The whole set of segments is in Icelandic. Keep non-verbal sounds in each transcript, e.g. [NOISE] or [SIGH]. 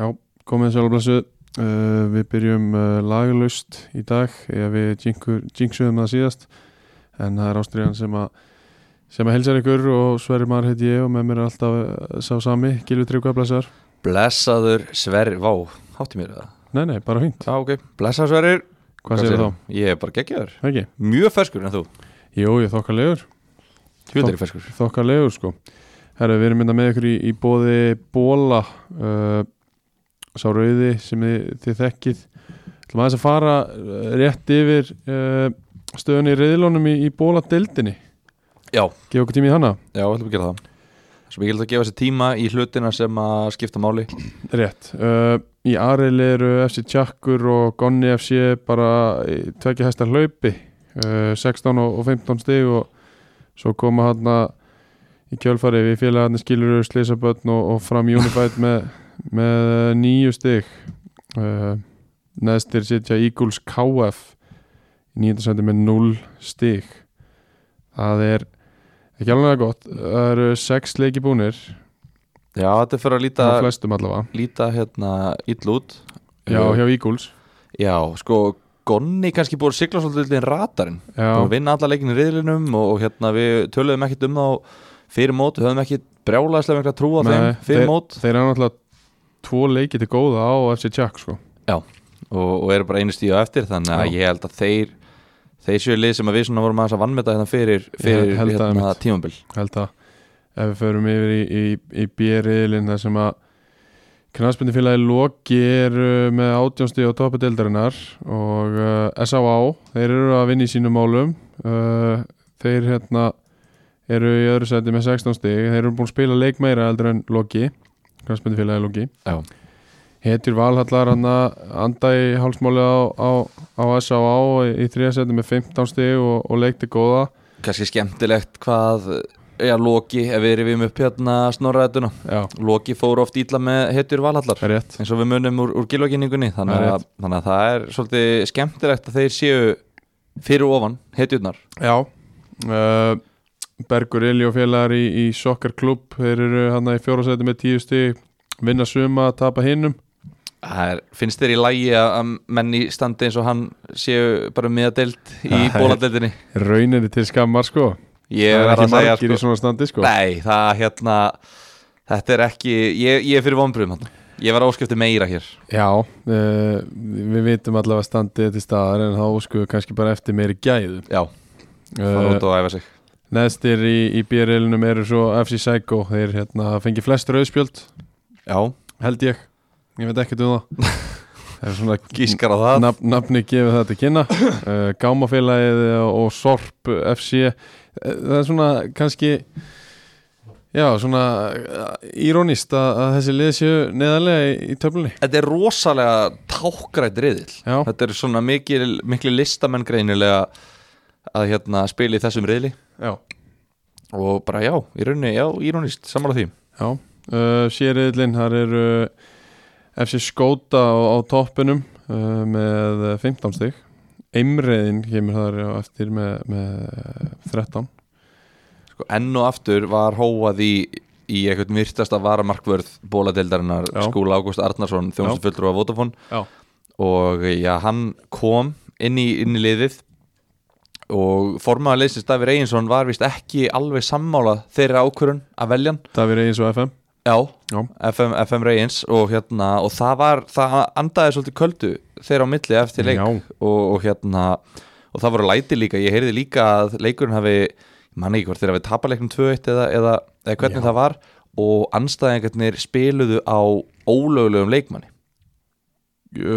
Já, komið sjálfblessu uh, Við byrjum uh, laglaust í dag eða við jinxuðum það síðast. En það er ástriðan sem að sem að helsar ykkur og Sverri Mar heiti ég og með mér er alltaf uh, sá sami. Gilvi Tryggva, blessaður. Blessaður Sverrir, vá, hátti mér það? Nei, nei, bara fínt. Já, ok, blessaður Sverrir. Hvað segir þá? Ég er bara geggjaður, Ekki? mjög ferskur en þú? Jú, ég þokkalegur. Hvildur er ferskur. Þokkalegur, sko. Herra, við erum mynda með ykkur í, í bóði Bóla uh, Sá rauði sem þið, þið þekkið. Ætlum aðeins að fara uh, rétt yfir uh, stöðunni í reyðlónum í, í Bóla deildinni Já, Gefa okkur tími í hana. Já, ætlum að gera það. Svo mikilvægt að gefa sér tíma í hlutina sem að skipta máli. Rétt. Uh, Í Aril eru FC Tjakkur og Gonni FC bara tvekja hæsta hlaupi. Uh, 16 og og 15 stig og svo koma hann í kjölfari við félagarnir skilur Slisabötn og, og fram Unified með, með nýju stig. Uh, neðstir sitja Eagles KF í nýjöndasendi með 0 stig. Það er ekki alveg gott. Það eru 6 leiki búnir Já, þetta er fyrir að líta, flestum allavega. líta hérna ill út. Já, hjá Eagles. Já, sko, Gonni kannski búið að sigla svolítið inn Búin að vinna alla leikin í riðlinum og, og hérna við töluðum ekkit um þá fyrir mót, við höfum ekkit brjálæðislega mikla trú á þeim fyrir þeir, mót. þeir eru náttúrulega tvo leiki til góða á FC Jack sko. og, og eru bara einu stíu á eftir þannig að Já. ég held að þeir þeir séu lið sem að við svona vorum aðeins að vannmeta hérna fyrir, fyrir hérna, tímambil held að ef við förum yfir í, í, í B-riðlinn þar sem að knastbundifélagi Loki eru með átjónsti og topu deildarinnar og uh, S.A.A. þeir eru að vinna í sínum málum uh, þeir hérna eru í öðru seti með 16 stig þeir eru búin að spila leik meira eldur en Loki knastbundifélagi Loki Já. Hetjur Valhallar hann að anda í hálsmáli á, á, á S.A.A. í, þriðasetti með 15 stig og, og leikti góða. Kannski skemmtilegt hvað já, Loki, ef við erum upp hérna snorraðetuna, Já, Loki fór oft ítla með hetjur valhallar. Eins og við munum úr, úr gilvaginningunni þannig, að- þannig að það er svolítið skemmtilegt að þeir séu fyrir ofan hetjurnar. Já. Uh, Bergur Eli og félagar í, í Soccer Club þeir eru hann í fjórasæti með tíu stig vinna suma, tapa hinnum Það er, finnst þér í lægi að að menn í standi eins og hann séu bara miðadelt í Það bóladeldinni rauninni til skammar sko. Ég það er ekki að margir í sko, svona standi sko. Nei, það hérna Þetta er ekki, ég, ég er fyrir vonbröðum hann Ég var áskipti meira hér. Já, uh, við vitum allavega standið til staðar en þá sko kannski bara eftir meiri gæðu. Já, fara uh, út og æfa sig Neðstir í, í BRL-unum eru svo FC Psycho. Þeir hérna fengi flest rauðspjöld. Já, held ég, ég veit ekkert um það. [LAUGHS] Það er svona gískar á það. Nafn, nafni gefið það til kynna. Uh, Gámafélagið og Sorp FC uh, það er svona kannski já svona uh, írónist að, að þessi lið séu neðarlega í, í töflunni. Þetta er rosalega tákgrætt riðil já, Þetta er svona mikil, mikil listamenn greinilega að hérna spila í þessum riðli já, og bara já, í rauninni, já, írónist sammála því já. Uh, sériðlinn, þar eru FC Skóta á, á toppinum uh, með 15 stig Eimreiðin kemur þar eftir með, með 13 sko, enn og aftur var hóað í í eitthvað myrtasta varamarkvörð bóladeildarinnar Já. Skúla Ágúst Arnarsson á Vodafone Já. og já, hann kom inn í, inn í liðið og formaður leysins Davíð Reynsson var vist ekki alveg sammála þeirra ákvörun að velja hann. Davíð Reyns og FM Já, Já. FM, FM Reyns og hérna og það var, það andaði svolítið köldu þeirra á milli eftir leik og, og hérna og það voru læti líka, ég heyrði líka að leikurinn hafi, ég man ekki hvort þeir hafi tapaleiknum 2-1 eða, eða, eða hvernig Já. það var. Og anstæðingarnir spiluðu á ólögulegum leikmanni.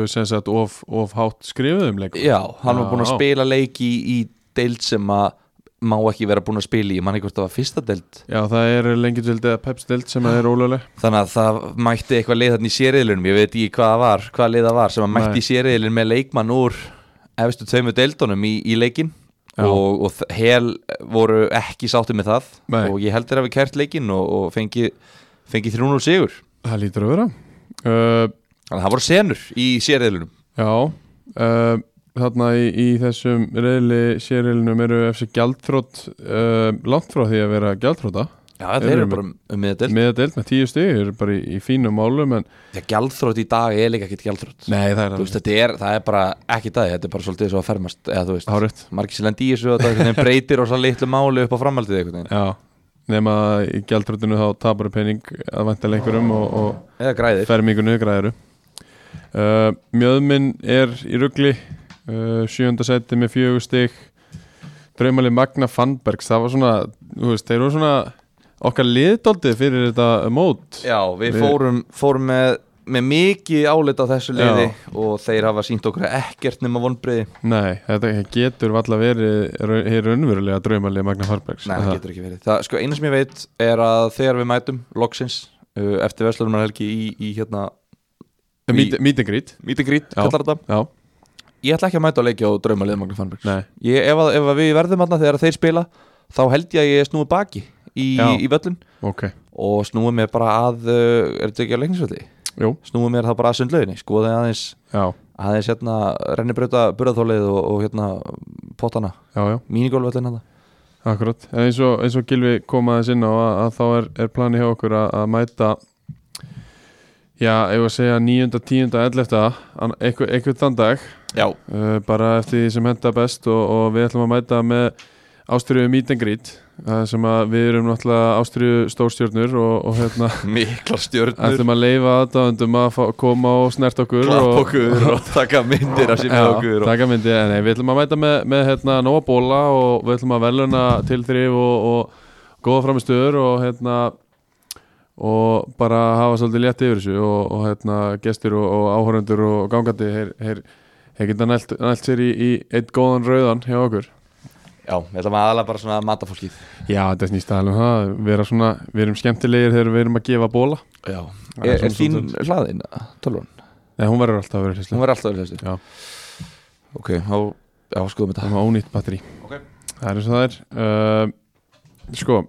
Sem sagt of, of hátt skrifuðum leikum Já, hann var búinn að spila leik í, í deild sem að má ekki vera búinn að spila í, ég man ekki hvort það var fyrsta deild. Já, það er lengjadöld eða pepsdöld sem er ólögleg. Þannig að það mætti eitthvað lið þarna í sériðlunum Ég veit ekki hvað það var, hvað lið það var sem að mætti Nei. í sériðlun með leikmann úr efstu tveimu deildunum í, í leikin og, og hel voru ekki sátti með það. Nei. og ég heldur að við kært leikin og, og fengi, fengi 300 sigur. Það lítur að vera. Uh, Þannig að það voru senur í sériðlunum Já uh, Þarna í, í þessum reyðli sériðlinum eru FC Gjaldþrótt uh, langt frá því að vera gjaldþróta Já, þeir Þeir eru bara um miðadelt með að deild með tíu stig eru bara í, í fínum málum en Þegar gjaldþrótt í dag er líka ekkert gjaldþrótt nei það er veist, er, það er bara ekki það Þetta er bara svolítið svo að fermast margir lendi í þessu og það breytir og svo litlu máli upp á framhaldið já nema í gjaldröndinu þá tapar pening að vænta einhverjum og, og fermingunni græðuru uh, Mjöðminn er í rugli uh, sjönda seti með fjögur stig. Draumali Magna Fannbergs það var svona, þú veist, þeir eru svona okkar liðdóldið fyrir þetta mót. Já, við, Við- fórum, fórum með, með mikið álit á þessu liði og þeir hafa sínt okkur ekkert nema vonbriði Nei, þetta getur valla verið hér raunverulega Draumali Magna Fannbergs. Nei, það getur ekki verið. Það, Sko, eina sem ég veit er að þegar við mætum loksins uh, eftir Vestlunarhelgi í, í hérna Meet and greet. Meet and greet, Já. kallar þetta. Já, Ég ætla ekki að mæta að leikja á draumalið Magna Fannbergs. Ef, að, ef að við verðum aðna þegar þeir spila þá held ég að ég snúi baki í, í völlin ok. Og snúi mér bara að uh, er þetta ekki á leiknisvelli? Jú, Snúi mér það bara að sundlauginni skoði aðeins, já, aðeins hérna rennibrauta burðaþólið og, og hérna já mínigólvöllin hérna Akkurat, en eins og, eins og Gilvi kom aðeins inn á að, að þá er, er plani hjá okkur að, að mæta já, ef að segja 9. 10. 11. an- einhver, einhvern þann dag uh, bara eftir því sem henda best og, og við ætlum að mæta með ástriðu uh, sem að við erum náttúrulega ástriðu stórstjörnur og, og hérna [LAUGHS] mikla stjörnur. ætlum að leifa aðdáðundum að fá, koma og snert okkur klapp og, [LAUGHS] okkur og taka myndir sér með okkur og... taka myndi, nei, við ætlum að mæta með, með hérna, nóga bóla og við ætlum að veluna til þrif og, og góða framistöður og hérna og bara hafa svolítið létt yfir þessu og, og hérna gestur og, og áhörundur og gangandi þeir, þeir, þeir geta nælt, nælt sér í, í eitt góðan rauðan hjá okkur. Já, við ætlum að aðalega bara svona að mata fólkið. Já, þetta snýst aðeins um það vera svona, við erum skemmtilegir þegar við erum að gefa bóla Já, er er, er þín hlaðin, tölvun? Nei, hún verður alltaf að vera Hún hrislu verður alltaf verið þessu Já. Ok, þá, skoðum þetta. Það var ónýtt batteri Ok. Það er eins og það er. Uh, Sko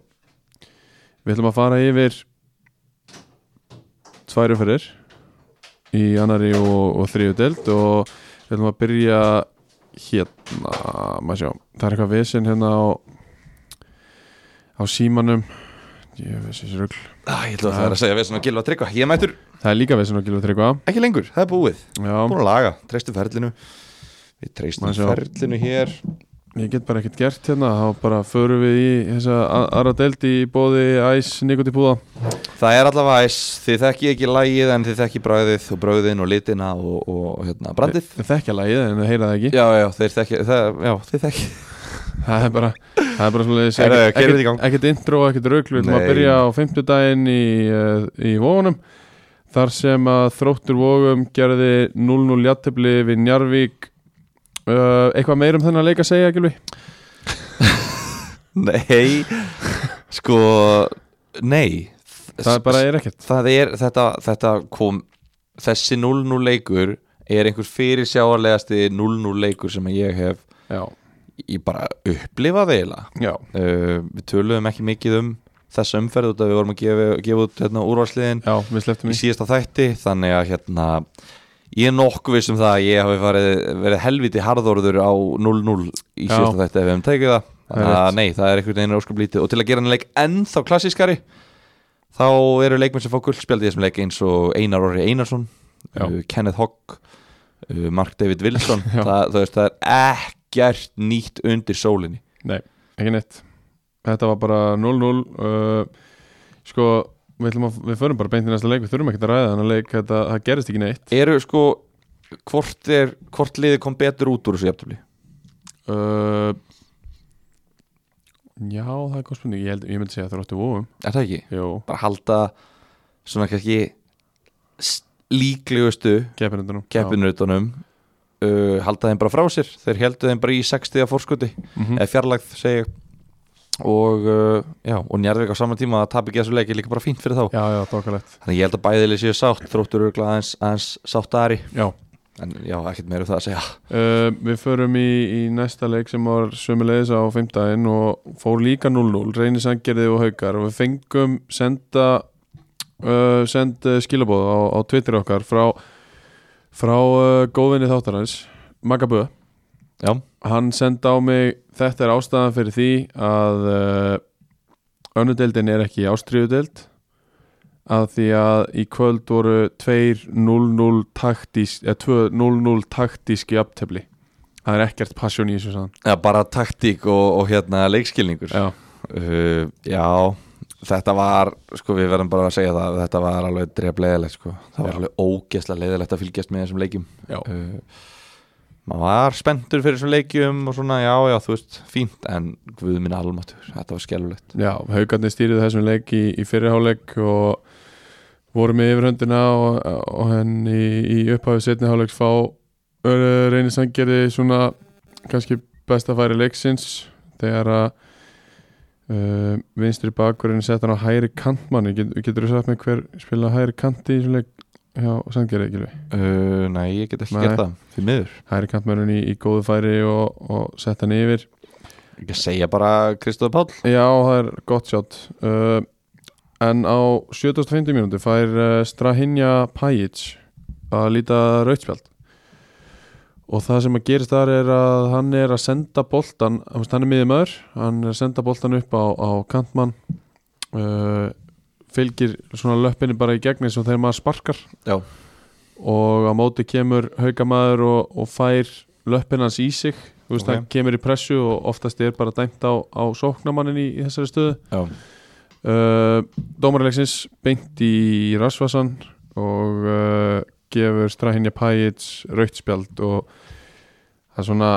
Við ætlum að fara yfir Tværu fyrir Í annari og, og þriðu deild Og við ætlum að byrja Hérna Maður sjá, það er eitthvað vesinn hérna á Á símanum. Ég veist þessi rugl. Ah, Ég ætla að það er að segja við svona gilva tryggva. Ég mætur Það er líka vesinn á Gilva Tryggva. Ekki lengur, það er búið. Já, Búin að laga, treystu ferlinu. Við treystum ferlinu hér ég get bara ekkert gert hérna Þá bara förum við í þessa aðra deild í bóði æs Nikoti Púða Það er allavega æs, þið þekki ekki lagið en þið þekki bragðið og brauðin og litina og, og, hérna, brandið. Þið þekkja lagið en þið heyra það ekki. Já, já, þeir þekki, það, já, þið þekki Það er bara Það er bara svona. Ekkert intro, ekkert rugl Við ætlum að byrja á fimmtudaginn í, uh, í Vógunum Þar sem að þróttur Vógum gerði 0-0 jættefli við Njarvík uh, Eitthvað meir um þennan leik að segja, Gilvi? [LAUGHS] Nei, sko, nei. Það bara er ekkert. Það er, þetta, þetta kom Þessi 0-0 leikur er einhver fyrir sjáarlegasti 0-0 leikur sem ég hef Já, ég bara upplifað eiginlega. Uh, Við töluðum ekki mikið um þessa umferð út að við vorum að gefa, gefa út hérna, úrvarsliðin í síðasta þætti þannig að hérna ég er nokkuð viss um það að ég hafi farið, verið helviti harðorður á 0-0 í Já. síðasta þætti ef við hefum tekið það. Þannig að nei, það er einhvern veginn óskuplítið og til að gera hann leik ennþá klassískari þá eru leikmenn sem fá guldspjaldi í þessum leik eins og Einar Orri Einarsson Já. uh, Kenneth Hogg uh, Mark David Wilson. [LAUGHS] Það, það, það er ekkert nýtt undir sólinni. Nei, ekki neitt. Þetta var bara 0-0 uh, Sko, við, að, við förum bara beint í næsta leik Við þurfum ekkert að ræða þannig leik þetta, Það gerist ekki neitt. Eru sko hvort, er, hvort liðið kom betur út úr þessu jafntöfli uh, Já, það er góð spurning. Ég, held, ég myndi segja að það ráttu vóum er það ekki? Jú, bara halda svona kannski líklegustu keppinurutunum uh, halda þeim bara frá sér. Þeir heldu þeim bara í 60 fórskuti mm eða fjarlægð segi ég og, uh, og Njarðvík á saman tíma að tapa ekki þessu leik er líka bara fínt fyrir þá. Já, já, þannig ég held að bæðileg séu sátt þróttur örgla aðeins, aðeins sáttari. Já, en já, ekkert meira um það að segja. Uh, við förum í, í næsta leik sem var sömulegis á fimmdægin og fór líka 0-0 reynir Sandgerði og Haukar. Og við fengum senda uh, send skilabóð á, á Twitter okkar frá frá góðvinni þáttarins Magabö já, hann senda á mig þetta er ástæðan fyrir því að uh, önnudeldin er ekki ástriðudeld að því að í kvöld voru 2-0-0 taktísk eða 2-0-0 taktíski aftöfli það er ekkert passion í þessu sann ja, bara taktík og, og hérna leikskilningur. Já, uh, já þetta var, sko við verðum bara að segja það þetta var alveg dref leiðilegt sko. Það var Já. alveg ógeðslega leiðilegt að fylgjast með þessum leikjum. Já, uh, maður var spenntur fyrir þessum leikjum og svona, já, já, þú veist, fínt en guð minn almatur, þetta var skelulegt já haugarnir stýrið þessum leik í, í fyrirháleik og voru með yfirhöndina og, og henn í, í upphafið setni háleiks fá reynir sangerði svona kannski besta færi leiksins þegar að uh, vinstri bakverðin sett hann á hæri kantmanni Get, getur þú sagt mig hver spila hæri kanti í þessum leik hjá sangerði ekki uh, nei, ég get ekki gert það, því miður. Hæri kantmannin í, í góðu færi og, og sett hann yfir. Ekki að segja bara Kristóð Páll. Já, það er gott sjátt uh, En á 750 mínúti fær uh, Strahinja Pajic að líta rautspjald og það sem að gerist þar er að hann er að senda boltan hann er miðið maður hann er að senda boltan upp á, á kantmann. Uh, fylgir svona löppinni bara í gegn eins og þegar maður sparkar Já. og á móti kemur haugamaður og, og fær löppin hans í sig þú veist, Ok. hann kemur í pressu og oftast er bara dæmt á, á sóknamannin í, í þessari stöðu já, uh, Dómarleiksins beint í Rasvasan og uh, gefur Strahinja Pajic rautspjald og það er svona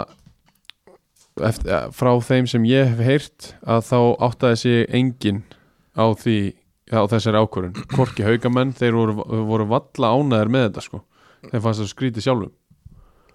eftir, frá þeim sem ég hef heyrt að þá áttaði sig enginn á því á þessari ákvörun, hvorki haugamenn þeir voru, voru valla ánæðir með þetta sko. Þeir fannst það skrítið sjálfum.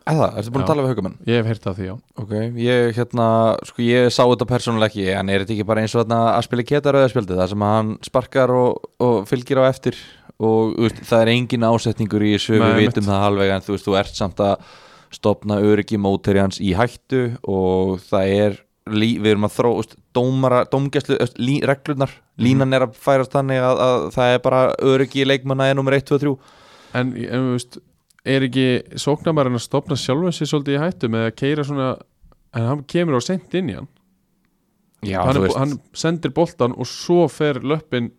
Eða, ertu búin Já. að tala við haugamenn? ég hef heyrt af því já. Ok, ég hérna, sko ég sá þetta persónulega ekki en er þetta ekki bara eins og þarna að spila geta rauðarspjaldi þar sem hann sparkar og, og fylgir á eftir? Og veist, það er engin ásetningur í þessu, við vitum það halveg en þú veist, þú ert samt að stopna öryggi móteri hans í hættu og það er, lí, við erum að þró þú veist, dómara, dómgæslu þú lí, reglurnar, línan er að færast þannig að, að það er bara öryggi leikmanna er nummer 1, 2, 3 en, en þú veist, er ekki sóknarmærin að stopna sjálfum sér svolítið í hættu með að keira svona en hann kemur á sent inn í hann? Já, hann, þú er, hann sendir boltan og svo fer löppin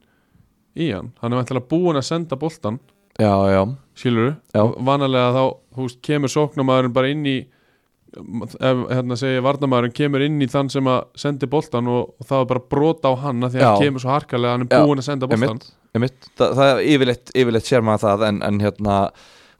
í hann. Hann er vantilega búin að senda boltan já, já, skilur Já. og vanalega þá þú veist, kemur sóknarmæðurinn bara inn í ef hérna segja varnamæðurinn kemur inn í þann sem að sendi boltan og, og það er bara brota á hann af því að hann kemur svo harkalega að hann er búin að senda boltan einmitt, einmitt. Það, það er yfirleitt, yfirleitt sér maður það en, en hérna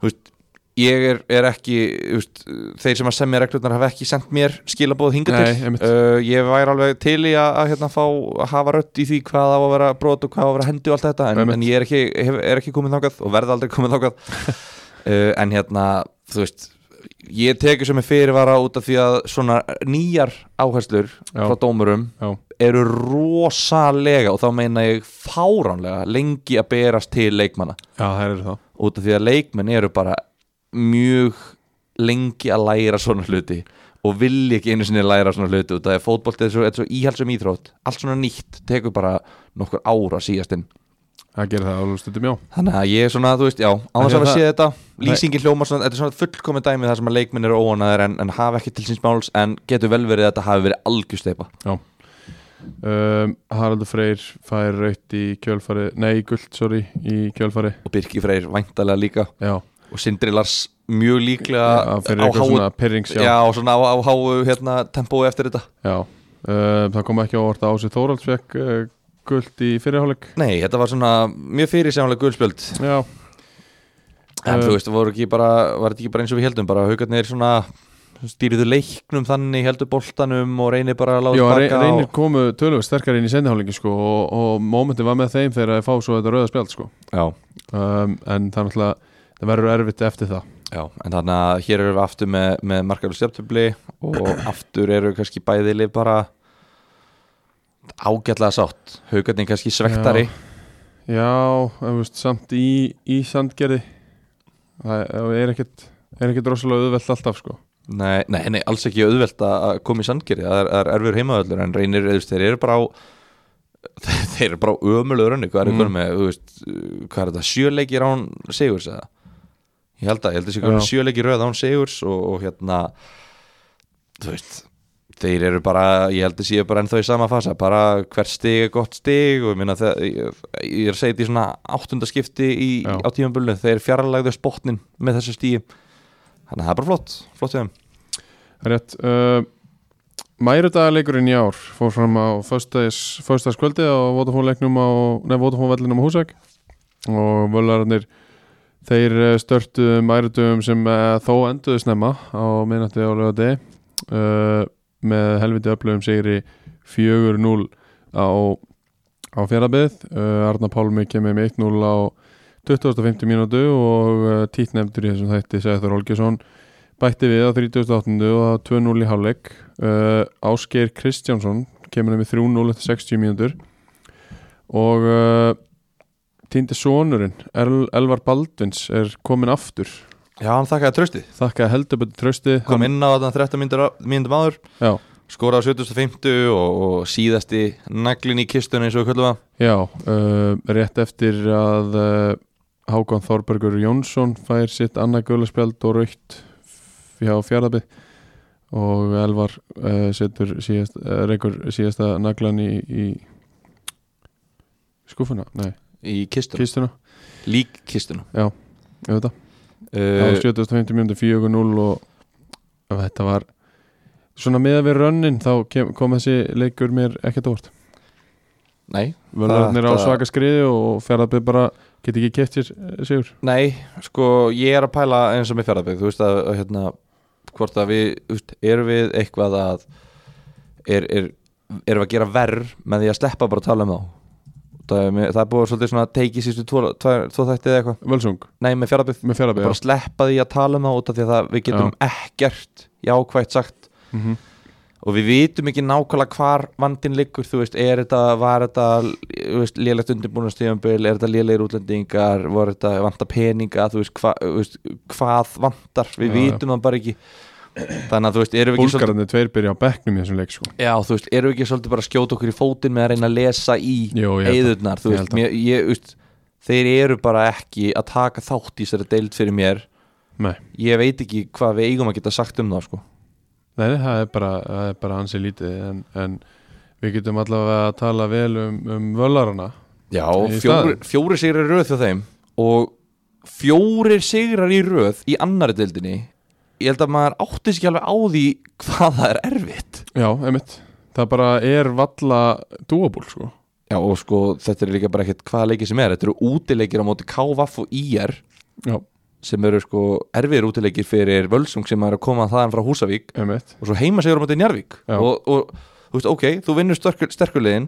veist, ég er, er ekki veist, þeir sem að semja reglurnar hafa ekki sendt mér skilabóð hinga Nei, til. einmitt. uh, ég væri alveg til í að, að hérna, fá að hafa rödd í því hvað á að vera brot og hvað á að vera hendi og allt þetta en, en ég er ekki, hef, er ekki komið þákað og verði aldrei komið þákað [LAUGHS] uh, en hérna þú veist ég tekur sem er fyrirvara út af því að svona nýjar áherslur Já. frá dómurum Já. eru rosalega og þá meina ég fáránlega lengi að berast til leikmanna Já, út af því að leikmenn eru bara mjög lengi að læra svona hluti og vilja ekki einu sinni læra svona hluti út af því að fótbolt er svo, svo íhalsum íþrótt allt svona nýtt, tekur bara nokkur ára síðast inn það gerir það alveg stundum já. Þannig að ég er svona, þú veist, já, á þess því að það- séð þetta lýsingin hljómar svona, þetta er svona fullkomið dæmi þar sem að leikmenn eru óanaðir en, en hafa ekki til síns máls en getur vel verið að þetta hafi verið algjörsteipa um, Haraldur Freyr fær raut í kjölfari nei, guld, sorry, í kjölfari og Birki Freyr væntalega líka. Já, og Sindri Lars mjög líklega já á háu já, já, á, á hérna, tempói eftir þetta. Já. Uh, það kom ekki á orða Ási Þóralds fekk uh, guld í fyrirháleik Nei, þetta var svona mjög fyrir sjánulega guðspjöld já, En Eh, þú veist, voru ekki bara, var þetta ekki bara eins og við heldum bara haugarnir svona stýriðu leiknum þannig, heldur boltanum og reynir bara að láta já baka reynir og... komu tölvöld sterkar inn í sendiháleiki sko, og, og mómentin var með þeim þegar þeir fá svo þetta rauða spjald sko. Já, um, en það er náttúrulega það verður erfitt eftir það. Já, en þannig að hér erum við aftur með, með markaður stjórntöfli og aftur eru kannski bæði lið bara ágætlega sátt haugarnir kannski svektari já, en, þú veist, samt í, í sandgerði það er- er ekkert er ekkert rosalega auðvelt alltaf sko. Nei, nei, nei, alls ekki auðvelt að koma í sandgerði, það er, það er erfur heimaðallur en reynir, veist, þeir eru bara á [LAUGHS] þeir eru bara á ömulegu rönni hvað er Mm. með, veist hvað er þetta, sjöleikir án Sigurs eða ég held að, ég held að sé Já. komin sjöleikir röð án Sigurs og, og hérna þú veist, þeir eru bara, ég held að séu bara ennþá í sama fasa, bara hvert stig er gott stig og ég minna það ég, ég er þetta í svona áttundaskipti í, á tímabölinu, þeir fjarlægðu spotnin með þessu stíi þannig að það er bara flott, flott hjá þeim. Rétt uh, Mærudagaleikurinn í ár fór fram á föstudagskvöldi á Vodafone-leiknum á Nei, Vodafone-vellinum á Húsæk og völararnir þeir eh, störtu mærudöfum sem uh, þó enduðu snemma á minnati á lögati uh, með helviti öflugum sigri 4-0 á, á fjárabið uh, Arna Pálmi kemur með 1-0 á 2050 mínútu og uh, tít nefndur í þessum þætti Sæður Olgesson bætti við á 38. og 2-0 í hálfleik. Uh, Ásgeir Kristjánsson kemur með 3-0 eftir 60 mínútur. Og týndi sonurinn El Elvar Baldvins er komin aftur Já, hann þakkaði trösti, þakka heldur betur trösti kom inn á þetta 13 mínútur mínútur áður, já, skoraði á 750 og, og síðasti naglin í kistunni eins og köllum það. Já uh, rétt eftir að uh, Hákon Þorbergur Jónsson fær sitt annað guðlarspjald og raukt hjá fjárðabið og Elvar uh, setur síðast, uh, reykur síðasta naglan í, í skúfuna, nei, í kistuna, kistuna. Lík kistuna. Ég veit það, það var uh, 750 mínútur 4-0 og, þetta var svona með að við rönnin þá kem, kom þessi leikur mér ekkert óvart. Nei, völarnir á svaka skriði og fjárðabið bara get ekki keft sér eh, sigur. Nei, sko ég er að pæla eins og með fjárðabæk þú veist að, að hérna, hvort að við þú veist, erum við eitthvað að er, er, erum við að gera verð með því að sleppa bara að tala um þá það er, það er búið svolítið svona að teiki sístu tvo, tvo, þætti eða eitthvað. Völsung? Nei, með fjárðabæk, með fjárðabið bara sleppa því að tala um þá út af því að það, við getum ekkert jákvægt sagt. Mm -hmm. og við vitum ekki nákvæmlega hvar vandinn liggur, þú veist, er þetta var þetta, þú veist, lélegt undirbúinastíðanbíl er þetta lélegir útlendingar voru þetta vanta peninga, þú veist, hva, þú veist hvað vantar, við Já, já. vitum það bara ekki þannig að þú veist, erum við ekki Búlgararnir tveir byrja á bekknum í þessum leik sko. já, þú veist, erum við ekki svolítið bara að skjóta okkur í fótinn með að reyna að lesa í eðurnar, þú veist, mér, ég, veist þeir eru bara ekki að taka þátt í þessari deild fyrir mér. Nei, ég veit ekki hvað við eigum að geta sagt um það, sko. Nei, það er bara, það er bara ansi lítið en, en við getum allavega að tala vel um, um völarana Já, fjóri, fjóri sigrar í röð hjá þeim og fjórir sigrar í röð í annari deildinni ég held að maður átti sig ekki alveg á því hvað það er erfitt. Já, einmitt. Það bara er valla dúabúl sko. Já, og sko, þetta er líka bara ekkert hvaða leikið sem er. Þetta eru útileikir á móti KVF og IR Já, sem eru sko erfiðir útileikir fyrir Völsung sem er að koma þaðan frá Húsavík einmitt. og svo heima sigur á móti Njarvík og, og þú veist, ok, þú vinnur sterkur, sterkurliðin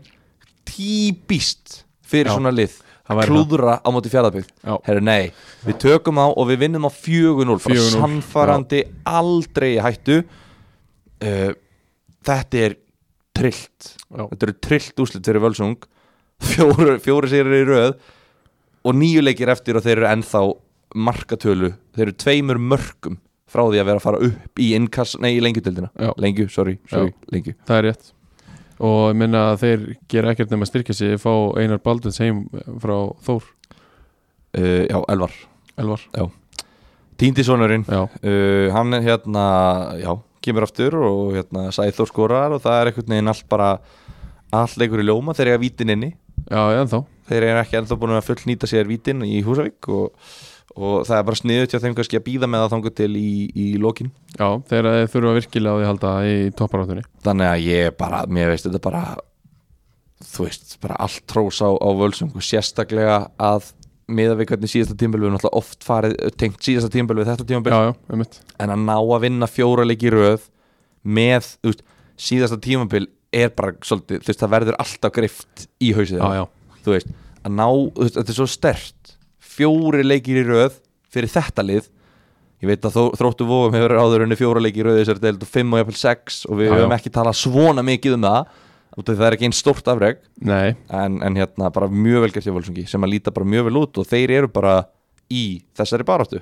típist fyrir Já. svona lið klúðra á móti fjárðabygg Já. Herru, nei, við tökum á og við vinnum á 4-0 bara 4-0, sannfarandi aldrei í hættu. Uh, Þetta er trillt. Já. Þetta eru trillt úslit fyrir Völsung. Fjóru, fjóri sérir í röð og níu leikir eftir og þeir eru ennþá markatölu, þeir eru tveimur mörkum frá því að vera að fara upp í innkass, nei, í lengjutildina Já. Lengju, sorry, sorry, lengju. Það er rétt Og ég minna að þeir gera ekkert nema að styrkja sig fá Einar Baldins heim frá Þór. Uh, Já, Elvar, Elvar. Tíndisonurinn Já, uh, hann er hérna já, kemur aftur og hérna Sæþór skorar og það er einhvern veginn allt bara allt leikur í ljóma. Þegar ég að vítin inni. Já, ennþá. Þeir eru ekki ennþá búin að fullnýta sér vítin í Húsavík og, og það er bara sniðut hjá þeim kannski að býða með það þangu til í, í lokin. Já, þeir þeir þurfa virkilega að halda í topparáttunni. Þannig að ég bara, mér veist þetta bara þú veist, bara allt trós á, á völsum. Og sérstaklega að miða við hvernig síðasta tímbil við erum náttúrulega oft farið tengt síðasta tímbil við þetta tímbil Já, já, einmitt. En að ná að vinna fjóra leiki röð með, þú veist, síðasta tímabil er bara svolítið, þú veist, það verður alltaf grift í hausið Já, já, þú veist, að ná, þú veist, þetta er svo stert fjóri leikir í röð fyrir þetta lið. Ég veit að þó, þróttu vóum hefur áður unni fjóra leiki í í þessari deild og fimm og jafnvel sex og við höfum ekki talað svona mikið um það. Það er ekki einn stórt afreg en, en hérna bara mjög vel gert hjá Völsungi sem að líta bara mjög vel út og þeir eru bara í þessari baráttu.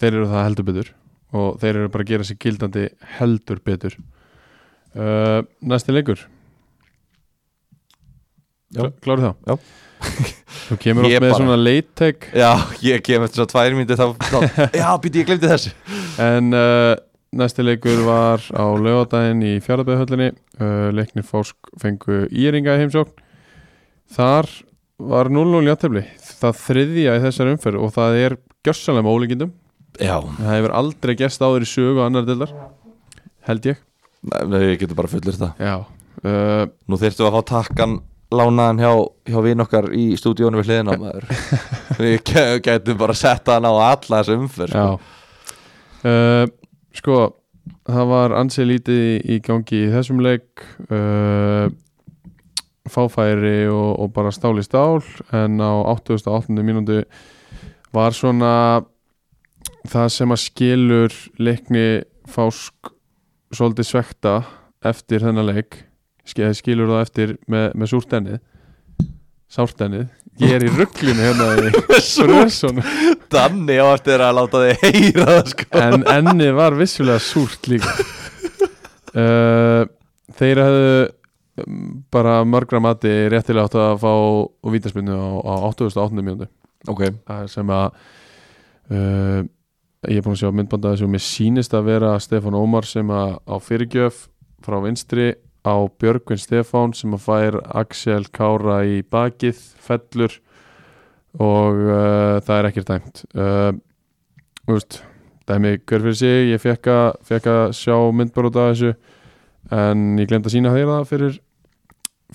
Þeir eru það heldur betur og þeir eru bara að gera sig gildandi heldur betur. Uh, Næsti leikur. Já. Klárið þá? Já. Þú kemur Ég oft með svona late take Já, ég kem eftir svo tvær þá [LAUGHS] já, býti ég glemdi þessu. En uh, næsti leikur var á lögadaginn í fjárðabæðhöllinni uh, leiknir fásk fengu íringa í heimsókn. Þar var 0-0 játefli það þriðja í þessar umferð og það er gjössanlega með ólíkindum. Já, það hefur aldrei gerst áður í sögu og annar dildar held ég. Við getum bara fullir það. Já uh, Nú þyrftum við að fá takkan lánaðan hjá, hjá vin okkar í stúdíónu við hliðina á maður [LAUGHS] Við gætum bara að setja hann á alla þessu umferð Já sko. uh, Sko Það var ansið lítið í, gangi í þessum leik uh, Fáfæri og, og bara stál í stál En á 88. mínútu Var svona Það sem að skilur Leikni fásk Svolítið svekta Eftir þennan leik Skilur það eftir með, með súrtennið. Sártennið. Ég er í rugglinu hérna Frösson [LAUGHS] Danni á eftir að láta þig heyra það sko. En enni var vissulega súrt líka. Uh, [LAUGHS] þeir hefðu um, bara margra mati réttilega átt að fá vítaspinnu á, á 88. mjöndu Ok, sem að uh, ég er búin að sjá myndbanda þessu. Og mér sýnist að vera Stefán Ómar sem að á fyrirgjöf frá vinstri á Björgvin Stefán sem að fær Axel Kára í bakið fellur og uh, það er ekkert dæmt. Uh, veist dæmi hver fyrir sig, ég fekk að, sjá myndbara út af þessu en ég glemt að sína það fyrir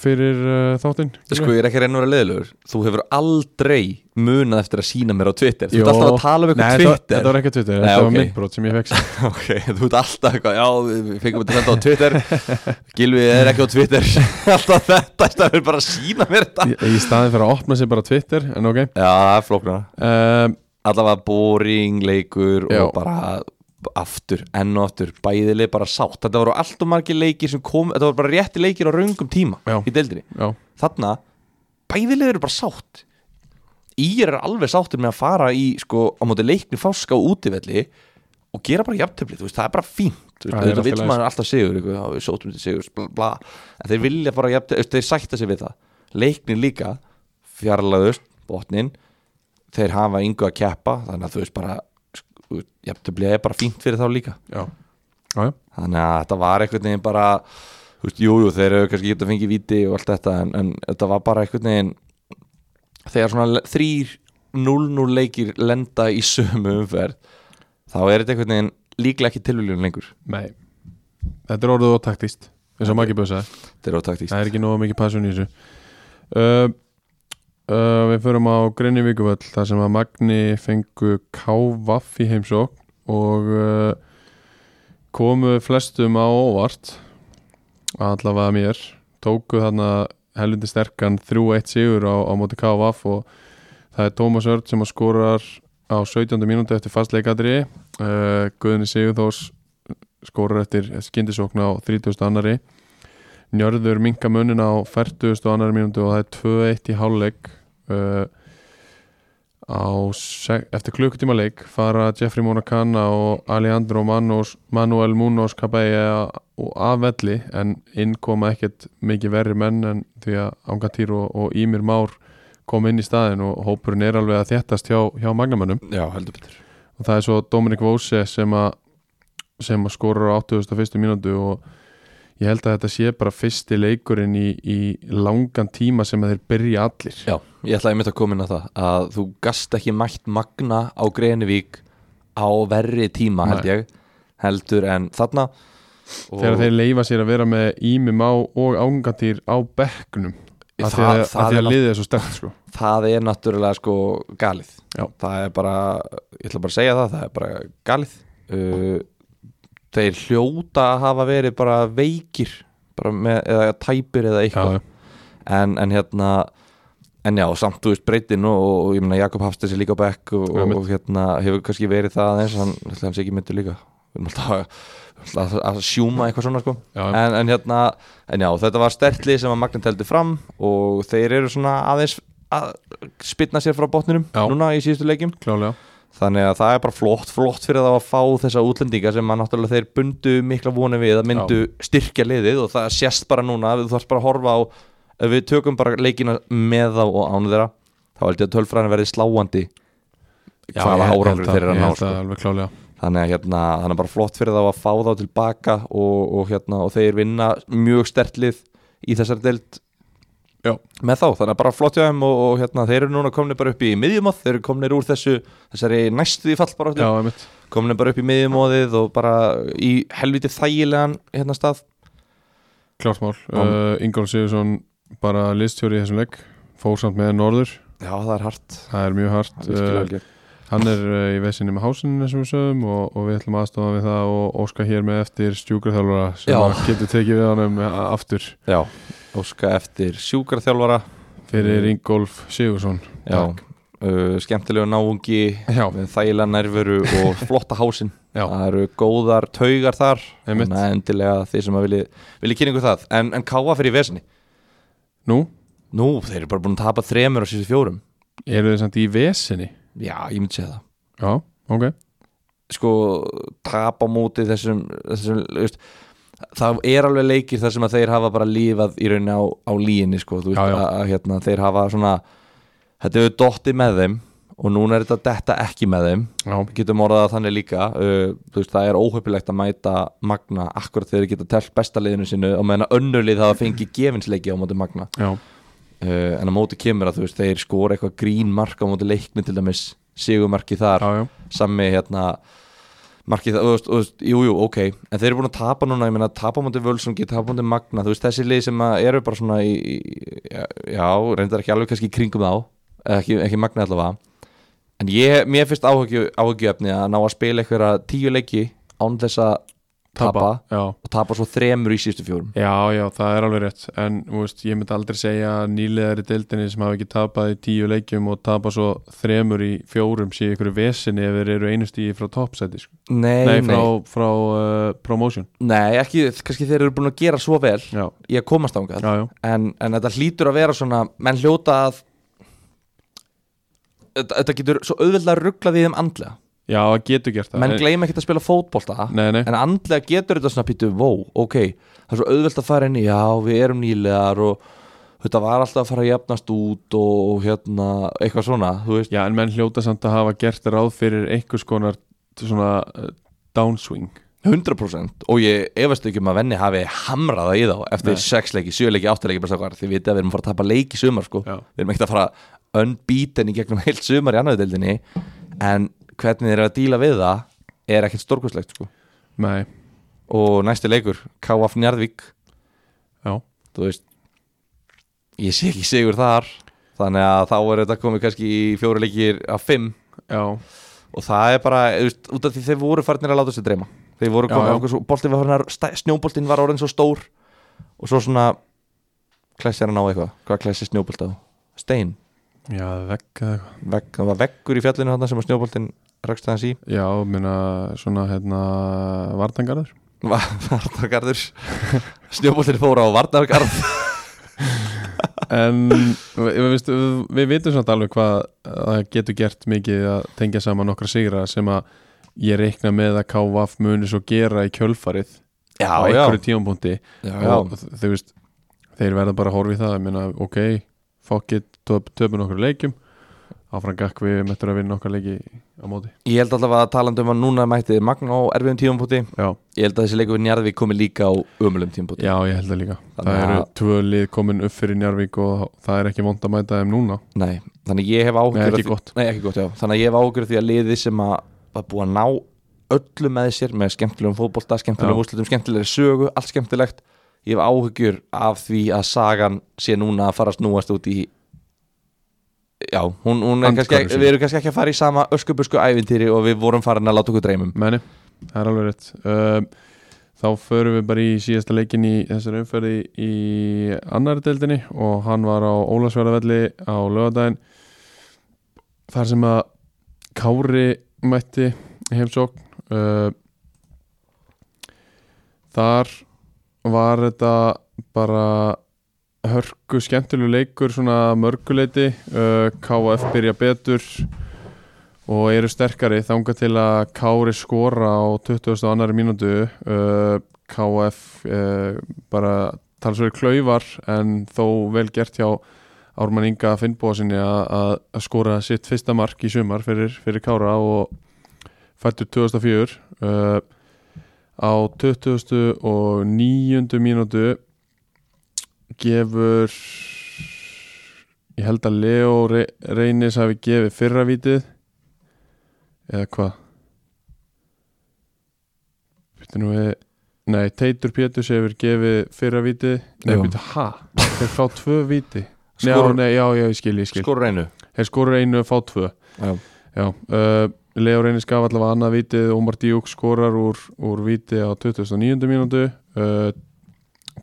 fyrir uh, þáttinn sko ég er ekki að reyna að leðilegur Þú hefur aldrei munað eftir að sína mér á Twitter. Þú ert alltaf að tala um Nei, eitthvað þetta, Twitter. þetta var ekki Twitter, Nei, þetta var ok. myndbrot sem ég fekk [LAUGHS] Ok, þú ert alltaf eitthvað, já, við fengum þetta að senda á Twitter. [LAUGHS] Gilvi er ekki á Twitter. [LAUGHS] Alltaf þetta, það er bara að sína mér þetta. Í, í staðin fyrir að opna sér bara Twitter en ok. Já, það er flóknar um, Allavega boring leikur Já. og bara aftur, enn og aftur bæðileg bara sátt, þetta voru allt og margir leikir sem kom, þetta voru bara rétti leikir á raungum tíma Já. í deildinni, já, þarna bæðileg eru bara sátt. Ír er alveg sáttur með að fara í sko, á móti leikni fáska á útivelli og gera bara jafntöfli, það er bara fínt. Þetta lagi, maður alltaf sigur eitthvað, sótum til sigur, bla, bla. En þeir vilja bara jafntöfli, þeir sætta sig við það. Leikni líka, fjarlæðust botnin, þeir hafa yngu að keppa, þannig að þú veist bara sko, jafntöfli er bara fínt fyrir þá líka. Já, já, já. þannig að þetta var einhvern veginn bara veist, jú, jú, þeir eru kannski getað fengið viti og allt þetta, en, en þetta var bara einhvern veginn þegar svona þrír 0-0 leikir lenda í sömu umferð þá er þetta einhvern veginn líklega ekki tilvíljum lengur. Nei, þetta er orðið og taktist eins og Maggi Bösa, þetta er ótaktíst það er ekki nógu mikið passun í þessu. Uh, uh, Við förum á Greinni Víkuvöll þar sem að Magni fengu K.V.A.F. í heimsók og uh, komu flestum á óvart allavega mér tóku þarna helvindi sterkan 3-1 sigur á, á móti K.V.A.F. og það er Tómas Örd sem að skorar á 17. mínúti eftir fastleikadri uh, Guðni Sigurþós skorar eftir skindisókn á 30. annari Njörður minka munin á 40. annari mínútu og það er 2-1 í hálfleik uh, eftir klukkutíma leik fara Jeffrey Monacana og Alejandro Manos, Manuel Munoz Cabella af velli en inn koma ekkert mikið verri menn en því að Angatýr og, og Ímir Már kom inn í staðin og hópurinn er alveg að þéttast hjá, hjá magnamönnum já, heldur betur og það er svo Dominik Vose sem að sem að skorur á 81. mínútu og ég held að þetta sé bara fyrsti leikurinn í, í langan tíma sem að þeir byrja allir. Já, ég ætlaði mitt að koma inn á það að þú gast ekki mætt magna á Grenivík á verri tíma held ég heldur en þarna. Þegar þeir leifa sér að vera með Ímim á og ángantýr á bekknum af því að, að, að liðið er svo sterkt sko. það er náttúrulega sko galið. Já. það er bara, ég ætla bara að segja það það er bara galið. Uh, þeir hljóta að hafa verið bara veikir bara með, eða tæpir eða eitthvað. En, en hérna en já, samt þú veist breytin og, og, ég meina Jakob Hafstæs er líka á bekk og, og, og hérna hefur kannski verið það aðeins hann, sé ekki myndur líka. Við erum alltaf að, að sjúma eitthvað svona sko. Já, en, en hérna, en já, þetta var stertli sem að Magnin teldi fram og þeir eru svona aðeins að spilna sér frá botninum Já. núna í síðustu leikjum. Klálega þannig að það er bara flott, flott fyrir þá að fá þessa útlendinga sem að náttúrulega þeir bundu mikla voni við að myndu styrkja liðið og það sést bara núna, við þarfst bara að horfa á ef við tökum bara leikina með þá og ánu þeirra, þá held ég að tölfræðin verði sláandi hvaða árangur þeir eru að ná sko. það þannig að hérna, þannig að bara flott fyrir þá að fá þá tilbaka og, og hérna, og þeir vinna mjög stertlið í þessari deild Já. með þá, þannig að bara flott hjá þeim og, og hérna, þeir eru núna komnir bara upp í miðjumóð, þeir eru komnir úr þessu þessari næstu í fallbaráttu. Komnir bara upp í miðjumóðið og bara í helviti þægilegan hérna stað. Klárt mál. Uh, Ingól Sigursson bara listjóri í þessum legg fór samt með Norður. Já, það er hart. Það er mjög hart er gert. Hann er uh, í vesinni með hásinu eins og við sögum og, og við ætlum aðstofa við það og óska hér með eftir stjúkraþjálfara sem getur tekið við uh, aftur. Já, óska eftir sjúkarþjálfara fyrir Mm. Ingólf Sigursson Já, uh, skemmtilegu náungi Já, með þægilega nærveru og [LAUGHS] flotta hásinn. Já. það eru góðar taugar þar. Einmitt. þannig að endilega þið sem að vilji, vilji kynningu það. En, en káa fyrir vesinni. Nú? Nú, þeir eru bara búin að tapa þremur á síðustu fjórum. Eru þið samt í vesinni? Já, ég myndi segja það. Já, ok. Sko, tapa á móti þessum, þessum veist, það er alveg leikir þar sem að þeir hafa bara lífað í rauninni á, á líginni sko, þú veist, Já, já. Að, að hérna, þeir hafa svona þetta hefur dottið með þeim og núna er þetta detta ekki með þeim. Já, getum orðað það þannig líka uh, veist, það er óhöpilegt að mæta Magna akkurat þegar þeir geta telt besta liðinu sinu og meðan önnurlið hafa fengið gefinsleiki á móti Magna. Uh, en á móti kemur að veist, þeir skora eitthvað grín mark á móti leikni til dæmis sigumarki þar, já, já. sami hérna marki það, þú veist, þú veist, jú, jú, ok. En þeir eru búin að tapa núna, ég meina, tapa á móti Völsungi tapa á móti Magna, þú veist, þessi lið sem eru bara svona í, já, reyndar ekki alveg kannski í kringum þá ekki, ekki Magna allavega. En ég, mér finnst áhugju, áhugjuefni að ná að spila einhverja tíu leiki án þess að tapa, og tapa svo þremur í síðustu fjórum. Já, já, það er alveg rétt. En veist, ég myndi aldrei segja að nýliðar í deildinni sem hafa ekki tapað í tíu leikjum og tapað svo þremur í fjórum sé ykkur vesinni ef þeir eru einustíði frá toppsæti sko. Nei, Nei, nei, frá, frá uh, promotion. Nei, ekki, kannski þeir eru búin að gera svo vel Já, í að komast ángað en, en þetta hlýtur að vera svona menn hljóta að þetta, getur svo auðveldlega rugglað í þeim andlega já, getur gert það. Menn En- gleyma ekkert að spila fótbolta. Nei, nei, en andlega getur þetta svona pítu vó, ok, það er svo auðvelt að fara inn í já, við erum nýlegar og þetta var alltaf að fara að jafnast út og hérna, eitthvað svona já, en menn hljóta samt að hafa gert ráð fyrir einhvers konar svona uh, downswing. 100% og ég efast ekki um að venni hafi hamraða í þá eftir Nei. 6 leiki, 7 leiki, 8 leiki að við erum að fara að tapa leiki sumar sko, við erum ekkert að fara unbeaten í gegnum heilt sumar í annaðu deildinni. En hvernig þeir eru að díla við það er ekkert stórkvæslegt sko. Nei, og næsti leikur, KF Njarðvík. Já, þú veist ég sé ekki sigur þar þannig að þá er þetta komið kannski í fjóri leikir af fimm. Já. Og það er bara, veist, út af því þeir voru farnir að láta sig dreyma. Þeir voru komið, snjóboltinn var orðin svo stór. Og svo svona klæsir hann á eitthvað, hvað klæsir snjóbolt á? Stein, Já, vegg eða eitthvað. Vegg, það var veggur í fjallinu þarna sem að snjóboltinn rakst aðeins í. Já, minna svona hérna vartangarður Vardargarður [LAUGHS] snjóboltinn fór á Vardargarð [LAUGHS] En við, við, við vitum samt alveg hvað það getur gert mikið að tengja saman nokkra sigra sem að ég reikna með að KVF muni svo gera í kjölfarið já, á einhverju já. og þau veist þeir verða bara að horfa í það ég meina, ok, fuck it töp, töpum nokkur leikjum áfram gakk við möttur að vinna okkar leiki á móti. Ég held allavega að talandi um að núna mætti Magna á erfiðum Já, ég held að þessi leikur við Njarðvík komi líka á umulum tímapunkti. Já ég held það líka. Þannig Það eru að- tvö lið komin upp fyrir Njarvík og það er ekki vond að mæta þeim núna. Nei, þannig ég hef áhugur ekki gott. Nei, ekki gott, já. Þannig að ég hef áhugur því að liði sem að var búið að ná öllu með sér með skemmtilegum fótbolta, skemmtilegum Já. úrslutum, skemmtilegri Já, hún, hún er kannski, við erum kannski ekki að fara í sama öskubusku ævintýri og við vorum farin að láta okkur dreymum. Meni, það er alveg rétt. Um, Þá förum við bara í síðasta leikin í þessari umferði í annari deildinni og hann var á Ólasverðavelli á lögadaginn þar sem að Kári mætti heimsókn. Uh, Þar var þetta bara hörku skemmtilegu leikur svona mörguleiti uh, KF byrja betur og eru sterkari þangað til að Kári skora á 20. annari mínútu uh, KF uh, bara talsverið klaufar en þó vel gert hjá Ármann Inga Finnbóa sinni að, skora sitt fyrsta mark í sumar fyrir, fyrir Kára og fættur 2004 uh, á 20. og 9. mínútu gefur ég held að Leo Re Reynis hafi gefið fyrra vítið eða hvað? Býttu nú við Nei, Teitur Péturs hefur gefið fyrra vítið. Nei, býttu, ha? Þeir fá tvö víti Skor- nei, já, já, ég skil, ég skil. Skorur einu. Þeir skorur einu og fá tvö. Já. Já, uh, Leo Reynis gaf allavega annað vítið Ómar Díuk skorar úr, úr víti á 29. mínútu. Uh,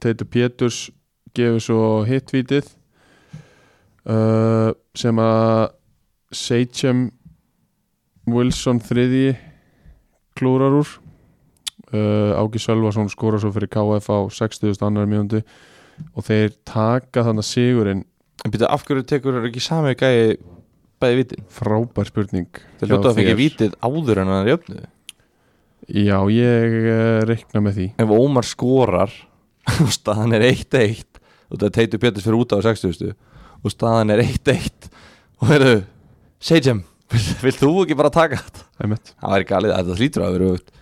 Teitur Péturs gefur svo hitt vítið uh, sem að Seychem Wilson þriði klúrar úr uh, Ági Sölvason skorar svo fyrir KF á 60. annar mínútu og þeir taka þannig sigurinn En býta, af hverju tekur ekki sami gæi bæði vitin? frábær spurning Það hjá hljóta að fengja þér. vitið áður en hann er jöfnuð Já, ég uh, reikna með því Ef Ómar skorar [LAUGHS] og staðan er 1-1 og það teitur Péturs fyrir út á 60 og staðan er 1-1 og heyrðu, Sejam vill þú ekki bara taka þetta? Það væri galið, þetta hlýtur að vera öfugt.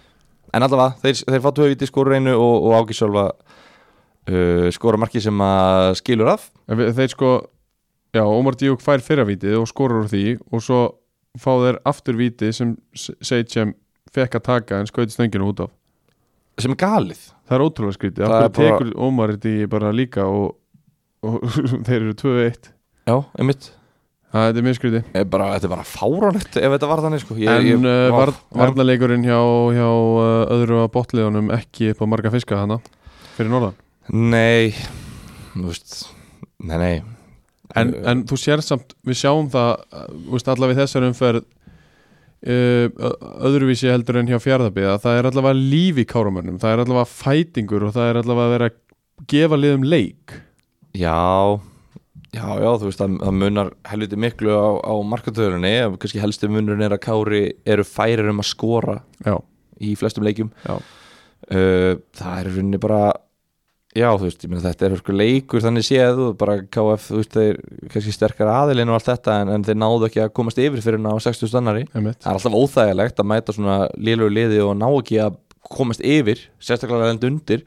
En allavega, þeir, þeir fá tvö viti skorur einu og, og Sölva uh, skora marki sem að skilur af. En við- Þeir sko Já, Ómar Díuk fær fyrravítið og skorur úr því og svo fá þeir aftur vítið sem Seychem fekk að taka en skauti stönginu út af. Sem er galið Það er ótrúlega skrítið. Það er bara- tekur Ómar þetta bara líka og, og [LAUGHS] þeir eru 2-1 Já, einmitt. Það er mjög skrítið. Þetta er bara fáránlegt ef þetta var þannig sko. ég, En ég, vá, var, já. varnaleikurinn hjá, hjá uh, öðru að botliðunum ekki upp á marga fiska hana fyrir norðan? Nei. Þú veist Nei, nei. En, Uh, en þú sér samt, við sjáum það veist, allavega í þessar umferð öðruvísi heldur en hjá fjárðabiða, það er allavega líf í kárumönnum, það er allavega fætingur og það er allavega að vera að gefa liðum leik. Já Já, já, þú veist, það, það munar helviti miklu á, á markatöðurinn kannski helsti munurinn er að Kári eru færir um að skora já, í flestum leikjum. Já, uh, það er rauninni bara já, þú veist, ég meina þetta er sko leikur þannig séð og bara KF, þú veist, þeir kannski sterkar aðilinn og allt þetta en, en þeir náðu ekki að komast yfir fyrir ná 60 stannari það er alltaf óþægilegt að mæta svona lélögu liði og ná ekki að komast yfir sérstaklega að lenda undir.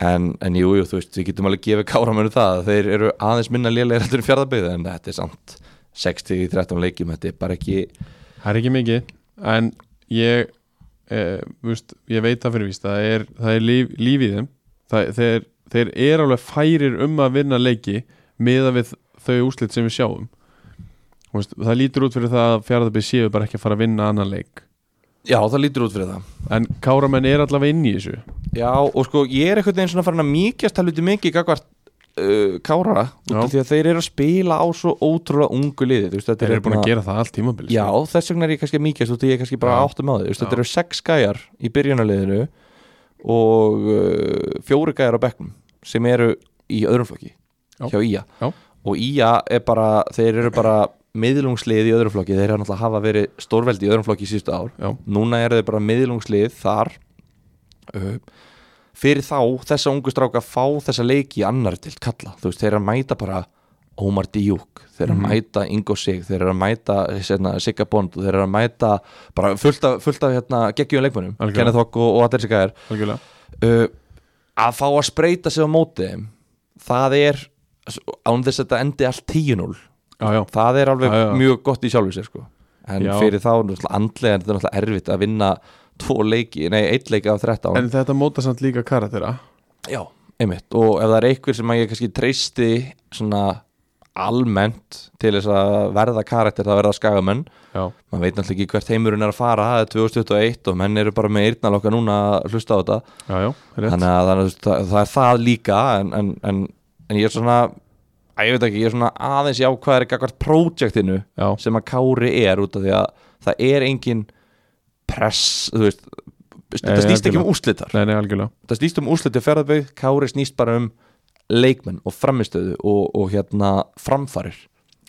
En, en jú, jú, þú veist, við getum alveg gefið káramönu það, að þeir eru aðeins minna lélegir heldur en fjárðabygð, en þetta er samt 60-13 leikjum, þetta er bara ekki það er ekki mikið en ég eh, veist, ég veit það fyrir víst það er, það er líf, það, þeir, þeir eru alveg færir um að vinna leiki miða við þau úslit sem við sjáum. Veist, það lítur út fyrir það að fjárðabið séu bara ekki að fara að vinna annan leik. Já, það lítur út fyrir það. En káramenn er allavega inn í þessu. Já, og sko ég er einhvern veginn svona farin að mýkjast helviti mikið gagvart uh, Kára því að þeir eru að spila á svo ótrúlega ungu liði veist, þeir er eru búin að hérna- gera það allt tímabili Já, þess vegna er ég kannski að mýkjast út af því ég er kannski bara áttum á Já. þetta eru sex gæjar í byrjunarliðinu og uh, fjóri gæjar á bekknum sem eru í öðrum flokki Já. hjá Ía Já. og Ía er bara, þeir eru bara miðlungslið í öðrum flokki, þeir eru náttúrulega hafa verið stórveldi í öðrum flokki í síðustu ár Já. núna eru þeir bara miðlungslið þar uh, fyrir þá þessa ungu stráka fá þessa leiki annar til kalla, þú veist, þeir eru að mæta bara Ómar Díuk, þeir eru að Mhm. mæta Ingo Sig, þeir eru að mæta hérna, Sigga Bond, þeir eru að mæta bara fullt af, fullt af hérna, geggjum Algjörlega. Kenneth Hogg og, og allir sig gæðir algjörlega uh, að fá að spreita sig á móti þeim, það er án þess að þetta endi allt 10-0 já, já, það er alveg Já, já. mjög gott í sjálfu sér sko. en Já. fyrir þá andlega er þetta náttúrulega erfitt að vinna tvo leiki, nei, eitt leiki af 13 en þetta móta samt líka karaktera já, einmitt, og ef það er einhver sem að ég kannski treysti svona almennt til þess að verða karakter það verða skagamenn. Maður veit náttúrulega ekki hvert heimurinn er að fara það er 2021 og menn eru bara með eyrnalokka núna að hlusta á þetta. Já, já, þannig að það, það, það er það líka en, en, en, en ég er svona að ég veit ekki, ég er svona aðeins jákvæðari gagvart projektinu já, sem að Kári er út af því að það er engin press veist, þetta Nei, snýst ekki um algjörlega. það snýst um úrsliti ferðarbygg, Kári snýst bara um leikmenn og framistöðu og, og hérna framfarir.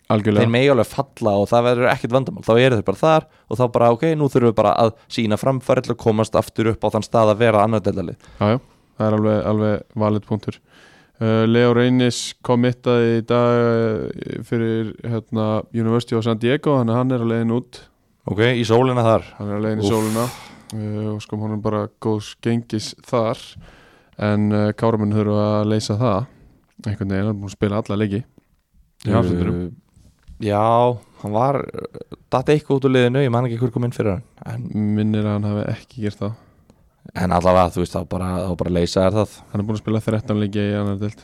Þeir algjörlega, megi alveg falla og það verður ekkert vandamál. Þá eru þeir bara þar og þá bara ok, nú þurfum við bara að sína framfarir til að komast aftur upp á þann stað að vera annar delalið já, já, það er alveg, alveg valið punktur. Uh, Leo Reynis komittaði í dag uh, fyrir hérna, University of San Diego. Þannig að hann er að leiðin út. Ok, í sólina þar. Hann er að leiðin í Úff. sóluna uh, og sko hann er bara góðs gengis þar en uh, Káramenn þurfa að leysa það. Einhvern veginn, hann er búin að spila alla leiki í hafsendunum Uh, já, hann var datt eitthvað út úr liðinu, ég man ekki hver kom inn fyrir hann en, minnir að hann hafi ekki gert það. En allavega, þú veist, þá bara, þá bara leysa er það. Hann er búin að spila 13 leiki í annar deild.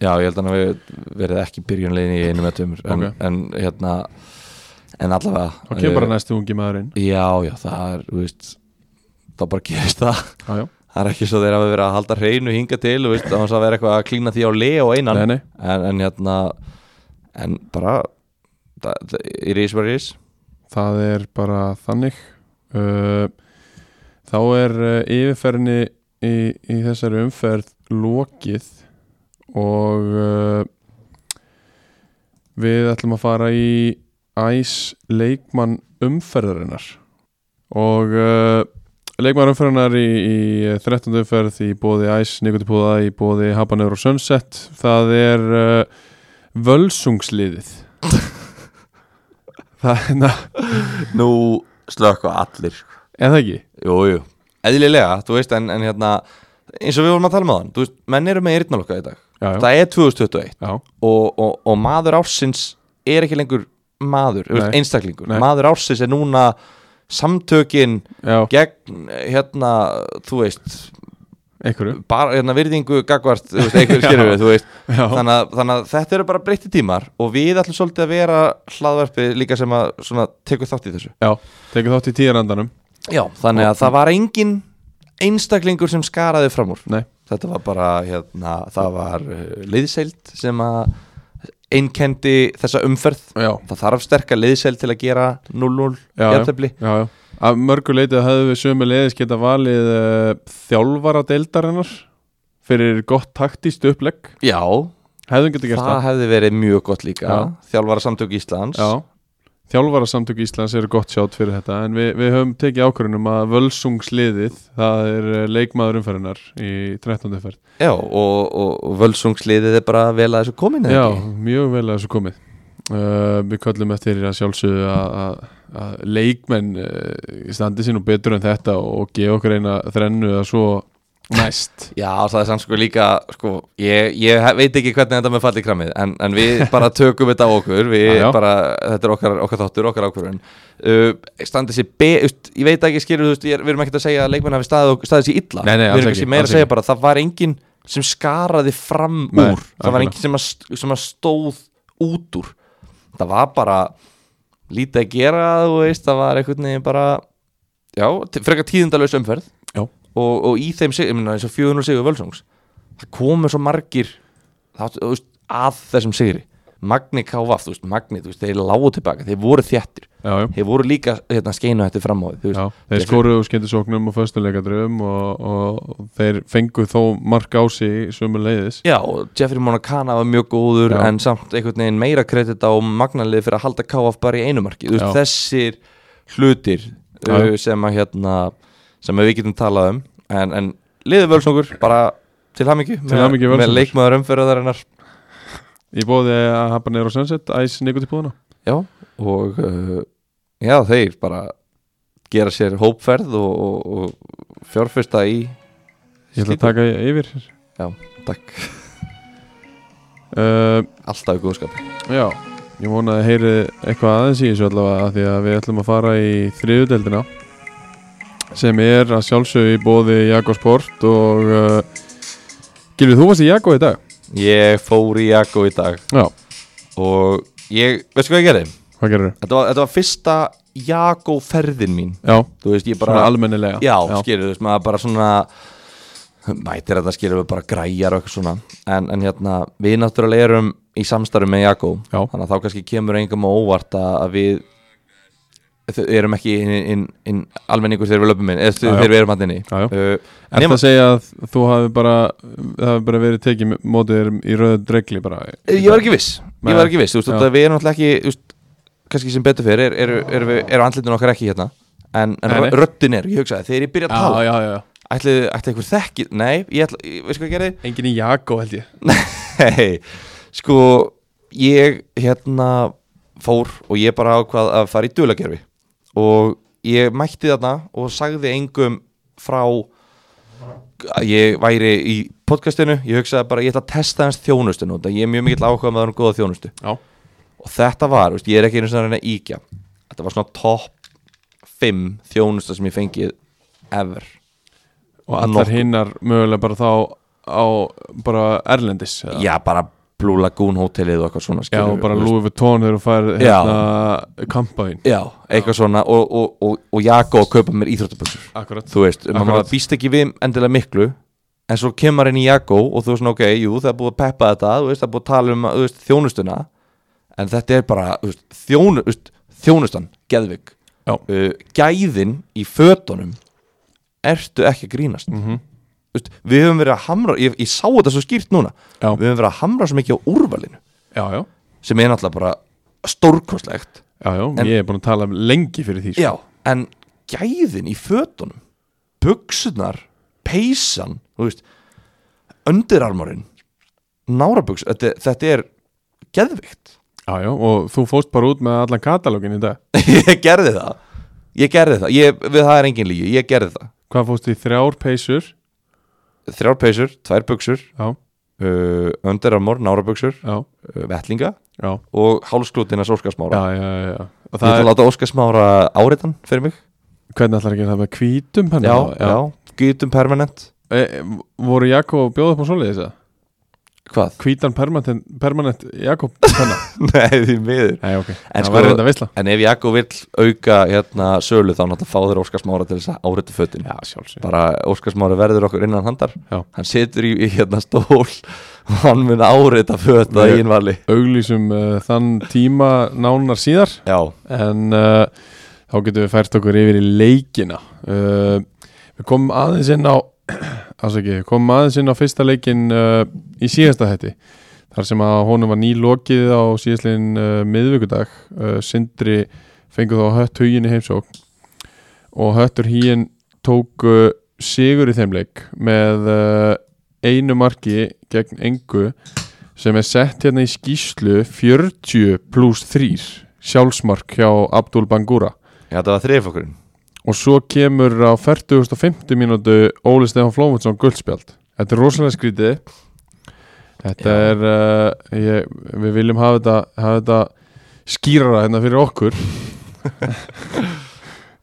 Já, ég held að hann hafi verið ekki byrjunlegin í einu með tömur en, Ok. en hérna en allavega þá kemur bara eh, næstu ungi maðurinn. Já, já, það er, þú veist þá bara gerist það. Já, já. Það er ekki svo þeir hafa verið að halda hreinu hinga til þú veist, þá að vera eitthvað að klína því á le og einan. Nei, nei. En, en hérna en bara það, það, it is what it is. Það er bara þannig. Uh, þá er uh, yfirferðinni í, í þessari umferð lokið og uh, við ætlum að fara í æs leikmann umferðarinnar. Og uh, leikmann umferðarinnar í, í 13. umferð í bóði æs Nikotipúða í bóði Habaneur og Sunset. Það er uh, völsungsliðið [LAUGHS] það er na, Nú slökka allir eða ekki? Jú, jú, eðlilega, þú veist en, en hérna, eins og við vorum að tala með hann þú veist, menn eru með eyrnalokka í dag. Já, já, það er 2021 já, og, og, og maður ársins er ekki lengur maður, Nei. einstaklingur. Nei. maður ársins er núna samtökin já, gegn hérna, þú veist einhverju. bara hérna virðingu gagvart, þú veist, einhver [LAUGHS] skilur við, þú veist. Þannig að, þannig að þetta eru bara breytti tímar og við ætlum svolítið að vera hlaðvarpið líka sem að svona, tekur þátt í þessu. Já, tekið þátt í tíðarandanum. Já, þannig að það var engin einstaklingur sem skaraði fram úr. Nei, Þetta var bara, hérna, það var uh, liðseild sem að einkendi þessa umferð já, Það þarf sterka liðseild til að gera 0-0 Já, já. jafntefli. Já, já. Af mörgu leitið hefðu við sömu leiðis geta valið uh, þjálfara deildarinnar fyrir gott taktíst upplegg. Já, það, hefði verið mjög gott líka. Já. Þjálfara samtök Íslands. Já þjálfara samtök Íslands eru gott sjátt fyrir þetta en við, við höfum tekið ákvörðunum að völsungsliðið, það er uh, leikmaður umferðinar í 13. umferð Já, og, og, völsungsliðið er bara vel að þessu komin eða Já, ekki? mjög vel að þessu komið uh, Við köllum eftir að sjálfsögðu að, að, að leikmenn uh, standi sín og betur en þetta og gefa okkur eina þrennu eða svo næst Já, það er sann sko líka sko, ég, ég veit ekki hvernig þetta með falli kramið en, en við bara [LAUGHS] tökum þetta á okkur já. bara, þetta er okkar, okkar þáttur, okkar ákvörðun uh, standið sér be, ust, ég veit ekki skilur, þú veist, við erum ekkert að segja að leikmenn hafi staðið, ok- staðið sér illa Nei, nei, við erum ekki, kannski meira að segja ekki. bara það var enginn sem skaraði fram Nei, úr það var enginn sem, sem að stóð út úr það var bara lítið að gera, þú veist, það var veginn bara já, frekar tíðindalaus umferð. Og, og í þeim sig, ég meina eins og 400 sigur völsungs það komu svo margir það, veist, að þessum sigri Magni K.V.A.F. þú veist, Magni, þú veist, þeir lágu tilbaka þeir voru þjættir, Já, já, þeir voru líka hérna, skeinu þetta fram á því, Þeir skoruðu skemmtisóknum og föstuleikadröfum og, og þeir fengu þó mark á sig sömu leiðis Já, og Jeffrey Monacana var mjög góður Já. en samt einhvern veginn meira kredit á magnalið fyrir að halda K.V.A.F. bara í einu marki Þú veist, þessir hlutir sem að hérna sem við getum talað um. En, en liður völsnókur bara til hamingju með Völsungur. leikmaður umferðarinnar. Í bóði að hafa neyra á Sunset, æs nikotipúðuna Já, og uh, já, þeir bara gera sér hópferð og, og, og fjárfyrsta í Ég ætla að taka yfir Takk, uh, alltaf góðskap Já, ég vona að heyri eitthvað aðeins í þessu allavega því að við ætlum að fara í þriðudeldina sem er að sjálfsögðu í bóði Jakko Sport og uh, Gilvið, þú varst í Jakko í dag? Ég fór í Jakko í dag. Já, og ég, veistu hvað ég gerði? hvað gerir Þetta var, þetta var fyrsta Jakko ferðin mín. Já, veist, ég svona bara almennilega. Já, skilur, þú veist, maður bara svona Mætir þetta skilur við bara græjar og eitthvað svona. En, en hérna, við náttúrulega erum í samstarfi með Já. Þannig að þá kannski kemur engum á óvart að, að við erum ekki inn, inn, inn almenningur þegar við löpum inn eða þegar við erum hann já. uh, Er það að segja að þú hafi bara það hafi bara verið tekið mótið þér í rauðu dregli bara? Ég var ekki viss, Nei. ég var ekki viss. Þú veist, Við erum náttúrulega ekki, kannski sem betur fyrir eru, andlitin okkar ekki hérna. En, en Nei, nei. röddin er, ég hugsaði, þegar ég byrja að tala. já, já, já. Ætli, ætli einhver þekki nei, ég ætla, ég, veist hvað ég gerði? Engin í Jakko held ég. [LAUGHS] Hei, sko ég hérna fór og ég bara ákvað að fara í dulagerfi og ég mætti þarna og sagði engum frá að ég væri í podcastinu. Ég hugsaði bara ég ætla að testa hans þjónustinu og ég er mjög mikill áhuga með hann góða þjónustu. Já. og þetta var, veist, ég er ekki einu svona reyna íkja þetta var svona topp 5 þjónusta sem ég fengið ever. Og allar hinnar mögulega bara þá á bara Erlendis eða? já, bara Blue Lagoon hótelið og eitthvað svona Já, og bara. Louis Vuitton þegar þú fær hérna kampaðin já, eitthvað svona og, og, og, og Jakob kaupa mér íþróttaböksur Akkurat. Þú veist, maður býst ekki við endilega miklu en svo kemur inn í Jago og þú veist, ok, jú, það er búið að peppa þetta þú veist, það er búið að tala um veist, þjónustuna en þetta er bara þú veist, þjónu, veist, þjónustan, geðvig uh, gæðin í fötunum ertu ekki að grínast. Mm veist, við höfum verið að hamra, ég, ég sá þetta svo skýrt núna. Já, við höfum verið að hamra svo mikið á úrvalinu. Já, já, sem er náttúrulega bara. En- Ég er búin að tala lengi fyrir því sko. Já, en gæðin í fötunum Buksunar Peysan, Öndirarmorinn Nárabuks, þetta, þetta er Geðvikt já, já, og þú fóst bara út með allan katalógin í dag. [LAUGHS] Ég gerði það. Ég gerði það, ég, við það er engin lígi Ég gerði það. Hvað fóst í þrjár peysur Þrjár peysur, tvær buksur uh, Öndirarmor, nárabuksur uh, Vettlinga já. og já, já. Og það ætla að er, láta Óskarsmára áriðan fyrir mig. Hvernig ætlar að gera það? Með penna? Já, já, gýtum permanent. E, voru Jakob að bjóða upp á svoleiðis það? Hvað? Hvítan permanent, permanent Jakob? [LAUGHS] Nei, því miður. Nei, ok, En það sko- En ef Jakko vill auka hérna sölu þá náttúrulega fá þeir Óskarsmára til þess að áriða fötin. Já, bara Óskarsmára verður okkur innan handar. Já. hann situr í, í hérna stól og hann mun áriða föt að Ég- eigin vali. Auglýsum uh, þann tíma nánar síðar. Já, en uh, þá getum við fært okkur yfir í leikina. Uh, við komum aðeins inn á [CLEARS THROAT] ásaki, við komum aðeins inn á fyrsta leikin uh, í síðasta hætti þar sem að honum var nýlokið á síðastlegin uh, miðvikudag. Uh, Sindri fengu þá hött hugin í heimsók og höttur híin tóku sigur í þeim leik með uh, einu marki gegn engu sem er sett hérna í skýslu 40 pluss 3 sjálfsmark hjá Abdul Bangura. Já þetta var þrifokkurinn og svo kemur á 40.50 mínútu Óli Stefán Flómundsson guldspjald þetta er rosalega skrítið þetta Já. er uh, ég, við viljum hafa þetta, hafa þetta skýrara hérna fyrir okkur.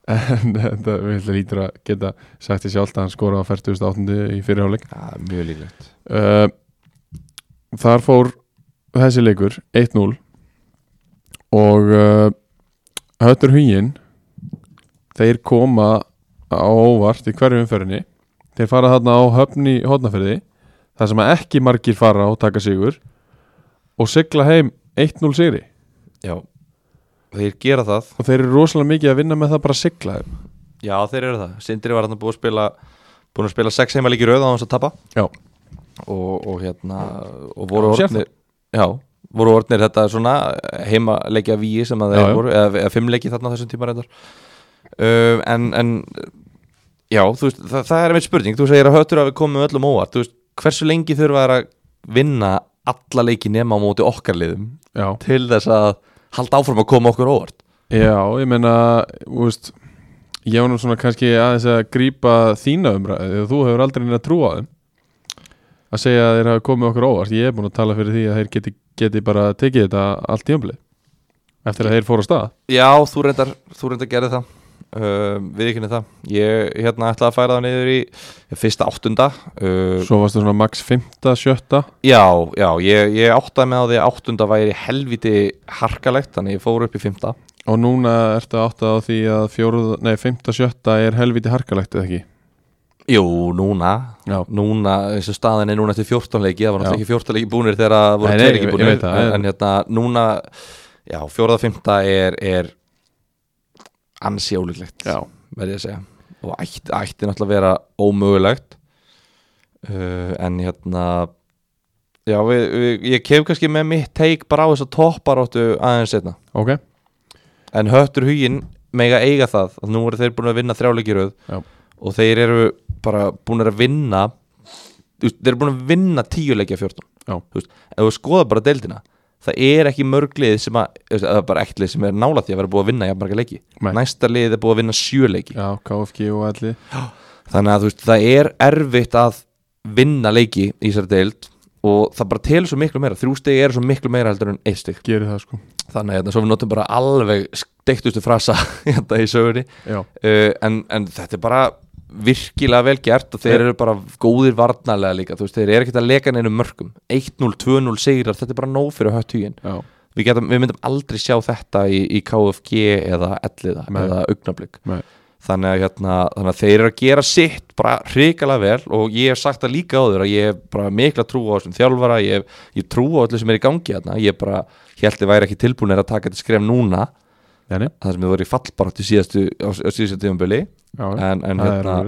En þetta við lítur að geta sagt því sjálft að hann skora á 40.8 í fyrirháleik Já, mjög líklegt. Uh, þar fór þessi leikur 1-0 og uh, höttur huginn þeir koma á óvart í hverju umferðinni. Þeir fara þarna á höfn í þar sem að ekki margir fara og taka sigur og sigla heim 1-0 sigri. Já, þeir gera það. Og þeir eru rosalega mikið að vinna með það bara að sigla þeim. Já, þeir eru það. Sindri var hann búið að spila búin að spila sex heimalíki röð á hans að tapa. Já. og, og hérna og voru Já, orðnir Já, voru orðnir þetta svona heimaleikja víi sem að Já, þeir já. voru eða, eða fimmleiki þarna þessum tíma reyndar. Uh, en, en já, veist, það, það er einmitt spurning. Þú segir að höttur að við komum öllum óvart. Þú veist, hversu lengi þurfa þær að vinna alla leiki nema á móti okkar liðum Já, til þess að halda áfram að koma okkur óvart? Já, ég meina, veist ég var nú svona kannski aðeins að grípa þína umræðu, þú hefur aldrei neina trú á þeim. Að segja að þeir hafa komið okkur óvart, ég er búin að tala fyrir því að þeir geti, geti bara tekið þetta allt tímabilið eftir að þeir fóru á stað. Já, þú reyndar, þú reyndar gerði það uh, við ekki það ég hérna ætlaði að færa það niður í fyrsta áttunda uh, svo varstu svona max 5. 7. Já, já, ég, ég áttaði með á því að áttunda væri helviti harkalegt þannig ég fór upp í fymta og núna ertu áttað á því að 4. nei 5. 7. er helviti harkalegt eða ekki Jú, núna, Já, núna og staðin er núna eftir 14 leiki það var náttúrulega ekki 14 leiki búnir þegar það voru tveir ég búnir það, en hérna núna já, fjóraða fymta er, er ansi ólíklegt já, verði ég að segja og ætti, ætti náttúrulega að vera ómögulegt uh, en hérna já, við, við, ég kem kannski með mitt teik bara á þess að topparóttu aðeins setna ok en höttur huginn mega eiga það að nú eru þeir búin að vinna þrjáleikiröð Já. og þeir eru bara búin að vinna þeir eru búin að vinna tíu leikja 14 Já. Þú veist, ef þú skoða bara deildina það er ekki mörglið sem að, eða bara ekkert lið sem er nála því að vera búið að vinna jafn marga leiki. Nei. næsta lið er búið að vinna sjö leiki. Já, KFG og allir. Þannig að þú veist, það er erfitt að vinna leiki í þessari deild og það bara telur svo miklu meira. Þrjú stegi er svo miklu meira heldur en eitt steg Gerir það sko. Þannig að hérna, svo við notum bara alveg steiktustu frasa [LAUGHS] hérna í sögunni. Já, uh, en, en þetta er bara virkilega vel gert og þeir eru bara góðir varnarlega líka, þú veist, þeir eru ekkert að leka neinu mörgum 1-0, 2-0 sigrar, þetta er bara nóg fyrir hött hugin við, við myndum aldrei sjá þetta í, í KFG eða Elliða Nei. eða Augnablík Nei. þannig að, hérna, þannig að þeir eru að gera sitt bara hrikalega vel og ég hef sagt það líka áður að ég hef bara mikla trú á þessum þjálfara, ég, ég trú á öllu sem er í gangi hérna, ég bara held ég væri ekki tilbúinir að taka þetta skref núna. Jani, það sem þið voru í fallbarátt í síðastu, á, á síðastu tímabili. já, en, en hérna,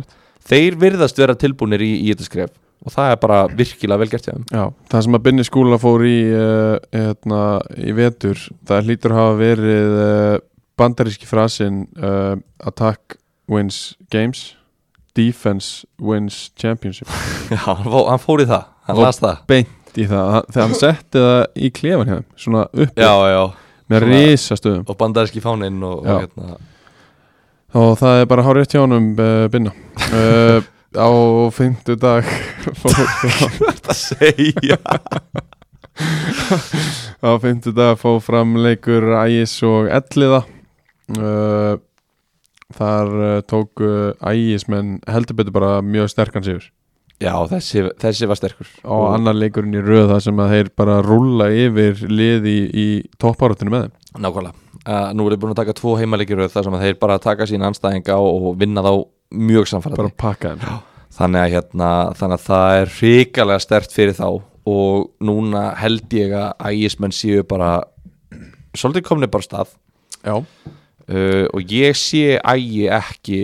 þeir virðast vera tilbúinir í, í þetta skref og það er bara virkilega vel gert hjá þeim. Já, það sem að Binni skúla fór í uh, hérna, í vetur það hlýtur að hafa verið uh, bandaríski frasin uh, attack wins games defense wins championship. [LAUGHS] Já, hann, fó, hann fór í það, hann las það. beint í það, þegar hann setti það í klefan hjá þeim, svona upp með risastöðum. og bandaríski fáninn og, og hérna og það er bara hár rétt hjá honum uh, Binna. Uh, á fymtu dag [LAUGHS] Þetta segja? [LAUGHS] Á fymtu dag fór fram leikur Ægis og Elliða. Uh, þar tóku Ægismenn heldur betur bara mjög sterkan sigur. Já, þessi, þessi var sterkur. Og annar leikurinn í röð þar sem að þeir bara rúlla yfir lið í, í topparáttinu með þeim. Nákvæmlega uh, Nú er þið búin að taka tvo heimaleikir þar sem að þeir bara taka sína anstæðinga og, og vinna þá mjög þeim. Þannig að, hérna, þannig að það er hrikalega stert fyrir þá og núna held ég að ægismenn séu bara svolítið komni bara stað. Uh, og ég sé ægi ekki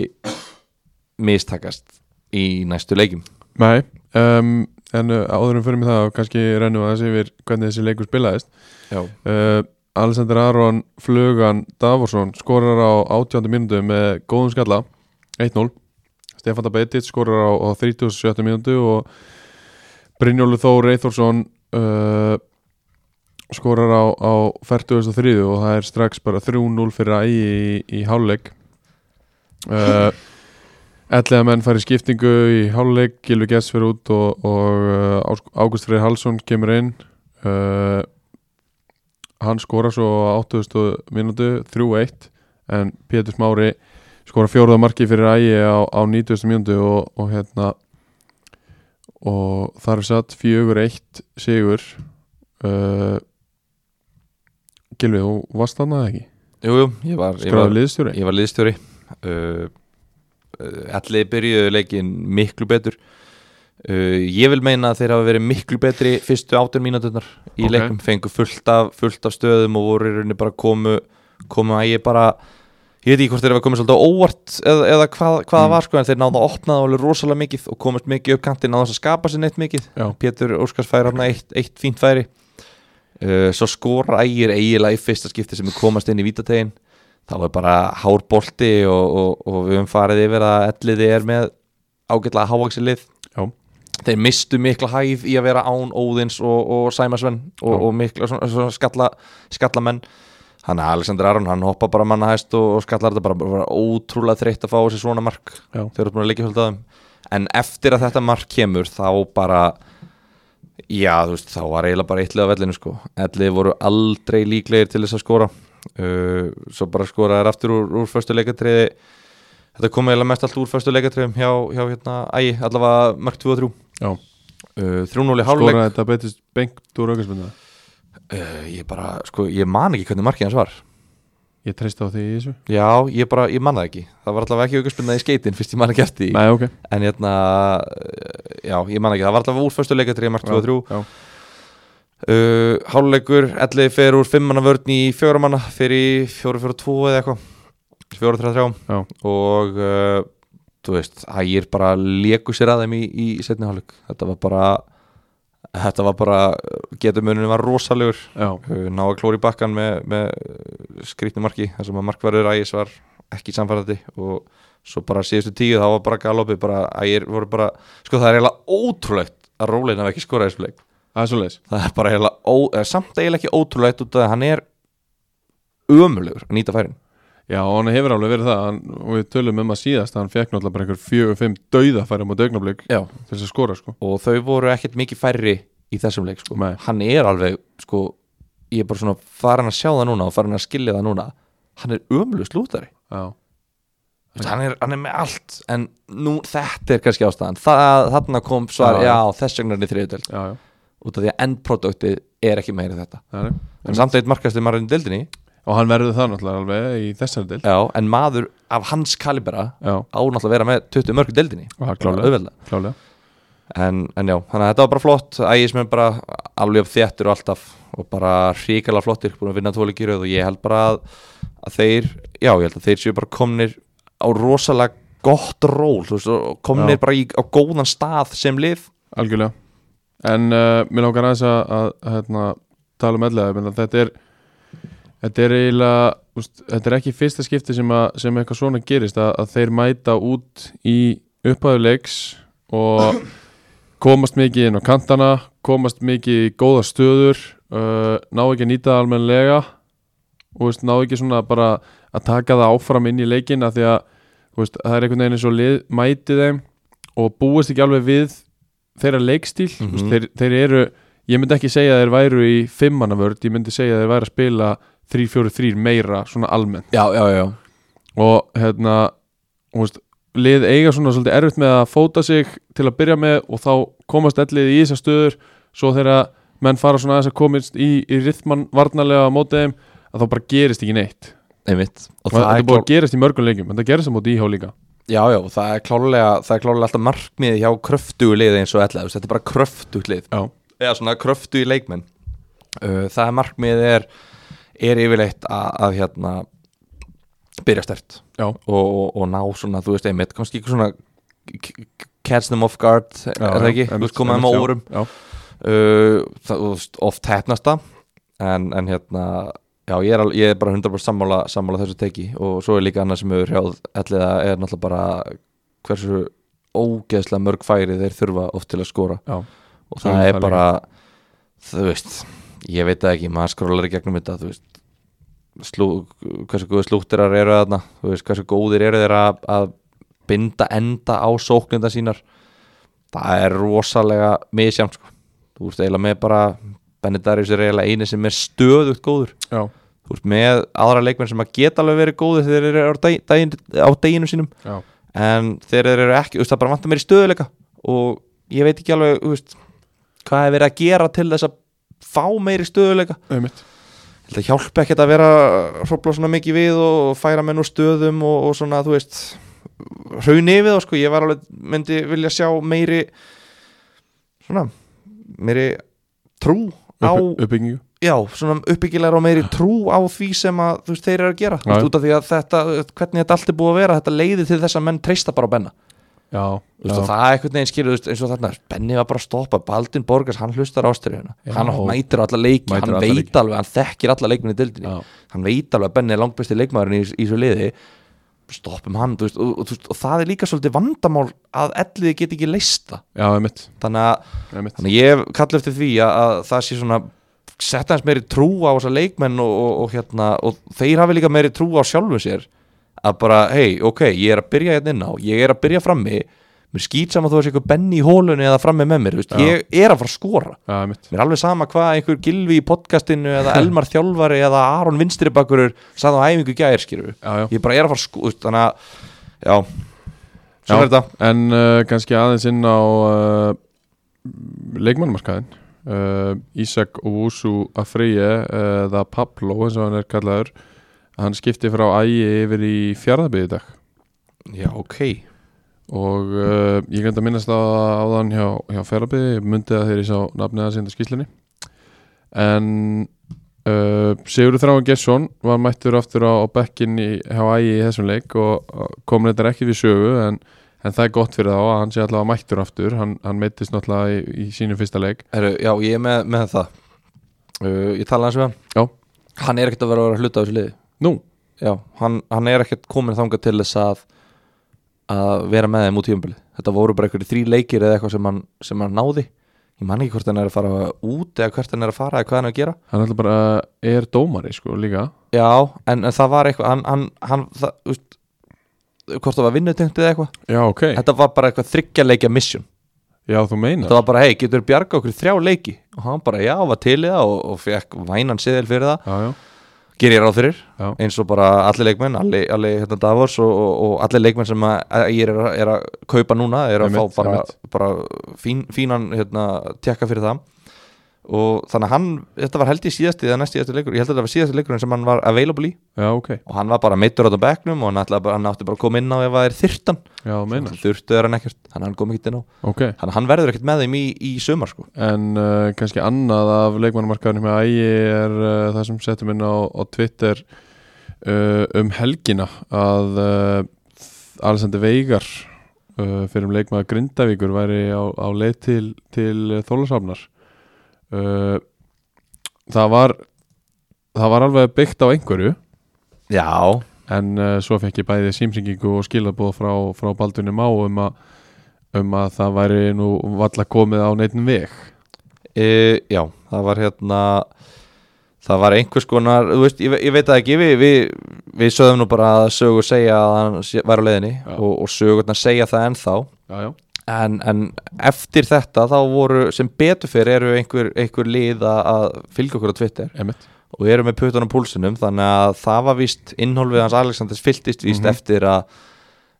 mistakast í næstu leikim nei um, en áður en fyrir mig það kannski rennum við aðeins yfir hvernig þessi leikur spilaðist. Já, uh, Alexander Aron Flugan Davorsson skorar á 18. mínútu með góðum skalla 1-0 Stefán Dabetit skorar á, á 37. mínútu og Brynjólu Þór Eithórsson uh, skorar á, á 43. og það er strax bara 3-0 fyrir ægi í, í háluleik uh, [LAUGHS] Ellega menn fær í skiptingu í háluleik Gilvi Gess fyrir út og, og uh, Ágúst Freyr Halsson kemur inn uh, hann skora svo á 80. mínútu 3-1 en Pétur Smári skora fjóruða marki fyrir ægi á, á 90. mínútu og, og hérna og þar er satt 4-1 sigur uh, Gilvi, þú varst þarna ekki? jú, jú, ég var, var, liðstjóri? ég var liðstjóri uh, Allir byrjuðu leikin miklu betur uh, Ég vil meina að þeir hafa verið miklu betri fyrstu átján mínúturnar í Ok. leikum Fengu fullt af, fullt af stöðum og voru í rauninni bara komu komu að ég bara ég veit ekki hvort þeir hafa komið svolítið á óvart eða, eða hvað, hvað það Mm. var sko en þeir náðu að opna það alveg rosalega mikið og komast mikið upp kantinn náðu að skapa sér neitt mikið Já, Pétur Óskars fær hérna eitt, eitt fínt færi uh, svo skora ægir eiginlega í fyrsta skipti sem er komast inn í vítategin þá er bara hár bolti og, og, og við höfum farið yfir að elliði er með ágætlega hávaksi lið Já. Þeir mistu mikla hæð í að vera án Óðins og, og Sæmasvenn og, og mikla svona, svona skalla, skallamenn. Hann er Alexander Aron, hann hoppa bara manna hæst og, og skallar þetta bara, bara ótrúlega þreytt að fá þessi svona mark Já. þeir eru búin að að þeim en eftir að þetta mark kemur þá bara já þú veist þá var eiginlega bara eittlið á vellinu sko. Ellið voru aldrei líklegir til þess að skora. Uh, svo bara skora þær aftur úr, úr förstu leikatriði. Þetta kom eiginlega mest allt úr förstu leikatriðum hjá, hjá hérna ægi allavega mark 2 og 3 Já. Uh, 3-0 í háluleik skoraði þetta betist bengt úr aukarsmynda uh, ég bara sko ég man ekki hvernig markið hans var. Ég treyst á því í þessu. Já ég bara ég man það ekki. Það var allavega ekki aukarspunnað í skeitin fyrst ég man ekki eftir Nei, ok. En hérna uh, já ég man ekki. Það var allavega úr förstu leikatriði mark 2 og 3 Já, Uh, háluleikur, ellið fer úr fimmanna vörn í fjóramanna fyrir í fjóru fjóru tvo eða eitthvað. Fjóru þrjá þrjá. Já. og uh, þú veist, hægir bara leku sér að þeim í, í setni háluleik þetta var bara þetta var bara, getumuninu var rosalegur. Ná að klóri bakkan með, með skrýtni marki þar sem að markverður ægis var ekki samfærandi og svo bara síðustu tíu þá var bara galopi bara ægir voru bara, sko það er eiginlega ótrúlegt að rólinn hafa ekki skorað þessu leik. Það er bara eiginlega, ó, samt eiginlega ekki ótrúlegt út af að hann er ömulugur að nýta færin Já, hann hefur alveg verið það hann, og við tölum um að síðast að hann fekk náttúrulega bara einhver fjögur, fimm dauða færi á dögnablik Já. til þess að skora sko. Og þau voru ekkert mikið færri í þessum leik sko. Hann er alveg sko, ég er bara svona farin að sjá það núna og farin að skilja það núna. Hann er Þú veist, hann, er, hann er með allt en nú, þetta er kannski ástæðan. Það, þarna kom svar, Já. já, þess vegna er í þriðutöld út af því að endproduktið er ekki meira þetta. Það en samt eitt markast Og hann verður það náttúrulega alveg í þessari dild já, en maður af hans kalibera Já, á náttúrulega að vera með 20 mörg í deildinni. Klálega, en, en já, þannig að þetta var bara flott. Ægismenn bara alveg upp þéttur og alltaf og bara ríkala flottir búin að vinna tóli röð og ég held bara að, að þeir, já, ég held að þeir séu bara komnir á rosalega gott ról, þú veist, komnir Já. bara í, á góðan stað sem lið. Algjörlega. En uh, mér langar aðeins að, að hérna, tala um ellega þetta er þetta er eiginlega úst, þetta er ekki fyrsta skipti sem, að, sem eitthvað svona gerist að, að þeir mæta út í upphæðu leiks og [CLEARS THROAT] komast mikið inn á kantana komast mikið í góða stöður uh, ná ekki að nýta það almennilega og veist, ná ekki svona bara að taka það áfram inn í leikin að því að veist, það er einhvern veginn eins og lið mæti þeim og búist ekki alveg við þeirra leikstíl mm Mhm. þeir, þeir eru, ég myndi ekki segja að þeir væru í fimmannavörd, ég myndi segja að þeir væru að spila 3-4-3 meira svona almennt. Já, já, já, og hérna veist, lið eiga svona svolítið erfitt með að fóta sig til að byrja með og þá komast ellið í þessar stöður. Svo þegar menn fara svona aðeins að komast í, í rithman varnarlega á mótið þeim að þá bara gerist ekki neitt. Einmitt. Og það þetta er er búið klár, að gerast í mörgum leikjum en það gerist á móti íhá líka. Já, já, það er klárlega það er klárlega alltaf markmiði hjá kröftugu lið eins og ætla, þetta er bara kröftugt lið. Já, eða svona kröftu í leikmenn. Uh, það er markmið er er yfirleitt að, að hérna byrja stert já, og, og, og ná svona, þú veist, einmitt kannski ekki svona catch them off guard er það ekki, þú veist, koma þeim á órum. Já, uh, það, oft hefnast það en, en hérna já, ég er, ég er bara 100% sammála, sammála þessu teki og svo er líka annað sem hefur hrjáð elliða er náttúrulega bara hversu ógeðslega mörg færi þeir þurfa oft til að skora. Já, og Svo það er það bara þú veist, ég veit það ekki maður skrólar í gegnum þetta þú veist. Slú, hversu góði slúttirar eru þarna þú veist, hversu góðir eru þeir að, að binda enda á sókninda sínar. Það er rosalega misjæmt sko. þú veist, eiginlega með bara Benedarius er eiginlega eini sem er stöðugt góður. Já, þú veist, með aðra leikmenn sem að geta alveg verið góðir þegar þeir eru á, dag, daginn, á deginu sínum. Já, en þeir eru ekki, þú veist, það bara vantar mér í stöðuleika og ég veit ekki alveg þú veist, hvað er verið að gera til þess að fá meiri stöðuleika þetta hjálpa ekkert að vera hrópla svona mikið við og færa menn úr stöðum og, og svona, þú veist hrauni við og sko, ég var alveg myndi vilja sjá meiri svona meiri trú á, Upp, uppbyggingu. Já, svona uppbyggilegar og meiri trú á því sem að þú veist, þeir eru að gera, já. út af því að þetta hvernig þetta allt er búið að vera, þetta leiði til þess að menn treysta bara á Benna Já, og já, það er einhvern veginn skilur eins og þarna, Benni var bara að stoppa Baldin Borgars, hann hlustar ástyrjuna Já. hann mætir alla leiki, Mætir hann alla veit leiki. alveg hann þekkir alla leikminni dildinni, já, hann veit alveg að Benni er langbesti leikmaðurinn í, í þessu liði. Stoppum hann, veist, og, og, veist, og það er líka svolítið vandamál að elliði get ekki leist það, já, einmitt, þannig að, ég kalli eftir því að, að það sé svona setja hans meiri trú á þessa leikmenn og, og, og hérna, og þeir hafi líka meiri trú á sjálfum sér að bara, hei, ok, ég er að byrja hérna inn á, ég er að byrja frammi mér skýt saman þú veist eitthvað benni í hólunni eða frammi með mér, veist, ég er að fara að skora. Já, einmitt. Mér er alveg sama hvað einhver gilvi í podcastinu eða [LAUGHS] Elmar þjálfari eða Aron vinstribakurur sagði á æfingu gæðir já, ég bara er að fara að sko þannig að, já, svo er þetta. en uh, kannski aðeins inn á uh, leikmannmarkaðin uh, Ísak Owusu Afriye uh, eða Pablo eins og hann er kallaður hann skipti frá ægi yfir í fjárðabíði dag. Já, ok, og uh, ég gæti að minnast á áðan hjá, hjá fjárðabíði, ég myndi að þeir í sá nafnið að senda skýslinni en uh, Sigurður Þráin Gesson var mættur aftur á, á bekkin í, hjá ægi í þessum leik og kom þetta ekki við sögu en En það er gott fyrir þá að hann sé allavega mættur aftur. Hann, hann meittist náttúrulega í, í sínu fyrsta leik. Heru, já, ég er með, með það. Uh, ég tala hans við hann. Já. hann er ekkert að vera að vera hluta á þessu liði Nú, já, hann, hann er ekkert komin þangað til þess að að vera með þeim út tíumbili þetta voru bara einhverju þrý leikir eða eitthvað sem hann, sem hann náði. Ég man ekki hvort hann er að fara út eða hvert hann er að fara eða hvað hann er að gera. Hann alltaf bara er dómari sko líka. Já, en, en það var eitthvað hann, hann, hann það, úst, hvort það var vinnutengt eða eitthvað. Já ok, þetta var bara eitthvað þryggja leikja mission. Já þú meinar. Þetta var bara, hei, getur bjarga okkur í þrjá leiki? Og hann bara, já, var til í það og, og fekk vænan siðil fyrir það, já, já, ger ég ráð fyrir já, eins og bara allir leikmenn, allir, allir hérna Davos og, og, og allir leikmenn sem ég er, er að kaupa núna er að fá bara, bara fín, fínan hérna, tekka fyrir það og þannig að hann, þetta var held ég síðasti eða næst síðasti leikur, ég held að þetta var síðasti leikurinn sem hann var available í. Já ok. Og hann var bara meittur á þetta bekknum og hann, bara, hann átti bara að koma inn á ef það er þyrtan þurftu er hann ekkert, þannig að hann kom ekkert inn á. Ok. Þannig að hann verður ekkert með þeim í, í sumar sko. en uh, kannski annað af leikmannamarkaðunum með ægi er uh, það sem settum inn á, á Twitter uh, um helgina að uh, Alexander Veigar uh, fyrir um leikmaður Grindavíkur væri á, á leið til, til Þólasafnar uh, það var það var alveg byggt á einhverju. Já, en uh, svo fekk ég bæði símringingu og skilabóð frá, frá Baldunni Má um um að það væri nú valla komið á neittn veg. E, já það var hérna það var einhvers konar, veist, ég, ég veit ekki við, við, við sögum nú bara að sögur segja að hann væri á leiðinni Já. og, og sögurnar segja það ennþá. Já, já, en, en eftir þetta þá voru sem betur fyrir eru einhver, einhver lið að, að fylgja okkur á Twitter. Emitt og eru með puttan á púlsinum þannig að það var víst innhólfið hans Alexanders fylltist víst Mhm. eftir að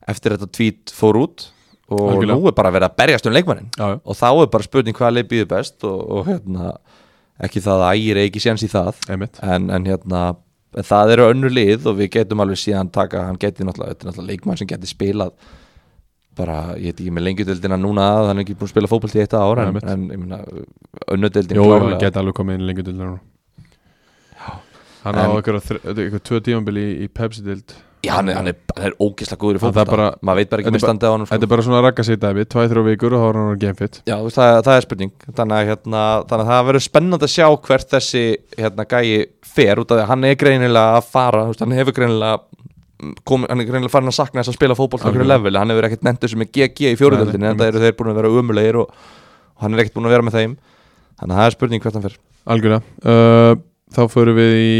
eftir að þetta tweet fór út. Og Algjörlega. nú er bara verið að berjast um leikmannin já, já, og þá er bara spurning hvað leið býður best og, og hérna ekki það að ægir ekki séns í það. En, en hérna en það eru önnur lið og við getum alveg síðan taka, hann geti náttúrulega, náttúrulega leikmann sem geti spilað bara, ég veit ekki með lengjudeldina núna hann er ekki búin að spila fótbolt í eitt ár en, en ég meina, önnudeldin Jó, hann geti alveg komið inn lengur til núna. Hann á En- ykkur, ykkur tvö tímambili í, í Pepsi-dild já, hann er, hann er, er ógislega góður í er bara- maður veit bara ekki með standið á hann sko. Þetta er bara svona rakka sér dæmi, tvæ, þrjá vikur og þá er hann gamefit Já, það, það er spurning. Þannig að, hérna, þannig að það verður spennandi að sjá hvert þessi hérna, gæi fer út af því að hann er greinilega að fara hann hefur greinilega kom, hann er greinilega farin að sakna þess að spila fótbolt á einhverju Algjörlega. level, hann hefur ekkert nendur sem er GG í fjóruðöldinni, en það eru þeir búin að vera umulegir og, og hann er ekkert búin að vera með þeim. Þannig að það er spurning hvert hann fer. Algjörlega. Uh, Þá förum við í,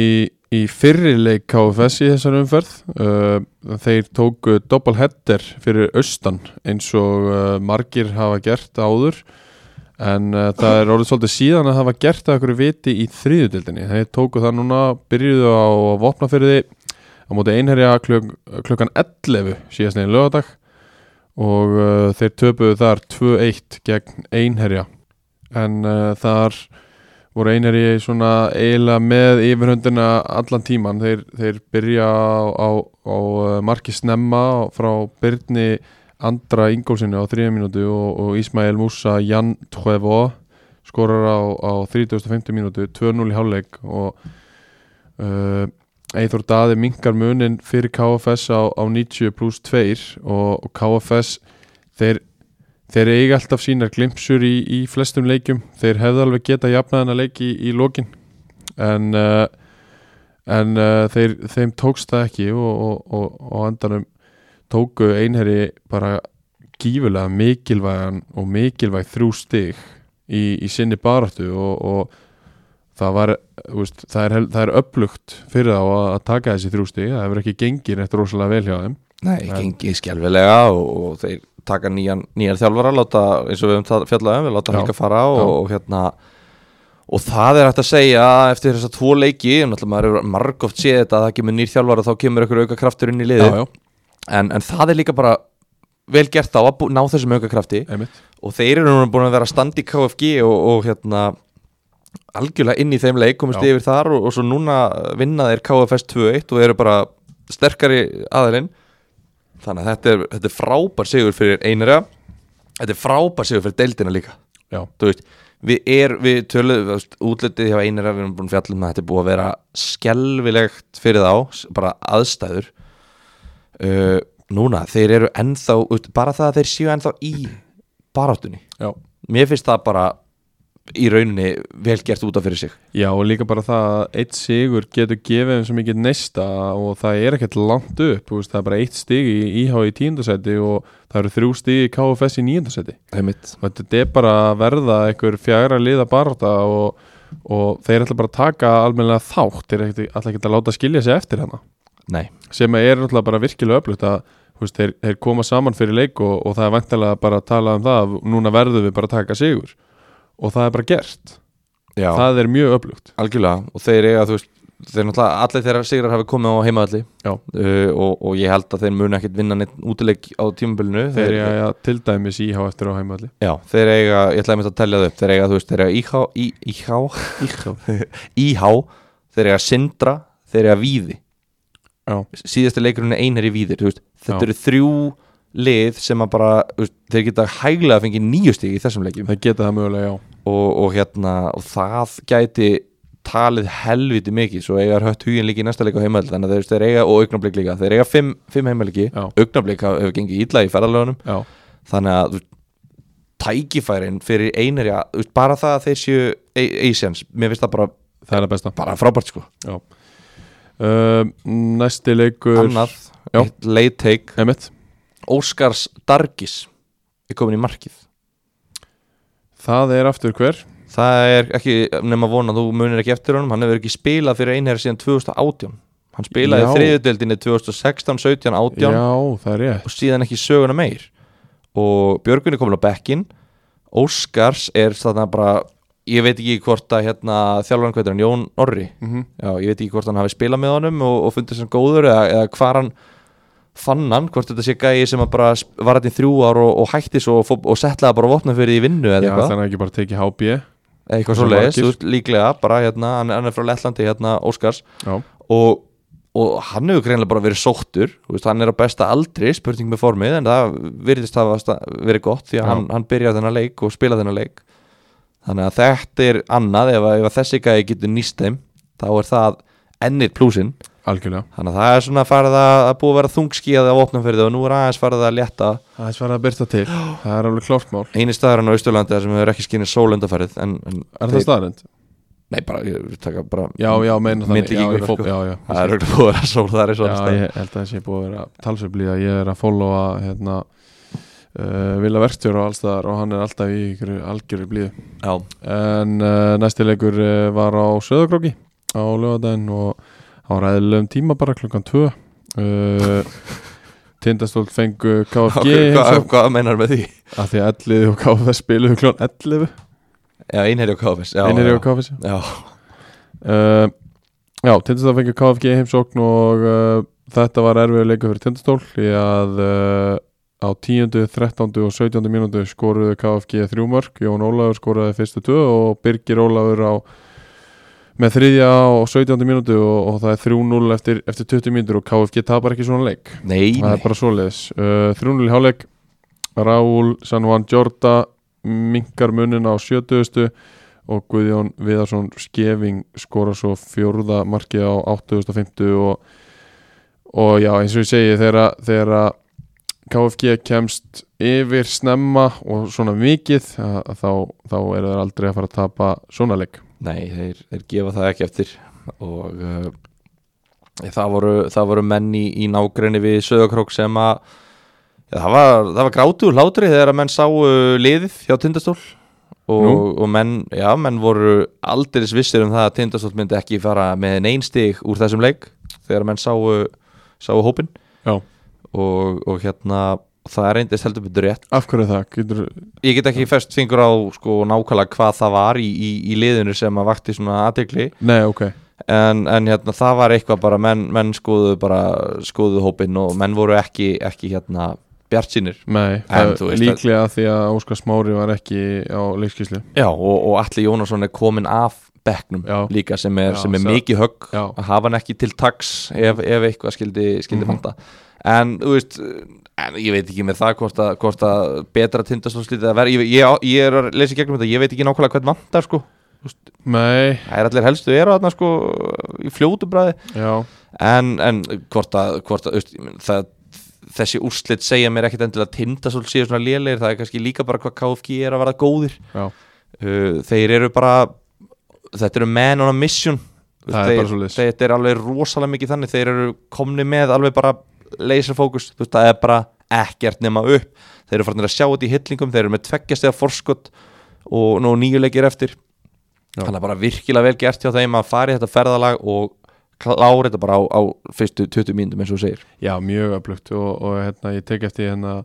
í fyrri leik KFS í þessari umferð. Uh, Þeir tóku doppelheader fyrir austan eins og uh, margir hafa gert áður. En uh, það er orðið svolítið síðan að hafa gert það okkur viti í þriðudildinni þeir tóku það núna, byrjuðu á vopnafyrði á móti einherja kluk klukkan 11 síðast neginn lögadag og uh, þeir töpuðu þar 2-1 gegn einherja. En uh, þar voru einherji svona eiginlega með yfirhundina allan tíman þeir, þeir byrja á, á, á uh, marki snemma frá Byrni Andra Ingólfsinu á þriða mínútu og, og Ismail Musa Jan Tvevo skorar á, á 3050 mínútu 2-0 í hálfleik og uh, Eithor Daði minkar munin fyrir KFS á, á 90 pluss 2 og, og KFS þeir, þeir eiga alltaf sínar glimpsur í, í flestum leikjum. Þeir hefðu alveg geta jafnaðan að leiki í, í lokin. En uh, en uh, þeir, þeim tókst það ekki og, og, og, andanum tóku einherri bara gífulega mikilvægan og mikilvæg þrjú stig í, í sinni baráttu og, og það var veist, það, er, er upplugt fyrir þá að, að taka þessi þrjú stig. Það hefur ekki gengið neitt rosalega vel hjá þeim. Nei, En- gengið skjálfilega og, og þeir taka nýjan, nýjan þjálfara láta, eins og við höfum fjallaðum, við láta Já. Helga fara og, Já. og hérna og það er hægt að segja eftir þess að tvo leiki, náttúrulega maður er margóft séð þetta að það kemur nýr þjálfara þá kemur ykkur auka kraftur inn í liði já, en, en það er líka bara vel gert þá að ná þessum auka krafti einmitt. Og þeir eru núna búin að vera í KFG og, og hérna algjörlega inn í þeim leik komist Já. yfir þar og, og svo núna vinna þeir KFS 2-1 og eru bara sterkari aðilinn. Þannig að þetta er, þetta er frábær sigur fyrir einara þetta er frábær sigur fyrir deildina líka. Veist, við er við töluðum, útlitið hjá einara við erum búin að fjalla um að þetta er búið að vera skelvilegt fyrir þá, bara aðstæður. Uh, núna, þeir eru ennþá bara það að þeir séu ennþá í baráttunni. Já. mér finnst það bara í rauninni vel gert út af fyrir sig. Já og líka bara það að eitt sigur getur gefið eins og mikið neista og það er ekkert langt upp veist, það er bara eitt stig í IH í tíundasæti og það eru þrjú stig í KFS í níundasæti þetta er bara að verða einhver fjagra liða barða og, og þeir ætla bara að taka almennilega þátt þeir ætla ekki að láta skilja sig eftir hana. Nei, sem er náttúrulega bara virkilega öflugt að veist, þeir, þeir koma saman fyrir leik og, og það er vantilega bara að tala um það að núna verðum við bara að taka sigur og það er bara gert. Já, það er mjög öflugt. Algjörlega. Og þeir eiga, þú veist þeir náttúrulega, allir þeirra sigrar hafi komið á heimaðalli uh, og, og ég held að þeir muni ekkit vinna neitt útileik á tímabilinu. Þeir eiga ja, til dæmis íhá eftir á heimalli Já, þeir eiga, ég ætlaði að telja það upp þeir eiga, þú veist, þeir eiga íhá í, íhá, íhá. [LAUGHS] Þeir eiga sindra, þeir eiga víði. Já. síðasti leikurinn er einar í víðir þú veist, þetta Já. eru þrjú lið sem að bara, þeir geta hæglega að fengi nýju stig í þessum leikjum. Það geta það mögulega já. Og, og hérna, og það gæti talið helviti mikið. Svo eiga hött hugin líka í næsta leik á heimaldi þannig að þeir, eiga, og augnablik líka, þeir eiga fimm, fimm augnablik hafa- hefur gengið illa í ferðalögunum. Þannig að tækifærin fyrir að, veist, bara það að þeir séu Asians, mér finnst það bara, það er það besta. bara frábært sko. Uh, næsti leikur annað, Óskars Dargis er komin í markið. Það er aftur hver. Það er ekki nema vona að þú munir ekki eftir honum, hann hefur ekki spilað fyrir einherja síðan 2018 hann spilaði þriðudeldinni 2016, 17, 18 já, það er rétt. Og síðan ekki söguna meir. Og Björgun er komin á bekkin Óskars er þarna bara ég veit ekki hvort að hérna þjálfarn hvað er hann, Jón Orri? Mm já, ég veit ekki hvort hann hafi spilað með honum og, og fundið sem góður eða, eða hvar hann fann hann, hvort þetta sé gæi sem að bara var þetta í þrjú ár og, og hætti svo og, og settlaði bara vopna fyrir í vinnu eða já, eitthvað, þannig að ekki bara tekið HB eitthvað Svo svo leiðis, margir. þú veist, líklega bara hérna, hann, hann er frá Lettlandi hérna, Óskars. Já, og, og hann hefur greinlega bara verið sóttur veist, hann er á besta aldri, spurning með formið en það virðist sta- verið gott því að Já. hann, hann byrjar þennan leik og spila þennan leik. Þannig að þetta er annað ef, að- ef að þessi gæði getur nýst þeim þá er það ennir plúsin algjörlega. Þannig að það er svona farið að, að búið að vera þungskíðað á opnumferði og nú er aðeins farið að létta. Það er svarað að byrta til, [GASPS] það er alveg klárt mál. Eini staðurinn á Austurlandi þar sem hefur ekki skinnið sólundaferð en, en er það staðarind? Nei, bara, ég taka bara já, já, meina þannig já, ég fó- sko. já, já, það er auðvitað búið að vera sól þar í svona já, stað. ég held að það sé búið að vera talsveiflíða, ég er að followa hérna uh, vilja verktjóra og allstaðar og hann er alltaf í ykkur algjöru blíðu. Já, en uh, næsti leikur uh, var á Söðakróki á lögadaginn og á ræðilegum tíma bara klukkan 2 uh, Tindastóll fengu KFG hvað, hvað meinar með því? af því að 11 og KFS spiluðu klukkan 11 Já, einherja og KFS já, einir já. og KFS já, uh, Já, Tindastóll fengu KFG heimsókn og uh, þetta var erfiður leikur fyrir Tindastóll því að á 10., 13. og 17. mínútu skoruðu KFG þrjú mörg Jón Ólafur skoruði fyrstu tvö og Birgir Ólafur á með þriðja og 17. mínútu og, og það er 3-0 eftir, eftir 20 mínútur og KFG tapar ekki svona leik nei, það er bara svoleiðis uh, 3-0 í hálfleik Raúl San Juan Jorda minkar munin á 70. og Guðjón Viðarsson Skeving skora svo fjórða markið á 850 og, og já eins og ég segi þegar, þegar KFG kemst yfir snemma og svona mikið að, að þá, þá eru þeir aldrei að fara að tapa svona leik nei þeir, þeir gefa það ekki eftir og uh, það, voru, það voru menn í, í nágrinni við Söðakrók sem að ja, það var, það var grátur hlátri þegar að menn sáu liðið hjá Tindastól og, og menn, já, menn voru aldeilis vissir um það að Tindastól myndi ekki fara með neinn stig úr þessum leik þegar menn sáu, sáu hópin og, og hérna það reyndist heldur betur rétt Af hverju er það? Getur, ég get ekki fest fingur á sko nákvæmlega hvað það var í, í, í liðinu sem að vakti svona aðtegli nei, ok en, en hérna það var eitthvað bara menn, menn skoðu bara skoðu hópinn og menn voru ekki, ekki hérna bjart sínir Nei, En veist líklega að því að Óskar Smári var ekki á leikskíslu já og, og Alli Jónasson er komin af bekknum Já. líka sem er, Já, sem er svo- mikið högg Já. að hafa hann ekki til taks ef, ef eitthvað skildi, skildi Mhm. vanta en þú veist en ég veit ekki með það hvort að, hvort að betra tindastólslítið að vera ég, ég, ég er að lesa í gegnum þetta, ég veit ekki nákvæmlega hvern vantar sko. Nei, það er allir helstu eru þarna sko í fljótu bræði já, en, en hvort að, hvort að það, þessi úrslit segja mér ekkit endilega að tindasól séu svona lélegir það er kannski líka bara hvað KFG er að vera góðir. Já. Uh, þeir eru bara þetta eru man on a mission. Það er þeir, bara svoleiðis. þetta er alveg rosalega mikið þannig þeir eru komni með alveg bara laserfókus, þú veist, það er bara ekkert nema upp, þeir eru farin að sjá þetta í hillingum, þeir eru með tveggjast eða forskott og nú nýju leikir eftir. Já. þannig að bara virkilega vel gert hjá þeim að fara í þetta ferðalag og klára þetta bara á, á fyrstu 20 mínútum eins og segir. Já, mjög öflugt og, og hérna, ég tek eftir hérna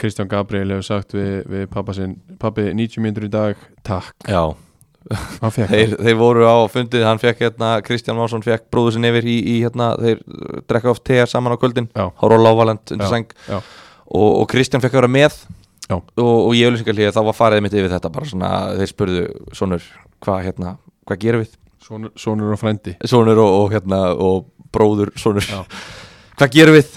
Kristján Gabriel hefur sagt við, við pappa sinn pappi 90 mínútur í dag, takk. Já, þeir, þeir voru á fundið, hann fekk hérna, Kristján Másson fekk bróður sinn yfir í, í hérna, þeir drekka oft tegar saman á kvöldin á lávalend undir já. og, og Kristján fekk að vera með Já. og, og ég auðlýsingarlíði þá var farið mitt yfir þetta bara svona, þeir spurðu sonur, hvað hérna, hvað gerum við? sonur og frændi Sonur og, og hérna, og bróður sonur, Já. [LAUGHS] hvað gerum við?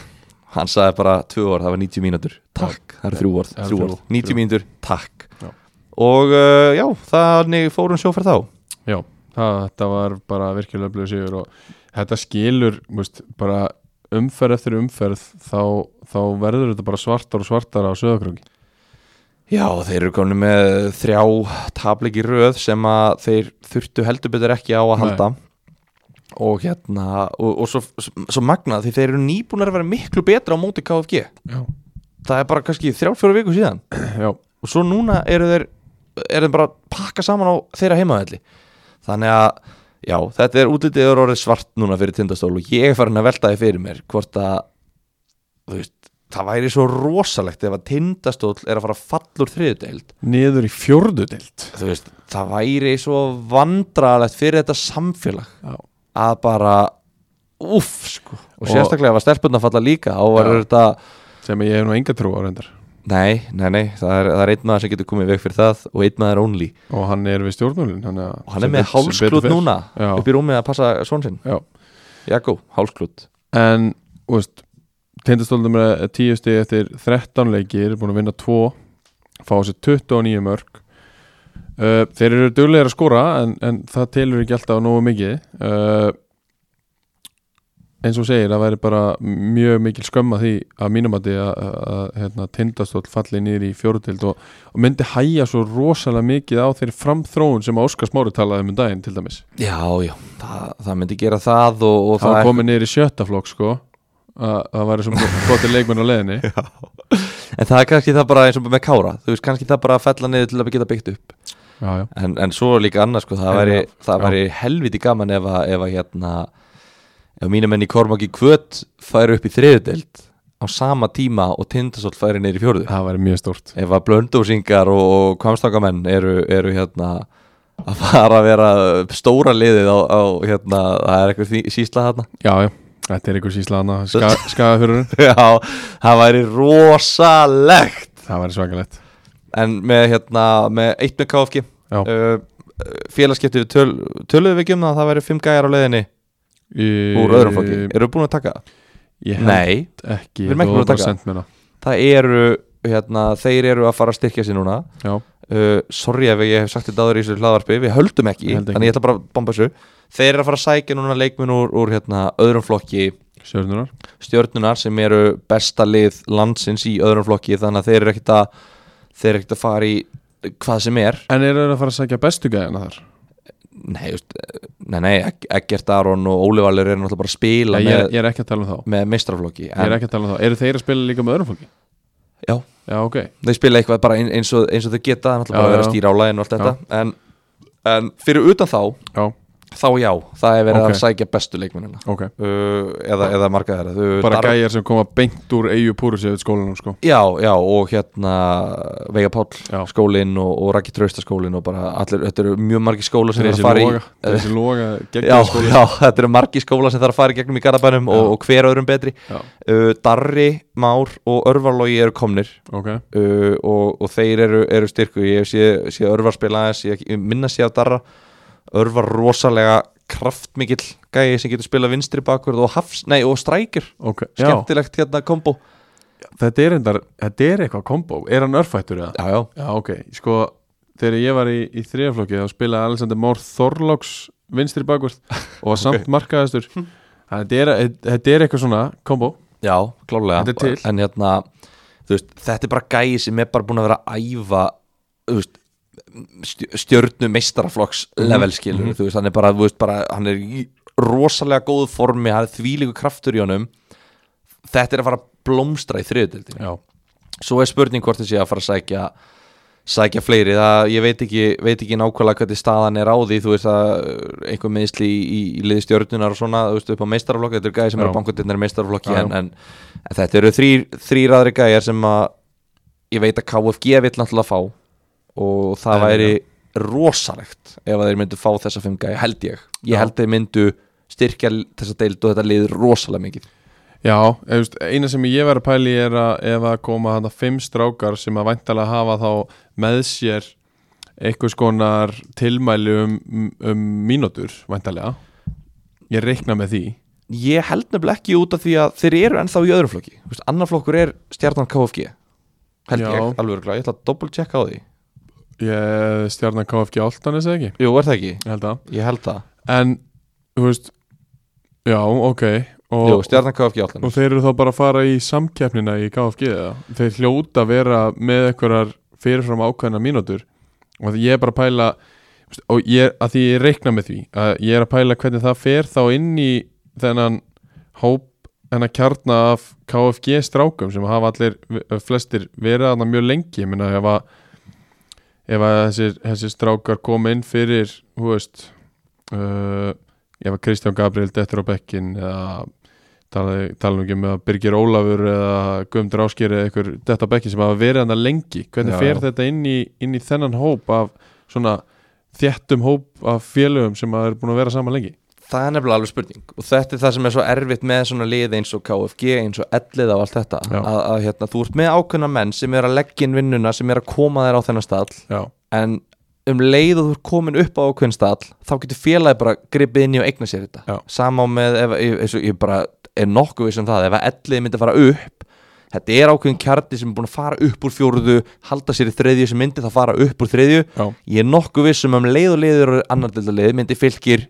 Hann sagði bara tvö orð, það var 90 mínútur takk, það eru þrjú orð, Já, þrjú þrjú. orð 90 Þrjú. mínútur, takk Já. Og uh, já, þannig fórum sjóferð þá. Já, það, þetta var bara virkilega blöðu sigur og þetta skilur veist, bara umferð eftir umferð þá, þá verður þetta bara svartar og svartar á söðakröki Já, þeir eru komin með þrjá tableiki röð sem að þeir þurftu heldur betur ekki á að Nei. halda. Og hérna og, og svo, svo magnað því þeir eru nýbúnar að vera miklu betra á móti KFG Já, það er bara kannski þrjár fjóra viku síðan. Já, og svo núna eru þeir eru þeir bara að pakka saman á þeirra heimaðalli þannig að já, þetta er útlitið er orðið svart núna fyrir tindastól og ég er farin að velta því fyrir mér hvort að veist, það væri svo rosalegt ef að tindastól er að fara að falla úr þriðudeild niður í veist, það væri svo vandralegt fyrir þetta samfélag Já, að bara uff, sko. Og Og- sérstaklega ef að stelpunna falla líka og verður Já. þetta sem ég hef nú enga trú á reyndar nei, nei, nei, það er, það er einn maður sem getur komið veg fyrir það og einn maður only. Og hann er við stjórnulinn og hann er með hálsklút núna Já. upp í rúmið að passa svon sinn. Já. Jakko, hálsklút. En, þú veist Tindastóldum er 10 stig eftir 13 leikir búin að vinna 2 fá sér 29 mörg uh, Þeir eru duglegir að skora en, en það telur ekki alltaf nógu mikið. Uh, eins og segir það væri bara mjög mikil skömma því að mínumati að, hérna, tindastóll falli niður í fjóruðild og, og myndi hæja svo rosalega mikið á þeirri framþróun sem Óskar Smári talaði um um daginn til dæmis. Já, já, það, það myndi gera það og, og það það var komið niður í sjötta flokk sko. Að það væri svo gott leikmenn á leðinni [LAUGHS] en það er kannski það bara eins og með Kára. Þú veist, kannski það bara að fella niður til að geta byggt upp. Já, já. en, en svo líka annað sko, það En væri, já, það já. væri helviti gaman ef að, ef að hérna ef mínum enn í Kormaki Kvöt færi upp í þriðudeld á sama tíma og Tindasól færi niður í fjórðu. Það væri mjög stórt. Ef að blöndósingar og, og kvamstangamenn eru, eru hérna að fara að vera stóra liðið á, á hérna, það er eitthvað því- sísla þarna. Já, já, þetta er einhver sísla hana ska, [LAUGHS] hún já, það væri rosalegt. Það væri svakalegt. En með hérna, með eitt með KFG uh, félagskipti við töl, töluðu við ekki um það að það væri fimm gæjar á leiðinni úr öðrum flokki, eru búin að taka það? ég held Nei, ekki Við erum ekki búin að taka. það. það eru hérna, þeir eru að fara að styrkja sér núna. Uh, sorry ef ég hef sagt þetta áður í þessu hlaðvarpi. Við höldum ekki, ekki. þannig ég ætla bara að bomba þessu. Þeir eru að fara að sækja núna leikminn úr, úr hérna, öðrum flokki sjörnunar stjörnunar sem eru besta lið landsins í öðrum flokki þannig að þeir eru ekkert að þeir eru ekkert að fara í hvað sem er. En eru þeir að fara að sækja bestu gæðina þar nei, just, nei, nei Eggert Aron og Óli Valur eru náttúrulega bara að spila ég, er, ég er ekki að tala um með meistraflokki ég er ekki að tala um þá, eru þeir að spila líka með öðrum fólki? Já. já, ok, þeir spila eitthvað bara ein- eins og, eins og þeir geta það er náttúrulega bara Já, að vera að stýra á lægin og allt þetta. En, en fyrir utan þá já, þá já, það er verið Ok. að sækja bestu leikmennina. Ok. Uh, eða, eða marga þeirra. Þau- bara Dar- gæjar sem koma beint úr eigu púrus yfir skólanum sko. Já, já, og hérna Veiga Páll, Já. skólinn og, og Raki Trausta skólinn og bara allir, þetta eru mjög margi skóla sem þessi að fara loga, í þessi loga Já, já, þetta eru margi skóla sem þarf að fara í gegnum í Garabænum og, og hver öðrum betri. Uh, Darri, Már og Örvarlogi eru komnir. Ok, uh, og, og þeir eru, eru styrku ég sé, sé Örvar spila aðeins ég, ég minna sé af Darra Örvar rosalega kraftmikill gæi sem getur spila vinstri bakvörð og, hafs, nei, og strækir. Ok já, skemmtilegt hérna kombo. Þetta er endar, þetta er eitthvað kombo. Er hann örfættur eða? Já, já, Já, ok, sko þegar ég var í, í þriðaflokki þá spilaði Alexander Már Þorláks vinstri bakvörð [LAUGHS] og var samt markaðastur þetta er, þetta er eitthvað svona kombo. Já, klálega. En hérna, veist, þetta er bara gæi sem er bara búin að vera að æfa veist, stjörnu meistaraflokks Mhm, level skilur, mhm. þú veist, hann er bara, veist, bara hann er í rosalega góðu formi hann er þvílíku kraftur í honum. Þetta er að fara að blómstra í þriðutildin já, svo er spurning hvort þessi að fara að sækja sækja fleiri, það, ég veit ekki veit ekki nákvæmlega hvernig staðan er á því þú veist að einhver meðsli í, í, í liði stjörnunar og svona, þú veist upp á meistaraflokki þetta eru gæði sem eru bankutinnar í meistaraflokki en, en, en þetta eru þrýr, aðri gæjar sem að ég veit að KFG vill náttúrulega fá og það Eðlilega. væri rosalegt ef að þeir myndu fá þessa fimm gæja, held ég. Ég held þeir myndu styrkja þessa deild og þetta liður rosalega mikið. Já eina sem ég verið að pæli er að ef að koma þarna fimm strákar sem að væntalega hafa þá með sér einhvers konar tilmæli um, um mínútur væntalega ég reikna með því. Ég held nefnilega ekki út af því að þeir eru ennþá í öðrum flokki. Annar flokkur er stjarnan KFG Held Já. ég, alveg. Ég ætla að double checka á því ég stjarnar KFG Áltanis eða ekki? Jú, er það ekki? ég held að Ég held það. En þú veist já ok og, Jú, stjarnan KFG allan og þeir eru þá bara að fara í samkeppnina í KFG eða? Þeir hljóta að vera með einhverjar fyrirfram ákveðna mínútur. Og ég er bara að pæla og ég, að því ég reikna með því að ég er að pæla hvernig það fer þá inn í þennan hóp þennan kjarna af KFG strákum sem hafa allir flestir verið aðna mjög lengi. Ég ef að ef að þessir, þessir strákar koma inn fyrir hú veist uh, ef að Kristján Gabriel dettur á bekkin eða tala, tala ekki um að Birgir Ólafur eða Guðmundur Ásker eða einhver detta bekkin sem hafa verið hann lengi hvernig Já, fer já. þetta inn í, inn í þennan hóp af svona þéttum hóp af félögum sem er búin að vera saman lengi Það er nefnilega alveg spurning. Og þetta er það sem er svo erfitt með svona lið eins og KFG eins og ellið og allt þetta. Að, að hérna, þú ert með ákveðna menn sem er að leggja inn vinnuna sem er að koma þér á þennan stall. Já, en um leið og þú ert komin upp á ákveðin stall þá getur félagi bara gripið inn í og eigna sér þetta. Já. sama á með, ef, eins og ég bara er nokkuð viss um það, ef ellið myndi að fara upp þetta er ákveðin kjarti sem er búin að fara upp úr fjóruðu, halda sér í þriðju sem myndi þá fara upp úr þriðju. Já, ég er nokkuð viss um um leið og leiður og annar deildalið myndi fylgir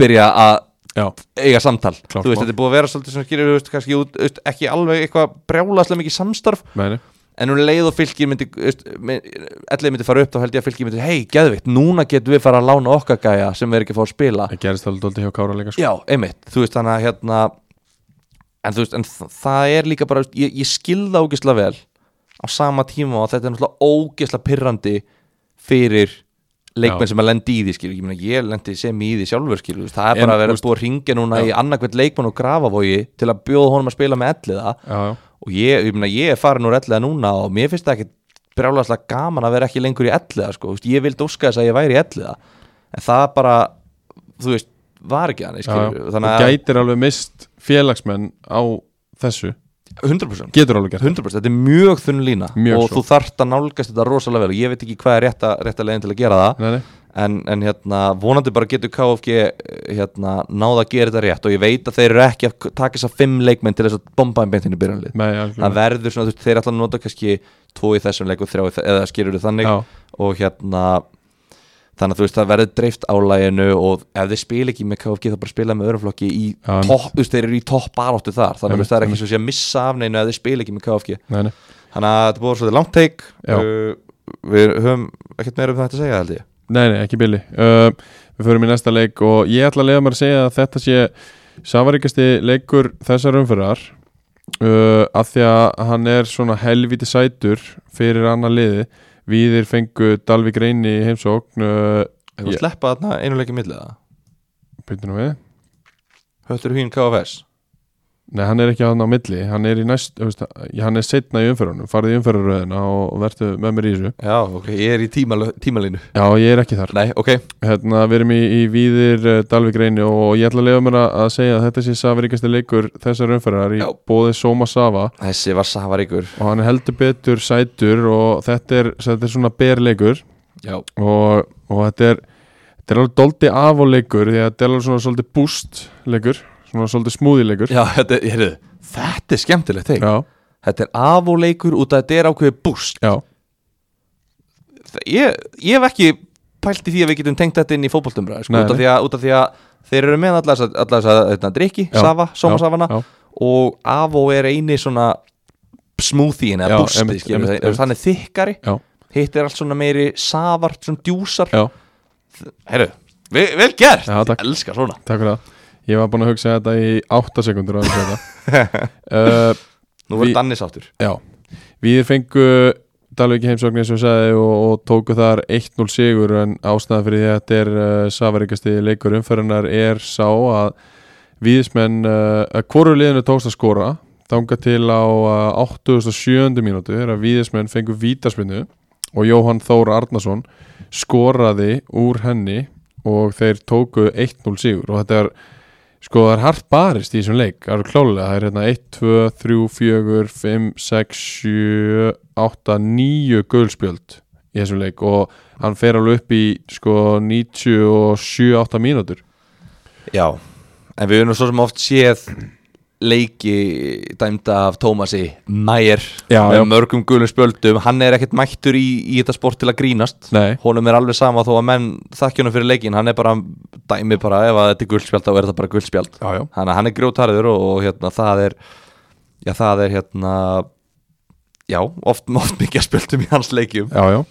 byrja að já, eiga samtal. Klárt þú veist, þetta er búið að vera svolítið sem skýrir, þú veist, kannski út, veist, ekki alveg eitthvað brjálaslega mikið samstarf. Meni en um leið og fylgir myndi ellið myndi fara upp þá held ég að fylgir myndi hei, geðvikt, núna getum við fara að lána okkar gæja sem við erum ekki að fá að spila. Það gerist alveg dóldi hjá Kára líka sko. já, einmitt, þú veist þannig að hérna en þú veist, en það er líka bara ég, ég skilða ógislega vel á sama tíma og þetta er náttúrulega ógislega pirrandi fyrir leikmenn sem að lendi í því skilur, ég meina ég lendi sem í því sjálfur skilur, þú það er En, bara að vera þú búið að ringja núna Já. í annarkvæmt leikmann og grafavogi til að bjóða honum að spila með elliða. Já, já, og ég, ég, meina, ég er farin úr elliða núna og mér finnst það ekki brjálagslega gaman að vera ekki lengur í elliða sko. Þú ég vildi óska þess að ég væri í elliða. En það bara þú veist, var ekki hann þannig að gætir alveg mist félagsmenn á þessu 100% getur alveg gert 100% þetta er mjög þunn lína. Mjög og svo. þú þarft að nálgast þetta rosalega vel. Ég veit ekki hvað er rétta, rétta leiðin til að gera það. Nei, nei, en, en hérna, vonandi bara getur KFG hérna, náða að gera þetta rétt. Og ég veit að þeir eru ekki að taka þess að fimm leikmenn til þess að bomba um beintinu byrjanlið það verður svona, þú veist, þeir að nota kannski tvo í þessum leik og þrjá eða skilur þau þannig. Já, og hérna þannig að þú veist það verður dreift álæginu og ef þeir spila ekki með KFG þá bara spila með öðruflokki í Já. topp, þú veist þeir eru í topp baráttu þar. Þannig að veist, það er ekki svo að sé að missa af neinu ef þeir spila ekki með KFG nei, nei. Þannig að þetta búið svolítið langt teik við höfum ekkert meira um þetta að segja held ég. Nei, nei, ekki billi uh, Við förum í næsta leik og ég ætla að leiða mér að segja að þetta sé safaríkasti leikur þessar umfyrir uh, af því að hann er svona helviti sætur fyrir annar liði Víðir fengu Dalvik reyni í heimsókn uh, Hefur Ég- yeah. sleppa þarna einu leikið millið það Byrjum við Höttur hýn KFS Nei, hann er ekki á hann á milli. Hann er í næst, veist, hann er setna í umfyrunum farið í umfyruröðina og verður með mér í þessu. Já, ok, ég er í tímal, tímalínu. Já, ég er ekki þar. Nei, ok, hérna, við erum í, í Víðir uh, Dalvik reyni og ég ætla að leiða mér að, að segja að þetta sé safaríkasti leikur þessar umfyrir í Já. bóði Soma Sava. Þessi var safaríkur. Og hann heldur betur sætur og þetta er, þetta er svona berleikur. Já, og, og þetta er þetta er alveg doldi af og leikur því að þetta er alveg svona svolítið boost leikur svona svolítið smúði leikur Já þetta, heyrðu, þetta er skemmtilegt teik já, Þetta er afóleikur út að þetta er ákveðið búst. Já, ég, ég hef ekki pælt í því að við getum tengt þetta inn í fótboltumræð sko, Nei, út, af nei. því að, út af því að þeir eru með allar þess að, allar þess að þetta, drikki, Já, safa, sómasafana já, og avó er eini svona smoothie Já, eða bústi, einmitt, skilur einmitt, við, þannig þykkari Já. hitt er allt svona meiri safart, svona djúsar. Já, Herru, vel, vel gert. Já, takk. Ég elska svona. Takk fyrir það Ég var búin að hugsa þetta í 8 sekundur uh, Nú Við- verður Danni sáttur. Já, við fengu Dalviki heimsókn eins og ég sagði og, og tóku þar 1-0 sigur en ástæða fyrir því að þetta er uh, safaríkasti leikur umferðinar er sá að viðismenn, uh, að hvoru liðinu tókst að skora þanga til á uh, 87. mínútu er að viðismenn fengu vítaspinnu og Jóhann Þór Arnason skoraði úr henni og þeir tóku 1-0 sigur. Og þetta er sko það er hart barist í þessum leik það eru klálega, það er hérna 1, 2, 3, 4 5, 6, 7 8, 9 gulspjöld í þessum leik og hann fer alveg upp í sko 97-8 mínútur. Já, en við erum svo sem oft séð leiki dæmda af Tómasi Mæjer Já, með mörgum gulum spjöldum. Hann er ekkert mættur í, í þetta sport til að grínast. Nei, honum er alveg sama þó að menn þakkjónum fyrir leikin hann er bara dæmi bara ef þetta er guldspjald þá er þetta bara guldspjald. Hann, hann er grjótarður og, og hérna það er já það er hérna já oft, [LAUGHS] oft mikið að spjöldum í hans leikjum. Já, já.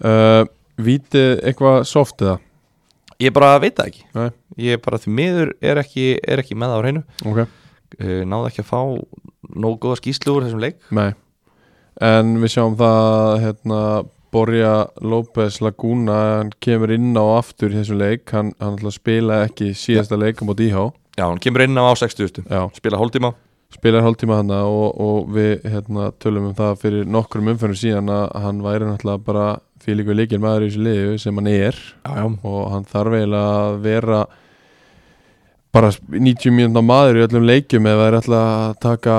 Uh, Vítið eitthvað soft eða? ég bara veit það ekki. Nei, ég bara því miður er ekki, er ekki með á hreinu. Ok, náði ekki að fá nógu góða skýslu úr þessum leik. Nei. En við sjáum það hérna Borja López Laguna hann kemur inn á aftur í þessum leik. Hann, hann spila ekki síðasta leik á mót íhá. Já hann kemur inn á 60 Já, spila hóltíma spilar hálftíma hana og, og við hérna, tölum um það fyrir nokkrum umfyrir síðan að hann væri náttúrulega bara líka líkil maður í þessu liðu sem hann er. Já, já. og hann þarf eiginlega að vera bara 90 mínúna maður í öllum leikjum eða það er alltaf að taka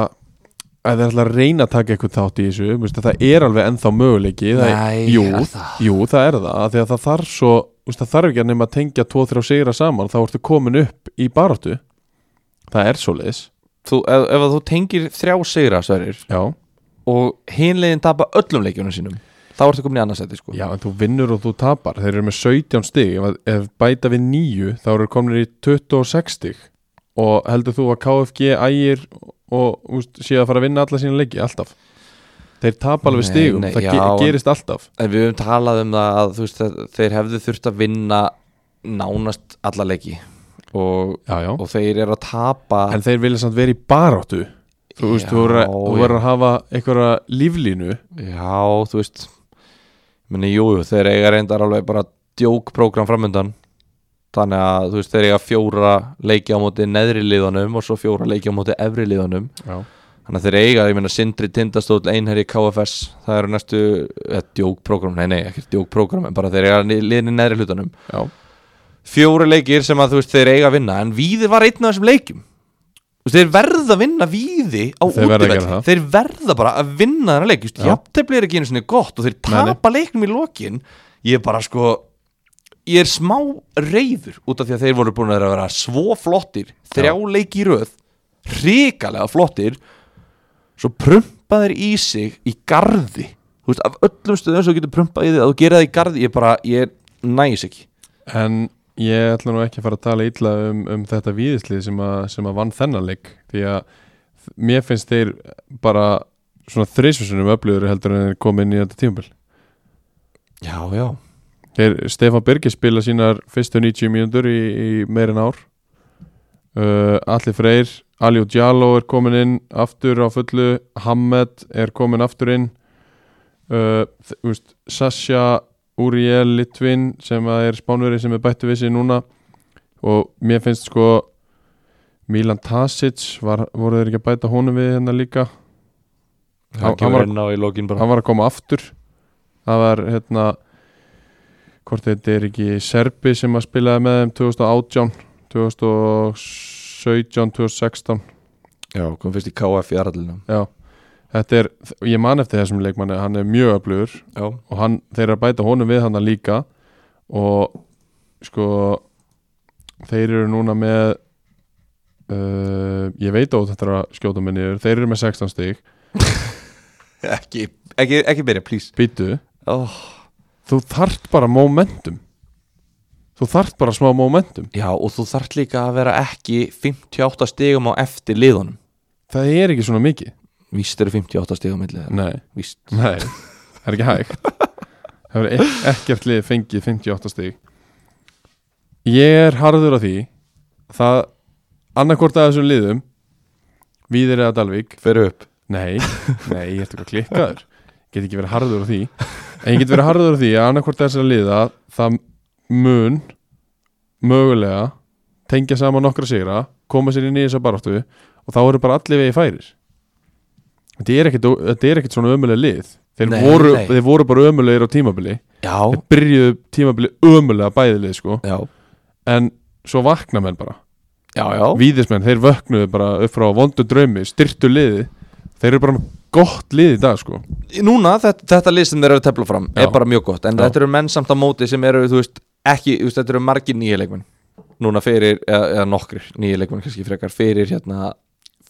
að það er alltaf að reyna að taka eitthvað þátt í þessu Þú veist, að það er alveg ennþá möguleiki það er, Nei, jú, er það? jú, það er það af því að það þarf svo þú veist, það þarf ekki að nema að tengja 2-3 sigra saman þá ertu komin upp í baráttu. Það er svo leis Þú, ef, ef að þú tengir þrjá sigra sverir já, og hinlegin tapa öllum leikjunum sínum þá ertu komin í annarsæti sko. Já, en þú vinnur og þú tapar. Þeir eru með 17 stig. Ef, ef bæta við 9 þá eru komin í 26 stig. Og heldur þú að KFG ægir og úst, sé að fara að vinna alla sína leiki? Alltaf. Þeir tapa alveg Nei, stigum. nei, Það já, ge gerist alltaf. En við höfum talað um það að veist, að þeir hefðu þurft að vinna nánast alla leiki. Og, Já, já. og þeir eru að tapa En þeir vilja samt vera í baráttu. Þú veist, þú verður að- hafa einhverja líflínu. Já, þú veist meni, jú, jú, þeir eiga reyndar alveg bara djókprogram framöndan þannig að þú veist, þeir eiga fjóra leiki á móti neðri liðunum og svo fjóra leiki á móti efri liðunum. Já, þannig að þeir eiga, ég meina Sindri Tindastóll Einherji KFS, það eru næstu eða, djókprogram, nei, nei, ekki djókprogram en bara þeir eiga li- liðin í neðri hlutunum já, fjóra leikir sem að þú veist þeir eiga að vinna en Víði var einn af þessum veist, þeir verða að vinna Víði á það. þeir verða bara að vinna þennan leik. Já. jafntefli er ekki einu sinni gott og þeir tapa leiknum í lokin. Ég er bara sko ég er smá reyður út af því að þeir voru búin að vera svo flottir þrjá leiki í röð hrikalega flottir svo prumpa þeir í sig í garði. Þú veist, af öllum stöðum sem þú getur prumpað í þig að þú gera það í garði, ég bara, ég næs ekki. En ég ætla nú ekki að fara að tala illa um, um þetta víðislið sem, sem að vann þennan leik því að mér finnst þeir bara svona þreysvísunum öflugur heldur en þeir koma inn í þetta tímabil. Já, já. Þeir, Stefán Birgir spila sínar fyrstu 90 mínútur í, í meirin ár. Uh, Alli Freyr Aliu Djalo er komin inn aftur á fullu Hamed er komin aftur inn. Uh, Sasha Uriel Litvin sem er spánveri sem er bættu við sig núna. Og mér finnst sko Milan Tasic var, voru þeir ekki að bæta honum við hérna líka? Hann- hann var- inn á í lokin bara. hann var að koma aftur. Það var hérna hvort þetta er ekki Serbi sem að spilaði með þeim 2018 2017 2016 já, kom fyrst í KF í aðrallinu já þetta er, ég man eftir þessum leikmanni hann er mjög öflugur já, og hann, þeir eru að bæta honum við hann líka og sko þeir eru núna með uh, ég veit á þetta að skjóta minni yfir, þeir eru með 16 stig. [LAUGHS] Ekki, ekki, ekki byrja, please. Býtu, oh. þú þart bara momentum. Þú þart bara smá momentum. Já, og þú þarft líka að vera ekki 58 stigum á eftir liðunum. Það er ekki svona mikið víst eru 58 stigum milli þeirra. nei, víst. Nei, það er ekki hægt. Það hefur ek ekkert lið fengið 58 stig. Ég er harður á því það annarkvort að þessum liðum Víðir eða Dalvík. Fyrir upp. Nei, nei, ég ert eitthvað klikkaður. Get ekki verið harður á því. En ég get verið harður á því að annarkvort að þessum liða það mun mögulega tengja saman nokkra sigra koma sér inn í þessa baráttu og þá eru bara allir vegi færir þetta er er ekkit svona ömulega lið. Þeir, Nei, voru, nei. þeir voru bara ömulegir á tímabili. Já, þeir byrjuðu tímabili ömulega bæðilið sko. Já, en svo vakna menn bara. Já, já. víðismenn, þeir vöknuðu bara upp frá vondu draumi, styrtu liði þeir eru bara með gott lið í dag sko. Núna þetta, þetta lið sem þeir eru að tefla fram er bara mjög gott. En þetta eru menn samt á móti sem eru þú veist, ekki, þú veist, þetta eru margir nýja leikmenn. Núna fyrir, eða, eða nokkrir nýja leikmenn kannski frekar fyrir hérna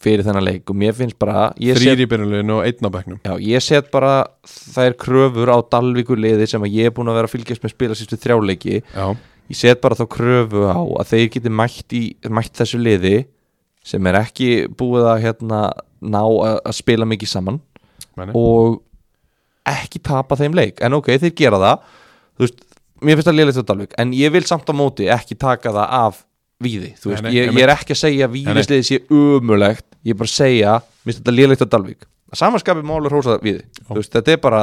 fyrir þennan leik og mér finnst bara ég set, þrýr í byrjunleginu og einn á bekknum. Já, ég set bara þær kröfur á Dalvíkur liði sem að ég er búin að vera að fylgjast með spila sístu þrjáleiki já, ég set bara þá kröfu á að þeir geti mætt, í, mætt þessu liði sem er ekki búið að hérna, ná að, að spila mikið saman meni. og ekki tapa þeim leik. En ok, þeir gera það. Veist, mér finnst það léleitt á Dalvik en ég vil samt á móti ekki taka það af víði, veist, Nei, nei, ég ég er ekki að segja að víðisliði sé umulegt ég er bara að segja, mér finnst þetta léleitt á Dalvik samanskapið málur hósa þú veist, þetta er bara,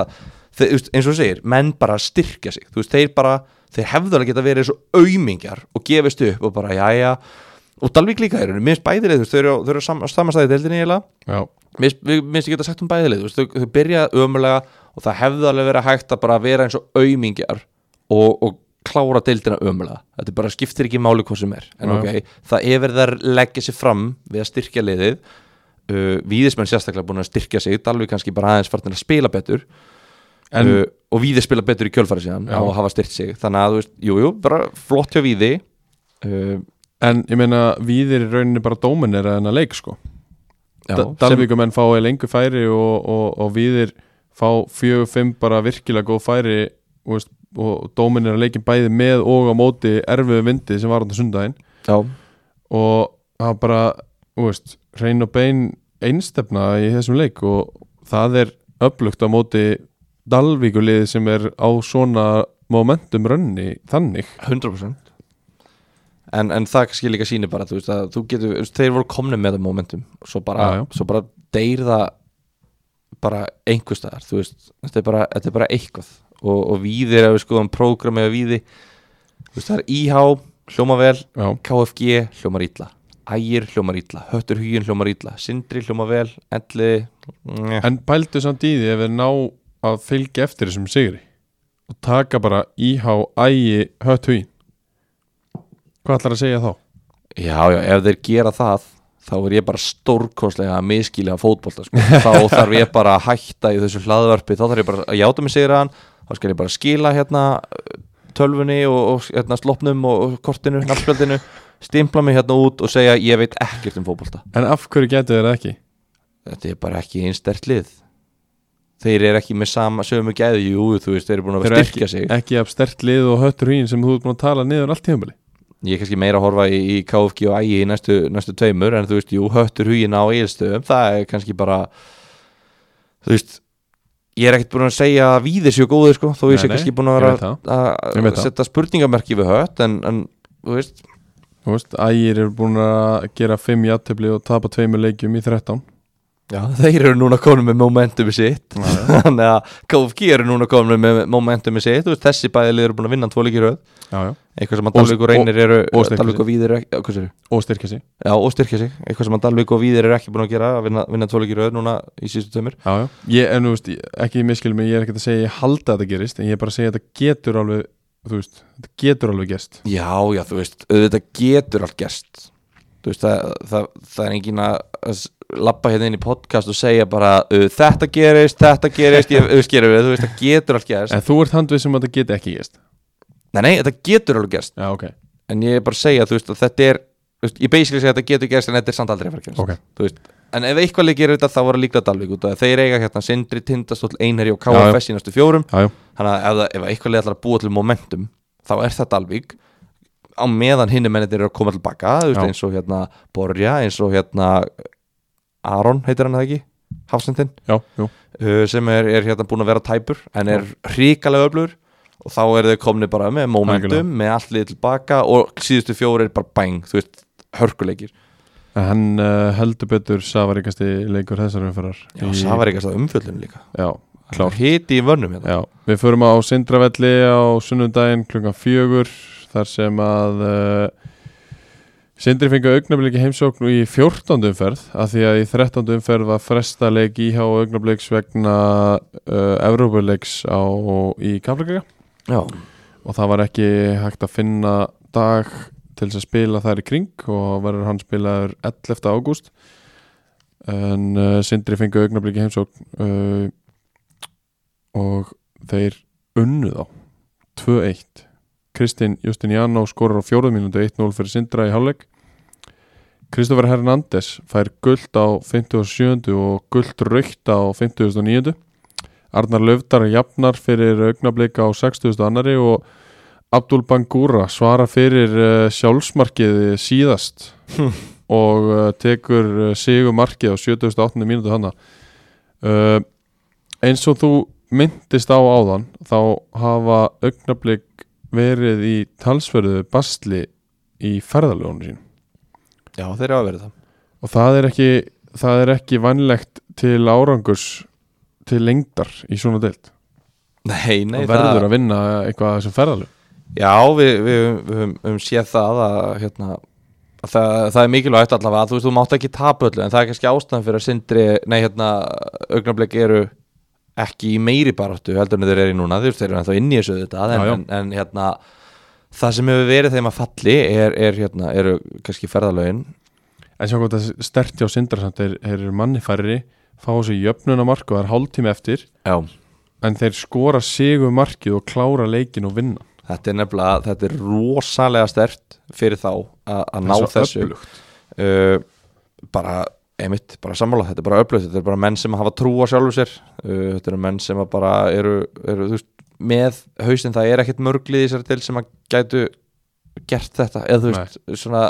þeir, eins og þú segir menn bara styrkja sig, veist, þeir bara þeir hefðu alveg geta verið svo aumingjar og gefist upp og bara, jæja. Og Dalvik líka er, mér finnst bæðileg, þau eru, á- sam, samanstæði deildinni eiginlega. Já, finnst ég geta sagt um veist, þau, þau byrja ömulega og það hefði alveg verið hægt að bara vera eins og aumingjar og, og klára deildina ömulega þetta bara skiptir ekki máli hvað sem er. En ok, það er verið að leggja sér fram við að styrkja liðið. Uh, Víðismenn sérstaklega búin að styrkja sig. Dalvik kannski bara aðeins fartin að spila betur. En uh, og Víði spila betur í kjölfæri síðan Já. og hafa styrt sig. Þannig að veist, jú, jú, bara flott hjá Víði. Uh, En ég meina Víðir í rauninni bara dóminir en að leik sko. Dalvíkumenn fá lengur færi og, og, og Víðir fá fjögur, fimm bara virkilega góð færi og, veist, og dóminir að leikin bæði með og á móti erfiðu vindi sem var á sundaginn já, og það var bara, veist, hrein og bein einstefna í þessum leik og það er upplugt á móti Dalvíkulið sem er á svona momentum rönni þannig. 100% en, en það kannski líka sýnir bara þú veist, að þú getur, þeir voru komni með það momentum og svo bara, Já, já. svo bara deyr það bara einhvers staðar þú veist, þetta er bara, þetta er bara eitthvað og, og víðir ef við skoðum prógrami af víði það er IH hljóma vel, Já, KFG hljómar illa. Ægir hljómar illa, Höttur Hugin hljómar illa. Sindri hljómar vel, Elli njeh. en pældu samt í því ef við ná að fylgja eftir þessum sigri og taka bara íhá ægi hött hugin hvað ætlar að segja þá? Já, já, ef þeir gera það þá er ég bara stórkostlega að miskilja fótbolta, sko. [LAUGHS] þá þarf ég bara að hætta í þessu hlaðvarpi, þá þarf ég bara að játa mig sigraðan, þá skal ég bara skila hérna tölfunni og, og hérna, slopnum og, kortinu, nafnspjöldinu stimpla mig hérna út og segja ég veit ekkert um fótbolta. En af hverju getur þeir ekki? þetta er bara ekki einn stert lið. Þeir eru ekki með sama sömu gæði, jú, þú veist, þeir eru búin að styrkja sig. Ekki af stert lið og höttur hugin sem þú ert búin að tala niður allt tíðanbili ég er kannski meira að horfa í, í KFG og ægi í næstu, næstu tveimur en þú veist, jú, höttur hugin á eigilstöðum það er kannski bara þú veist ég er ekkert búin að segja að víðir séu góðir sko, þó ég sé kannski búin að vera að setja spurningamerki við hött en, en þú veist, Þú veist, ægir eru búin að gera 5 játtöfli og tapa tveimur leikjum í 13 já, þeir eru núna komin með momentum í sitt. [LAUGHS] Þannig að KFG eru núna komin með momentum í sitt, veist, þessi bæðilið eru búin að vinna tvo Já, já, eitthvað sem að Og- Dalvík og reynir eru og sig. og víðir ekki, og styrkja sig. Já, og styrkja sig, eitthvað sem að Dalvík og Víðir eru ekki búin að gera að vinna, vinna tvoleikir röð núna í síðustu tömur Já, já, ég, en þú veist, ekki miskilum ég er ekkert að segja ég halda að þetta gerist en ég er bara að segja að þetta getur alveg veist, þetta getur alveg gerst. Já, já, þú veist, auðvitað getur allt gerst Er labba hérna inn í podcast og segja bara þetta gerist, þetta gerist, ég, gerum við, þú veist, það getur allt gerst. En þú ert handvið sem að þetta geti ekki gerst? Nei, nei, þetta getur alveg gerst. Já, ok, En ég er bara að segja, þú veist, að þetta er veist, Ég basically segja að þetta getur gerst en þetta er samt aldrei að fara að gerst ok. Þú veist, En ef eitthvað leik gerir þetta þá það líklega Dalvík út að þeir eiga hérna Sindri, Tindastóll, Einherji og. KFS í næstu fjórum. Þannig að ef, það, ef eitthvað leik ætlar að búa til momentum þá er það Dalvík á meðan hinni mennir eru að koma tilbaka eins og hérna Borja eins og hérna Aron heitir hann það ekki? Hafsendin uh, sem er, er hérna búin að vera tæpur en er hrikalega öflugur. Og þá eru þau komni bara með momentum Algjörlega. með liðið tilbaka og síðustu fjóri er bara bang, þú veist, hörkuleikir. Hann uh, heldur betur safaríkasti leikur þessar umferðar Já, Í- það var eitthvað umfjöllun líka. Já, Hiti í vönnum hérna. Já, við förum á Sindravelli á sunnundaginn klukkan fjögur þar sem að uh, Sindri fengi augnabliki heimsókn í 14. umferð af því að í 13. umferð var fresta leik í hjá augnabliks vegna uh, Evrópuleiks í Kaflika Já, og það var ekki hægt að finna dag til þess að spila þar í kring og verður hann spilaður 11. ágúst en uh, Sindri fengi augnabliki heimsókn uh, og þeir unnu þá 2-1 Kristinn Justiniano skorur á fjóruð mínútu 1-0 fyrir Sindra í hálfleik Kristoffer Hernández fær guld á 57. og guld raukt á 59. Arnar Löfdar jafnar fyrir augnablik á 60. annari og Abdul Bangura svarar fyrir uh, sjálfsmarkið síðast og uh, tekur uh, sigur markið á 78. mínútu hana uh, eins og þú myndist á áðan þá hafa augnablik verið í talsverðu bastli í ferðalögunum sín já þeir eru að vera það. Og það er ekki það er ekki vannlegt til árangurs til lengdar í svona deilt Nei, nei, það verður að vinna eitthvað að þessum ferðalög Já, við, við, við, höfum- séð það að, hérna, að það, það er mikilvægt allavega þú veist, þú mátt ekki tapa öllu en það er kannski ástæðan fyrir að sindri nei, hérna, augnablik eru ekki í meiri baráttu heldur en þeir eru í núna, þeir eru ennþá inn í þessu þetta en, Já, já. en, en hérna það sem hefur verið þeim að falli er, er hérna, eru kannski ferðalögin. En sjá hvað það stert hjá Sindrasamt þeir, eru manni færri fá þessu jöfnuna mark og það er hálftími eftir Já, en þeir skora sigur markið og klára leikin og vinna. Þetta er nefnilega, þetta er rosalega stert fyrir þá að, ná þessu. uh, bara einmitt, bara sammála, þetta er bara öflugt þetta er bara menn sem hafa trú á sjálfu sér. Uh, þetta eru menn sem bara eru, eru veist, með hausinn. Það er ekkert mörglið í sér til sem að gætu gert þetta, eða þú veist svona,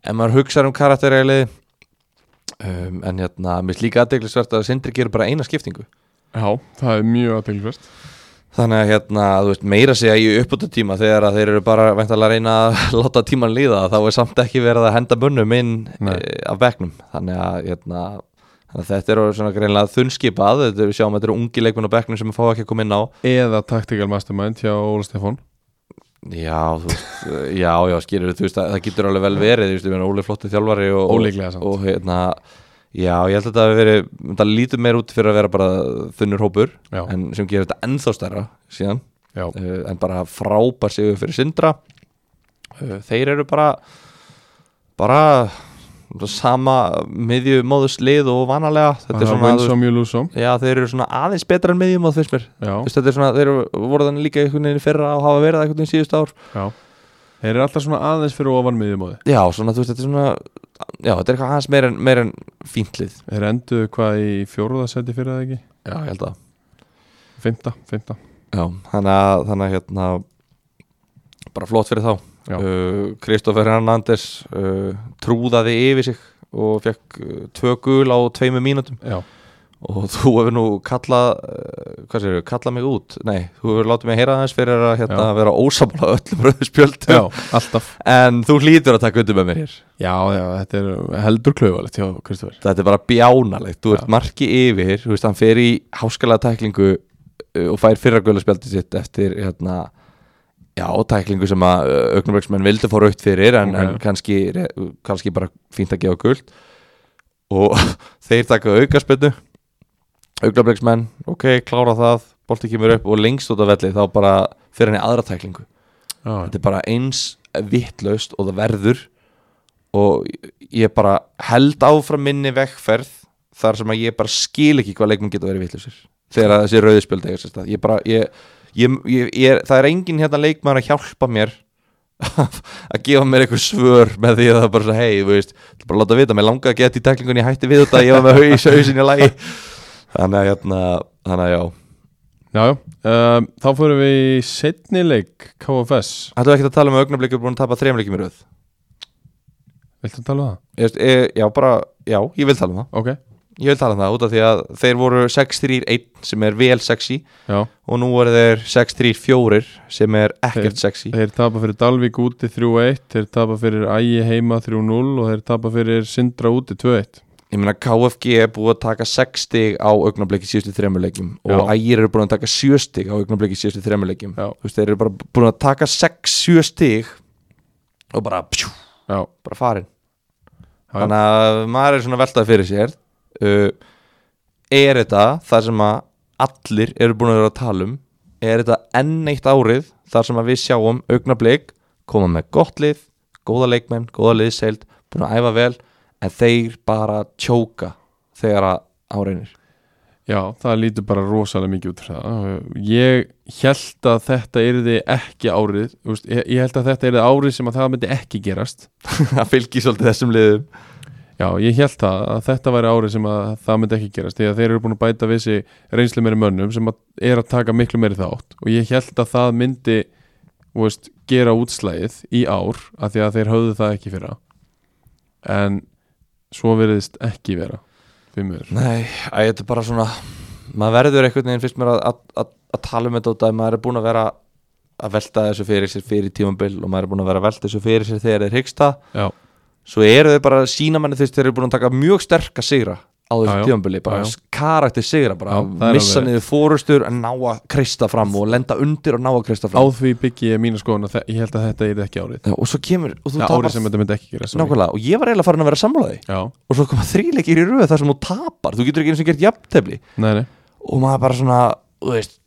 ef maður hugsaður um karakteræli um, en hérna, mér er líka aðdeglisvert að Sindri gerur bara eina skiptingu. Já, það er mjög aðtilfrest Þannig að hérna, þú veist, meira segja í uppbúta tíma þegar að þeir eru bara væntalega að reyna að [LAUGHS] láta tíman líða þá er samt ekki verið að henda bunnum inn Nei. e, af bekknum. Þannig að, hérna, þannig að þetta eru svona greinlega þunnskipað, þetta er, við sjáum að þetta eru ungi leikmenn á bekknum sem fá ekki að koma inn á. Eða tactical mastermind hjá Óla Stefán. Já, þú veist, já, já, skilur þú veist, að það getur alveg vel verið, þú veist, Óli er flottu þjálfari og, og, og hérna, já, ég held að þetta hafi verið, það lítur meir út fyrir að vera bara þunnur hópur, Já, en sem gerir þetta ennþá stærra síðan. Uh, en bara frábær sigur fyrir Sindra. Uh, þeir eru bara bara sama miðjumóðus lið og vanalega. Þetta er svona, some já þeir eru svona aðeins betra en miðjumóð fyrst mér, þetta er svona, þeir voru þannig líka einhvern veginn fyrra og hafa verið einhvern veginn síðust ár. Já Þeir eru alltaf svona aðeins fyrir ofan miðjumóði já, svona, þú veist, þetta er svona já, þetta er eitthvað aðeins meir en, meir en fínt lið. Þeir enduðu hvað í fjóruðasetti fyrir það ekki? já, ég held að. Fymta, fymta já, þannig að, hérna bara flott fyrir þá. Uh, Kristoffer Hernandez uh, trúðaði yfir sig og fekk uh, tvö gul á tveimu mínútum. Já, og þú hefur nú kallað uh, hvað séu, kallað mig út? Nei, þú hefur látið mig heyra þess fyrir að hérna, vera ósamla öllum alltaf. En þú hlýtur að taka undir með mér. Hér Já, já, þetta er heldur klauvalegt hjá Kristoffer þetta er bara bjánalegt, þú ert Já. marki yfir þú veist, hann fer í háskalega tæklingu uh, og fær fyrra gula spjaldið sitt eftir hérna já, tæklingu sem að augnabliksmenn vildi fá raukt fyrir en, Ok. en kannski, kannski bara fínt að gefa guld og [LAUGHS] þeir taka aukaspinnu augnabliksmenn, ok, klára það bolti kemur upp og lengst út af velli þá bara fyrir henni aðra tæklingu. Já, þetta er bara eins vittlaust og það verður og ég bara held áfram minni vekkferð þar sem að ég bara skil ekki hvað leikmenn geta verið vittlausir þegar þessi rauðspjöld eiga sér stað. Ég bara, ég, ég, ég, það er engin hérna leikmann að hjálpa mér [LAUGHS] að gefa mér eitthvað svör með því að það bara hei, þú veist bara láta vita, mér langaði að geta í tæklingunni hætti við þetta, ég var með haus, hausin í lagi þannig að, hérna, þannig að já. Já, já. Um, Þá fyrir við í setni leik KFS Ættu ekki að tala um augnablikur búin að tapa þrejum leikjum í röð. Viltu tala um það? Ég e, Já, bara, já, ég vil tala um það. Ok, ég vil tala um það út af því að þeir voru 6-3-1 sem er vel sexy Já, og nú voru þeir 6-3-4 sem er ekkert sexy þeir tapa fyrir Dalvík úti 3-1 Þeir tapa fyrir Ægi heima 3-0 Og þeir tapa fyrir Sindra úti 2-1 ég meina KFG er búið að taka 6 stig á augnabliki síðustu þremur leikjum og. Ægir eru búin að taka 7 stig á augnabliki síðustu Já. þú veist, þeir eru bara búin að taka 6-7 stig og bara, pjú, bara farin Já. þannig að maður er svona veltað fyrir sér uh, er þetta það sem að allir eru búin að vera að tala um er þetta enn eitt árið þar sem að við sjáum augnablik koma með gott lið, góða leikmenn góða liðseild, búin að æfa vel en þeir bara tjóka þegar að áreinir Já, það lítur bara rosalega mikið út fyrir það. Ég held að þetta yrði ekki árið veist, ég, held að þetta yrði árið sem að það myndi ekki gerast. [LAUGHS] Það fylgir svolítið þessum liðum. Já, ég held það að þetta væri árið sem að það myndi ekki gerast því að þeir eru búin að bæta við sig reynslu meiri mönnum sem að er að taka miklu meiri þátt. Og ég held að það myndi veist, gera útslæðið í ár af því að þeir höfðu það ekki fyrra. En svo veriðist ekki vera miður. Nei, æ, þetta er bara svona maður verður einhvern veginn fyrst mér að, að, að, að tala um þetta út að maður er búin að vera að velta þessu fyrir sér fyrir tímambil og maður er búin að vera að velta þessu fyrir sér þegar þeir hyggsta Já, svo eru þau bara að sína manni þeir eru búin að taka mjög sterka sigra á þessu já. karakter sigra bara Já, er missa niður fórustur en ná að kreista fram og lenda undir og ná að kreista á fram því byggi ég mínu skoðun að ég held að þetta yrði ekki árið. Já, og svo kemur og þú Já, árið sem þetta myndi ekki nákvæmlega og ég var eiginlega farin að vera sammálaði Já, og svo koma þríleikir í röð þar sem þú tapar. Þú getur ekki eins og gert nei, og maður bara svona þú veist,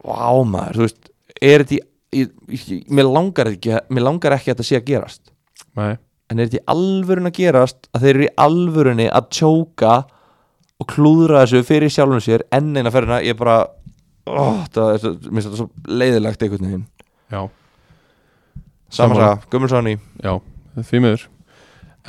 vá maður þú veist, er þetta í ég, ég, mér, langar ekki, mér langar ekki að þetta sé að gerast. Nei. En er þetta í alvörun að gerast að þeir eru í alvörunni að tjóka og klúðra þessu fyrir sjálfum sér enn eina ferðina, ég bara ó, það er svo, svo leiðilegt einhvern veginn, Já, saman Sammála. að Gummulssoni, já, því miður.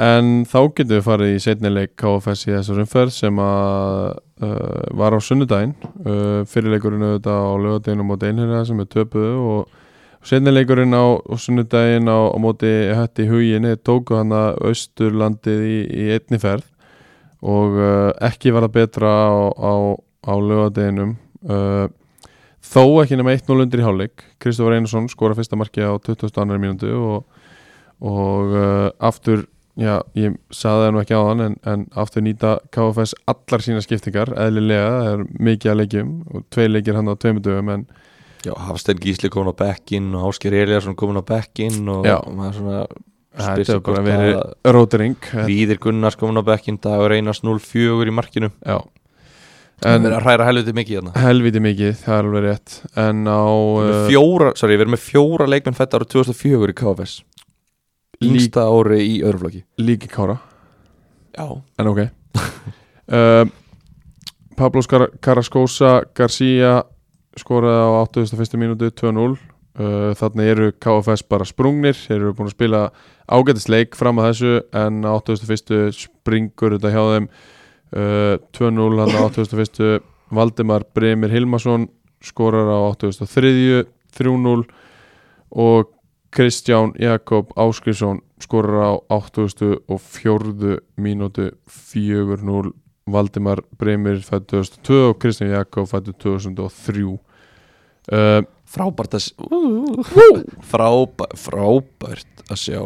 En þá getum við farið í setnileik KFS í þessar umferð sem að uh, var á sunnudaginn. Uh, fyrirleikurinn auðvitað á lögadeginum á einherja sem er töpuðu og setnileikurinn á, á sunnudaginn á, á móti hætti hugin þeir tóku hann að austurlandið í, í einni ferð og uh, ekki var það betra á, á, á lögadeginum uh, þó ekki nema 1-0 undir í hálfleik Kristofur Einarsson skora fyrsta marki á 22. mínútu og, og uh, aftur já, ég saði það nú ekki á hann en, en aftur nýta KFS allar sína skiptingar, eðlilega það er mikið að leikjum og tvei leikir hann á tveimur dögum en já, Hafstein Gísli komin á bekkin og Ásker Eliasson komin á bekkin og maður svona sig hefur bara verið rótering. Víðir Gunnars komin á bekkin dagur einast 0-4 í markinu. Já. Við erum að hræra helviti mikið hérna. Helviti mikið, það er alveg rétt. En á með fjóra, sorry, við erum með fjóra leikmenn fætt ára 2004 í KFS Yngsta ári í öðrum flokki. Líki kára. Já. En ok. Uh, [LAUGHS] Pablo Carrascosa Garcia skoraði á 81. mínútu 2-0 uh, þannig eru KFS bara sprungnir þeir eru búin að spila ágætisleik fram að þessu en á 81. springur þetta hjá þeim uh, 2-0 hann á 81. Valdimar Bremir Hilmarsson skorar á 83. 3-0 og Kristján Jakob Áskrisson skorar á 84. mínútu 4-0 Valdimar Breymir fættu 2002 og Kristján Jakob fættu 2003 uh, Frábært að s- Frábært, frábært að sjá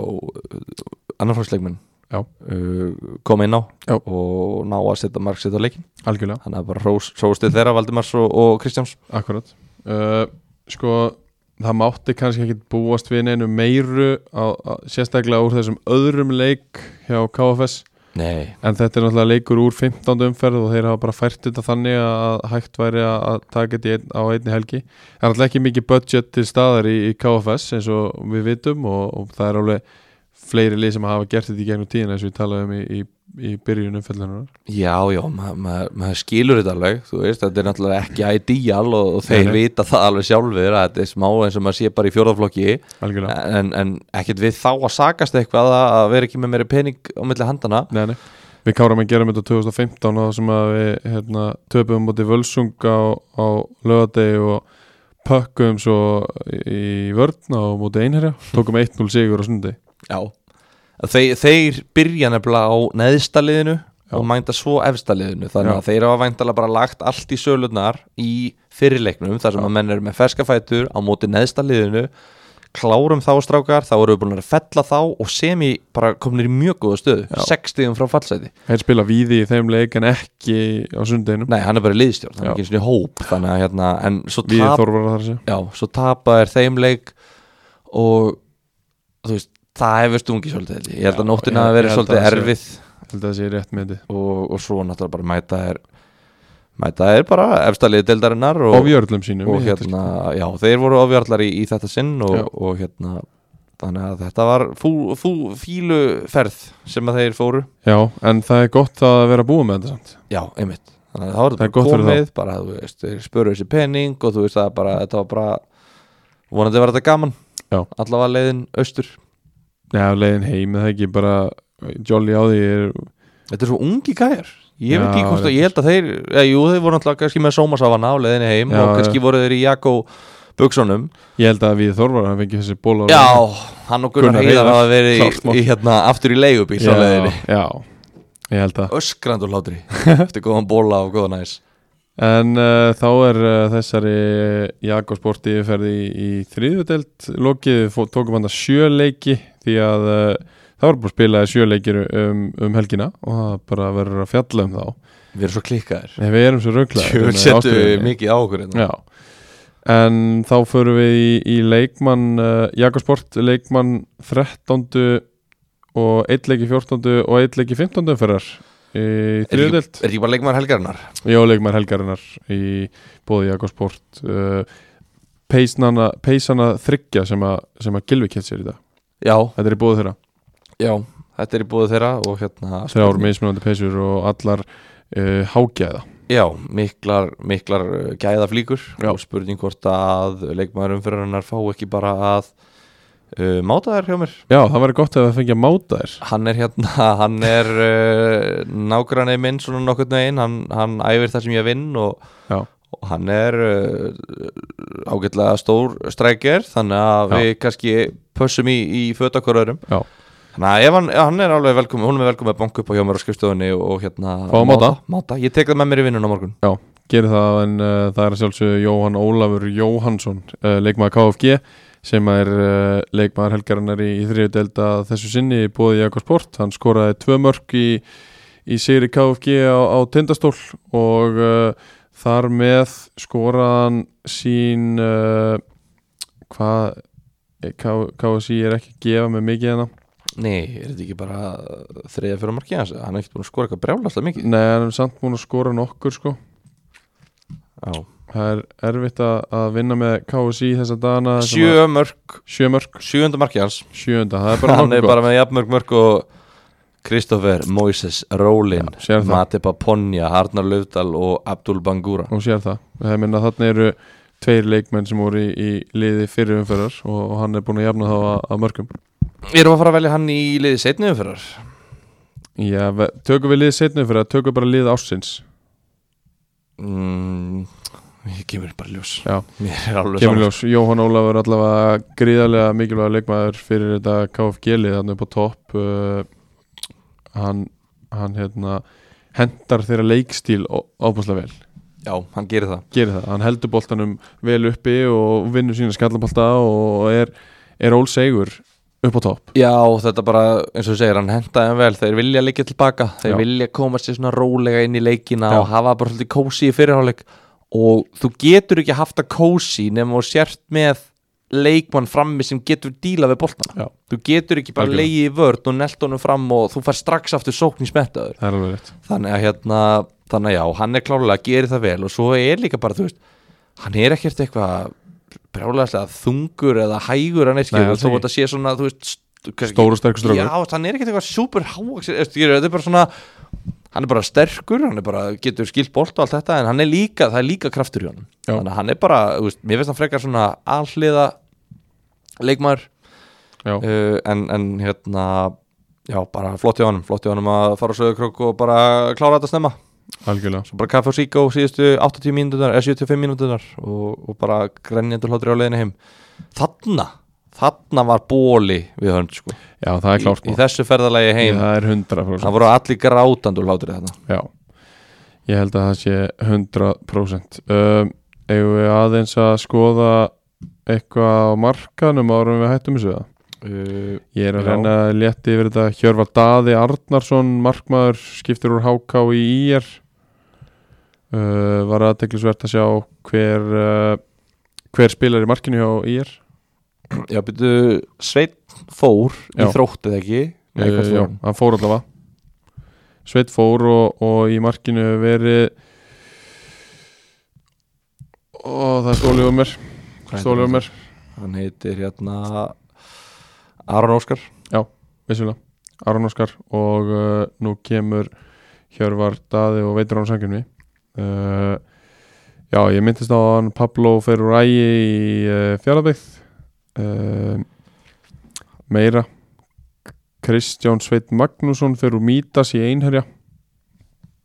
annarflagsleikmenn Já. uh, koma inn á Já. og ná að setja marksitt á leikin algjörlega, þannig að bara hrós- hróstið þeirra Valdimars og, og Kristjáns. Akkurat. Uh, sko það mátti kannski ekki búast við neinu meiru á, á, sérstaklega úr þessum öðrum leik hjá KFS Nei en þetta er náttúrulega leikur úr 15. umferð og þeir hafa bara fært þetta þannig að hægt væri að taka þetta í einn, á einni helgi það er náttúrulega ekki mikið budget til staðar í, í KFS eins og við vitum og, og það er alveg fleiri lið sem hafa gert þetta í gegnum tíðina eins og við talaðum í, í, í byrjun umferðlunar Já, já, maður ma ma skilur þetta alveg þú veist, þetta er náttúrulega ekki ideal og, og þeir Nei, vita það alveg sjálfur að þetta er smá eins og maður sé bara í fjórðaflokki algjörlega, en, en ekkert við þá að sakast eitthvað að að vera ekki með meiri pening á milli handana nei, nei. Við kárum að gera þetta 2015 og sem að við hérna, töpum mútið völsung á, á lögadegi og pökkum svo í vörn á mútið einherja tókum 1-0 sigur á sundi Já. Þeir, þeir byrja nefnilega á neðsta liðinu og mænta svo efstaliðinu þannig Já. að þeir hafa væntalega bara lagt allt í sölunar í fyrirleiknum þar sem Já. að menn eru með ferskafætur á móti neðstaliðinu klárum þá strákar, þá eru við búin að fella þá og semi bara kominir í mjög góða stöðu Já. 60 frá fallseti Þeir spila víði í þeim leik en ekki á sundinum Nei, hann er bara liðstjórn, hann er ekki eins og í hóp þannig að hérna, en svo tap Já, svo tapa er þeim leik og þú veist, það hefur stungi svolítið held ég. held að nóttina svolítið að það sé- erfið. Ég held að það sé rétt með þið og, og svo náttúrulega bara mæta er mæta er bara efstaliði deildarinnar Ofjörlum sínum og þetta hérna, já, þeir voru ofjarlar í, í þetta sinn og, og hérna þannig að þetta var fú, fú, fíluferð sem að þeir fóru. Já, en það er gott að vera búið með þetta samt. Já, einmitt. Þannig að það var Það þetta komið bara, þú veist, þeir spöru þessi pening og þú veist það bara, þetta var bara vonandi var þetta gaman. Allavega leiðin austur Já, leiðin heim, er það ekki bara Jolly á því er, Þetta er svo ungi gæjar. Ég veit Já, ekki hvort að ég held að þeir já, Jú, þeir voru náttúrulega kannski með sómasafana á leiðinni heim Já, og kannski já. voru þeir í Jakko Buksunum Ég held að við Þorvar hann fengi þessi ból á Já, hann og Gunnar Gunnar Heiðar Heiðar, hafa verið í, klárt mál. í, hérna, aftur í leigubíl á já, leiðinni. já, ég held að Öskrand og hlátri. [LAUGHS] Eftir góðan bóla og góðan næs En uh, þá er uh, þessari Jakobsporti yfirferði í, í þriðudelt lokið, tókum hann að sjöleiki því að uh, það var bara spilaði sjöleikir um, um helgina og það bara verður að fjalla um þá Við erum svo klikkaðir Nei, við erum svo rauglaðir Við setjum mikið á okkur hérna. Já, en þá förum við í, í leikmann Jakobsport, leikmann 13. og 1 leiki 14. og 1 leiki 15. umferðar í Er er ekki bara leikmaður helgarinnar? Já, leikmann helgarinnar í bóði Jakobsport uh, peisana þryggja sem að, sem að Gilvi kett sér í dag. Já, Þetta er í bóði þeirra. Já, þetta er í búið þeirra og hérna Þrjár mismunandi peisur og allar uh, hágæða. Já, miklar, miklar uh, gæðaflíkur Já. og spurning hvort að leikmaður umfyririnnar fá ekki bara að uh, máta þær hjá mér Já, það væri gott ef það fengi að máta þér Hann er hérna, [LAUGHS] hann er uh, nágranni minn svona nokkurn veginn hann, hann æfir það sem ég vinn og, Já. og hann er uh, ágætlega stór strækir þannig að Já. við kannski pössum í, í fötakoröðurum Já. Þannig að hann, hann er alveg velkomin, hún er velkomin að banka upp á hjá mér á skrifstofunni og, hérna Fá að máta. máta. Ég tek það með mér í vinnun á morgun gerir það en það er að sjálfsögðu Jóhann Ólafur Jóhannsson uh, leikmaður KFG sem er uh, leikmaður helgarinnar í, í þriðu delta þessu sinni bóði Jakob Sport hann skoraði tvö mörg í, í sigri KFG á, á tindastól og uh, þar með skoraði hann sín uh, hvað KFC er ekki að gefa með mikið hérna Nei, er þetta ekki bara þriðja fyrir markið hans? Hann er ekkert búin að skora eitthvað brjálaslega mikið Nei, hann er samt búin að skora nokkur sko Já. Það er erfitt að, vinna með KFC þessa að- Sjö mörg, sjö mörg sjöunda markið hans Sjöunda, það er bara [LAUGHS] Hann er bara með jafnmörg mörg og Kristoffer, Moises, Rólin það. Matepa Ponja, Arnar Löfdal og Abdul Bangura. Og sér það. Það minna þarna eru tveir leikmenn sem voru í, í liði fyrir umferðar og, og hann er búin að jafna þá að, mörgum Erum að fara að velja hann í liði setni umferðar? Já, tökum við liðið setni umferðar, tökum bara liðið ársins. Mm, ég kemur bara í ljós. Er Kemur ljós, Jóhann Ólafur allavega gríðarlega mikilvæga leikmaður fyrir þetta KFG-lið þannig upp á topp uh, hann, hann hérna hendar þeirra leikstíl ábúslega vel. Já, hann gerir það. Gerir það, hann heldur boltanum vel uppi og vinnur sína skallabolta og er, er ólsegur upp á topp. Já, þetta bara, eins og þú segir, hann hentaði hann vel. Þeir vilja leikja tilbaka, þeir Já. vilja koma sér svona rólega inn í leikina Já. og hafa bara svolítið kósi í fyrirháleik og þú getur ekki haft að kósi nema og sért með leikmann frammi sem getur díla við boltana Já. þú getur ekki bara leiði í vörð og nelt honum fram og þú fær strax aftur sókn í smettaður þannig að hérna, þannig að já, hann er klálega að gera það vel og svo er líka bara, þú veist hann er ekkert eitthvað brjálega þungur eða hægur hann er alls þó ekki. þetta sé svona, þú veist st- kannski- Stór og sterkur strákur. Já, hann er ekkert eitthvað super hávaxin þetta er bara svona hann er bara sterkur, hann er bara getur skilt bolt og allt þetta, en hann er líka, það er líka kraftur í honum, Já. þannig að hann er bara þú veist, mér finnst hann frekar svona alliða leikmaður. Já, uh, en, en hérna já, bara flott hjá honum, flott hjá honum að fara á sögurkrok og bara klára þetta snemma. Algjörlega. Svo bara kaffe og síkó síðustu 80 mínútunar eða 75 mínútunar og, og bara grenjandur hlátri á leiðinu heim. Þarna, þarna var bóli við hönd sko. Já, það er klárt í, í þessu ferðalagi heim. Það 100% það voru allir grátandi úr hlátur þarna. Já, ég held að það sé 100% um, Eigum við aðeins að skoða eitthvað á markanum árum við hættum þessu uh, Ég er að Já. reyna að létti yfir þetta. Hjörvar Daði Arnarsson, markmaður skiptir úr HK í IR uh, Var aðteklisvert að sjá hver uh, hver spilar í markinu hjá IR já, byrju, Sveit fór í Já. þróttið ekki? Nei, uh, Já, hann? fór allavega. Sveit fór og, og í markinu verið og það er stólið um mér. Stólið um mér, hann heitir hérna Aron Óskar. Vissulega. Aron Óskar og uh, nú kemur Hjörvar Daði og veitur hann sangjumni uh, Já, ég myndist á hann Pablo Ferrari í fjárðabyggt uh, meira. Kristján Sveit Magnússon fyrir Mítas í Einherja.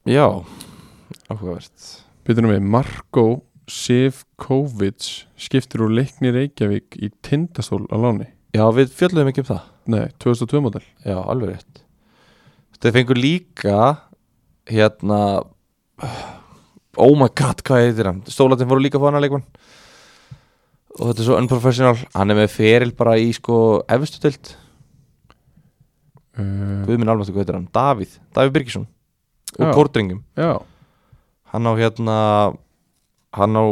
Já, áhugavert. Byrjunum við Marko Sivkovic skiptir úr leikni Reykjavík í tindastól á láni. Já, við fjöldum ekki um það. Nei, 2002 model Já, alveg rétt. Þeir fengur líka hérna oh my god, hvað heitir hann? Stólatinn fóru líka á hana leikmann og þetta er svo unprofessional. Hann er með feril bara í sko efstu tilt, uh, við minn alveg hvað heitir hann? Davíð, Davíð Birgisson. Og Kortringum, hann á hérna hann á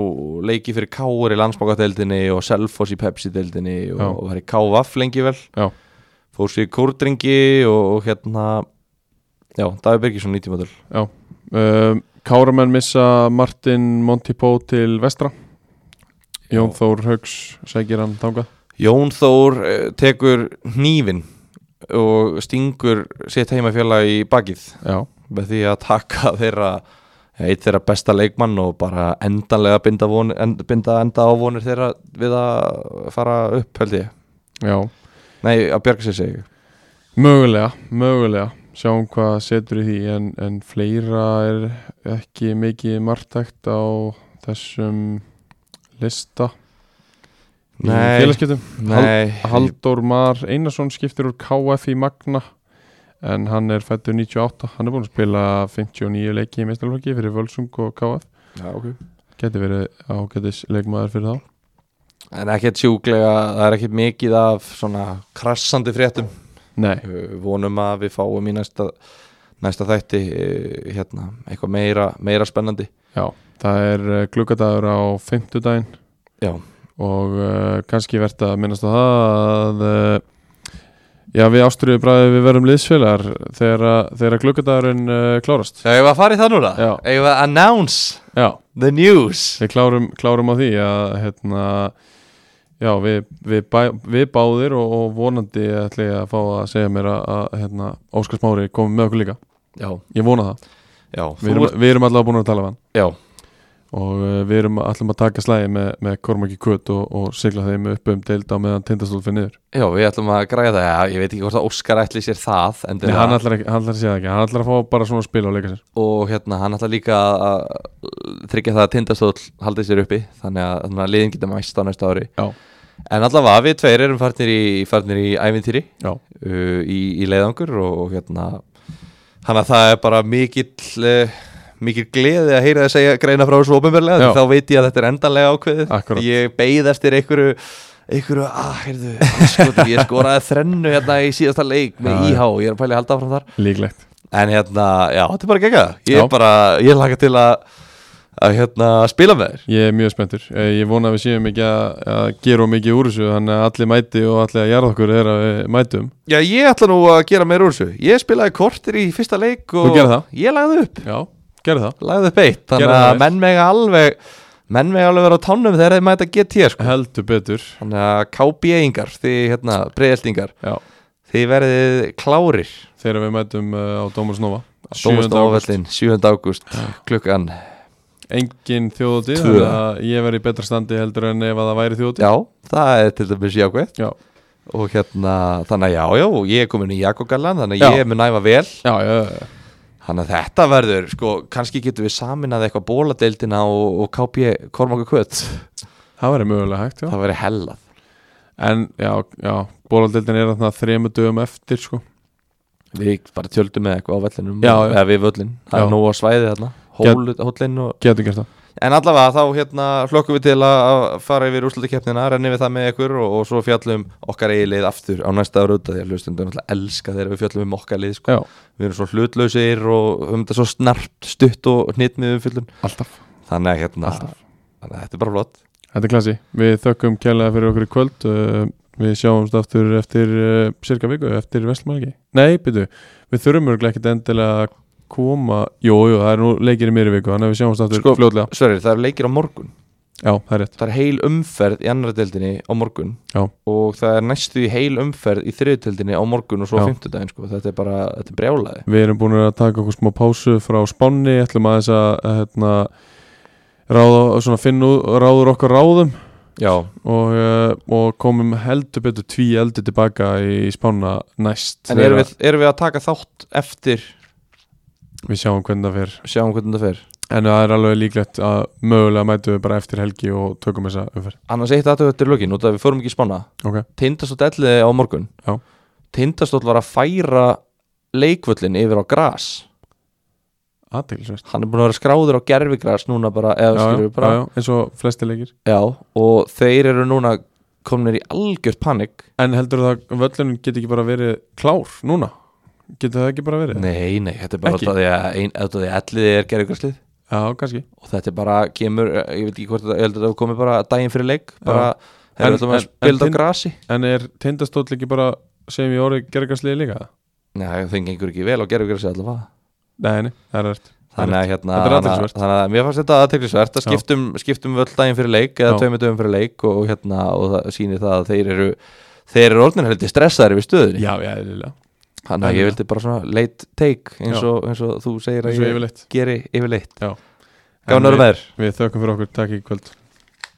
leiki fyrir Káur í landsbókadeildinni og Selfoss í Pepsi-deildinni og, og var í Kávaf lengi vel. Já. fór sér Kortringi og, og hérna já, Davíð Birgisson 90 model. Um, Káramenn missa Martin Montipó til vestra Jón. Þór Haugs sækir hann þangað? Jón Þór eh, tekur hnífin og stingur sitt heimafélag í bakið. Já, með því að taka þeirra eitt þeirra besta leikmann og bara endanlega binda, von, end, binda enda á vonir þeirra við að fara upp held ég. Já. Nei, að bjarga sér segi Mögulega, mögulega. Sjáum hvað setur í því en, en fleira er ekki mikið margtækt á þessum lista? Nei. nei, Halldór Mar Einarsson skiptir úr KF í Magna en hann er fættur 98 hann er búin að spila 59 leiki í meistarlokki fyrir Völsung og KF já, okay. geti verið ágætis leikmaður fyrir þá. En ekkert sjúklega það er ekkert mikið af svona krassandi fréttum. Nei, vonum að við fáum í næsta næsta þætti hérna, eitthvað meira, meira spennandi. Já, það er uh, gluggadagur á fimmtudaginn. Já, og uh, kannski verðt að minnast á það að uh, já, við ástriðu bræði við verum liðsfélagar þegar, þegar gluggadagurinn uh, klárast. Já, ég var að fara í það núna. Ég var að announce Já, the news? Við klárum, klárum á því að hérna Já, við, við, bæ, við báðir og, og vonandi ætla ég að fá að segja mér að, að hérna, Óskar Smári komi með okkur líka. Já, Ég vona það, já, við erum, við erum allavega búin að tala við hann. Já, og uh, við erum allum að taka slæði með, með Kormaki Kvöt og, og sigla þeim upp um deild á meðan tindastól fyrir niður. Já, við ætlum að græða það. Já, ég veit ekki hvort að Óskar ætli sér það Nei, hann ætlar, ætlar að segja það ekki, hann ætlar að fá bara svona spil á leika sér. Og hérna, hann ætla líka að tryggja það að tindastóll haldið sér uppi Þannig að, að liðin geta mæst á næsta ári. Já. En allavega, við tveir erum farnir í, farnir í ævintýri uh, í, í leiðangur og, og hérna hann að það er bara mikill uh, mikill gleði að heyra það segja greina frá þessu ofinverlega þá veit ég að þetta er endanlega ákveðið. Akkúrat. ég beið eftir einhverju einhverju, ah, heyrðu, anskotum, ég skoraði þrennu hérna í síðasta leik með IH og ég er að pæli að halda áfram þar. Líklegt. En hérna, já, þetta er bara gegga ég er bara, ég laka til að að hérna spila með þér. Ég er mjög spenntur, Eh, ég vona að við séum ekki að, að gera mikið úr þessu þannig að allir mæti og allir að jarða okkur er að við mætum. Já, ég ætla nú að gera meira úr þessu. Ég spilaði kortir í fyrsta leik og ég lagði upp. Já, gerðu það lagði upp eitt þannig að menn mega alveg menn mega alveg vera á tánum þegar þeir mæta GT sko. Heldur betur þannig að KB-ingar því hérna breiðeltingar Já, þið verðið klárir þegar við mætum uh, á Dómars Nova Dómast 7. ágúst. Óvellin 7. ágúst klukkan Engin þjóðuti Tvö. þannig að ég verði í betra standi heldur en ef að það væri þjóðuti já, það er til dæmis jákvæð Já, og hérna, þannig að já, já, ég er komin í Jakogallan þannig Já. að ég er með næfa vel já, já, já. Þannig að þetta verður, sko, kannski getum við saminað eitthvað bóladeildina og, og KB Kormáku Kvöt það væri mögulega hægt já. það verður hellað. En já, já bólaldildin er þarna þremu dögum eftir sko. Við bara tjöldum með eitthvað á vellinum eða við völlin, það Já. er nóg að svæði þarna. Hóllinn og getur gert það En allavega þá hérna hlökkum við til að fara yfir úrslutakeppnina, renni við það með ykkur og, og svo fjallum okkar eigi lið aftur á næsta ára út af því að hlustundum náttúrulega elska þegar við fjallum um okkar lið sko. Við erum svo hlutlausir og um þetta svo snart, stutt og hnitmið umfyllun alltaf, Þannig að hérna, alltaf. þannig að þetta er bara flott. Þetta er klassi, við þökkum kjærlega fyrir okkur í kvöld. Uh, við sjáumst aftur eftir uh, cirka viku, eftir Vestmælgi nei, byrju, við þurfum örglega ekkert endilega koma, jú, jú, það er nú leikir í mér í viku, þannig að við sjáumst aftur Sko- fljótlega, Sverrir, það er leikir á morgun já, það er rétt Það er heil umferð í annar deildinni á morgun Já. og það er næstu í heil umferð í þriðdeildinni á morgun og svo Já. fimmtudaginn sko. Þetta er bara, þetta er brjálaði Við erum búin að taka okkur smá pásu frá Spánni, ætlum aðeins að hérna, ráða, svona finna ráður okkar ráðum Já, og, uh, og komum heldur betur tví eldi tilbaka í Spána næst en erum við, erum við að taka þátt eftir við sjáum hvernig það fer. Sjáum hvernig það fer. En það er alveg líklegt að mögulega mætum við bara eftir helgi og tökum þessa umferð. Annars eitt aðtöðu eftir lögin út af við fórum ekki í spána. Ok, Tindastótt elliði á morgun. Tindastótt var að færa leikvöllin yfir á gras. Aðteglisvert hann er búin að vera skráður á gerfigras núna bara, já, já, við bara. já, já, eins og flesti leikir. Já, og þeir eru núna kominir í algjört panik en heldur það að völlunum geti ekki bara verið klár núna getur það ekki bara verið? Nei, nei, þetta er bara því að að elliði er gerfigraslið já, kannski. Og þetta er bara kemur, ég veit ekki hvort þetta, ég held að þetta komi bara daginn fyrir leik bara, En- þeir ætlum að þetta á grasi. en er tindastóll ekki bara sem í orði gergarsliði líka? Nei, það gengur ekki vel á gerfigrasi allavega. Nei, nei, það er rétt þannig að hérna er þannig að- mér fannst þetta aðteklisvert að skiptum, skiptum völl daginn fyrir leik eða dögum fyrir leik og, hérna, og það sýnir það að þeir eru þeir eru orðin heldur stressaðir við stöðunni. Já, já, þannig að ég vildi bara svona late take eins og, eins og þú segir að ég yfirleitt. geri yfirleitt. En með þér. við þökkum fyrir okkur, takk í kvöld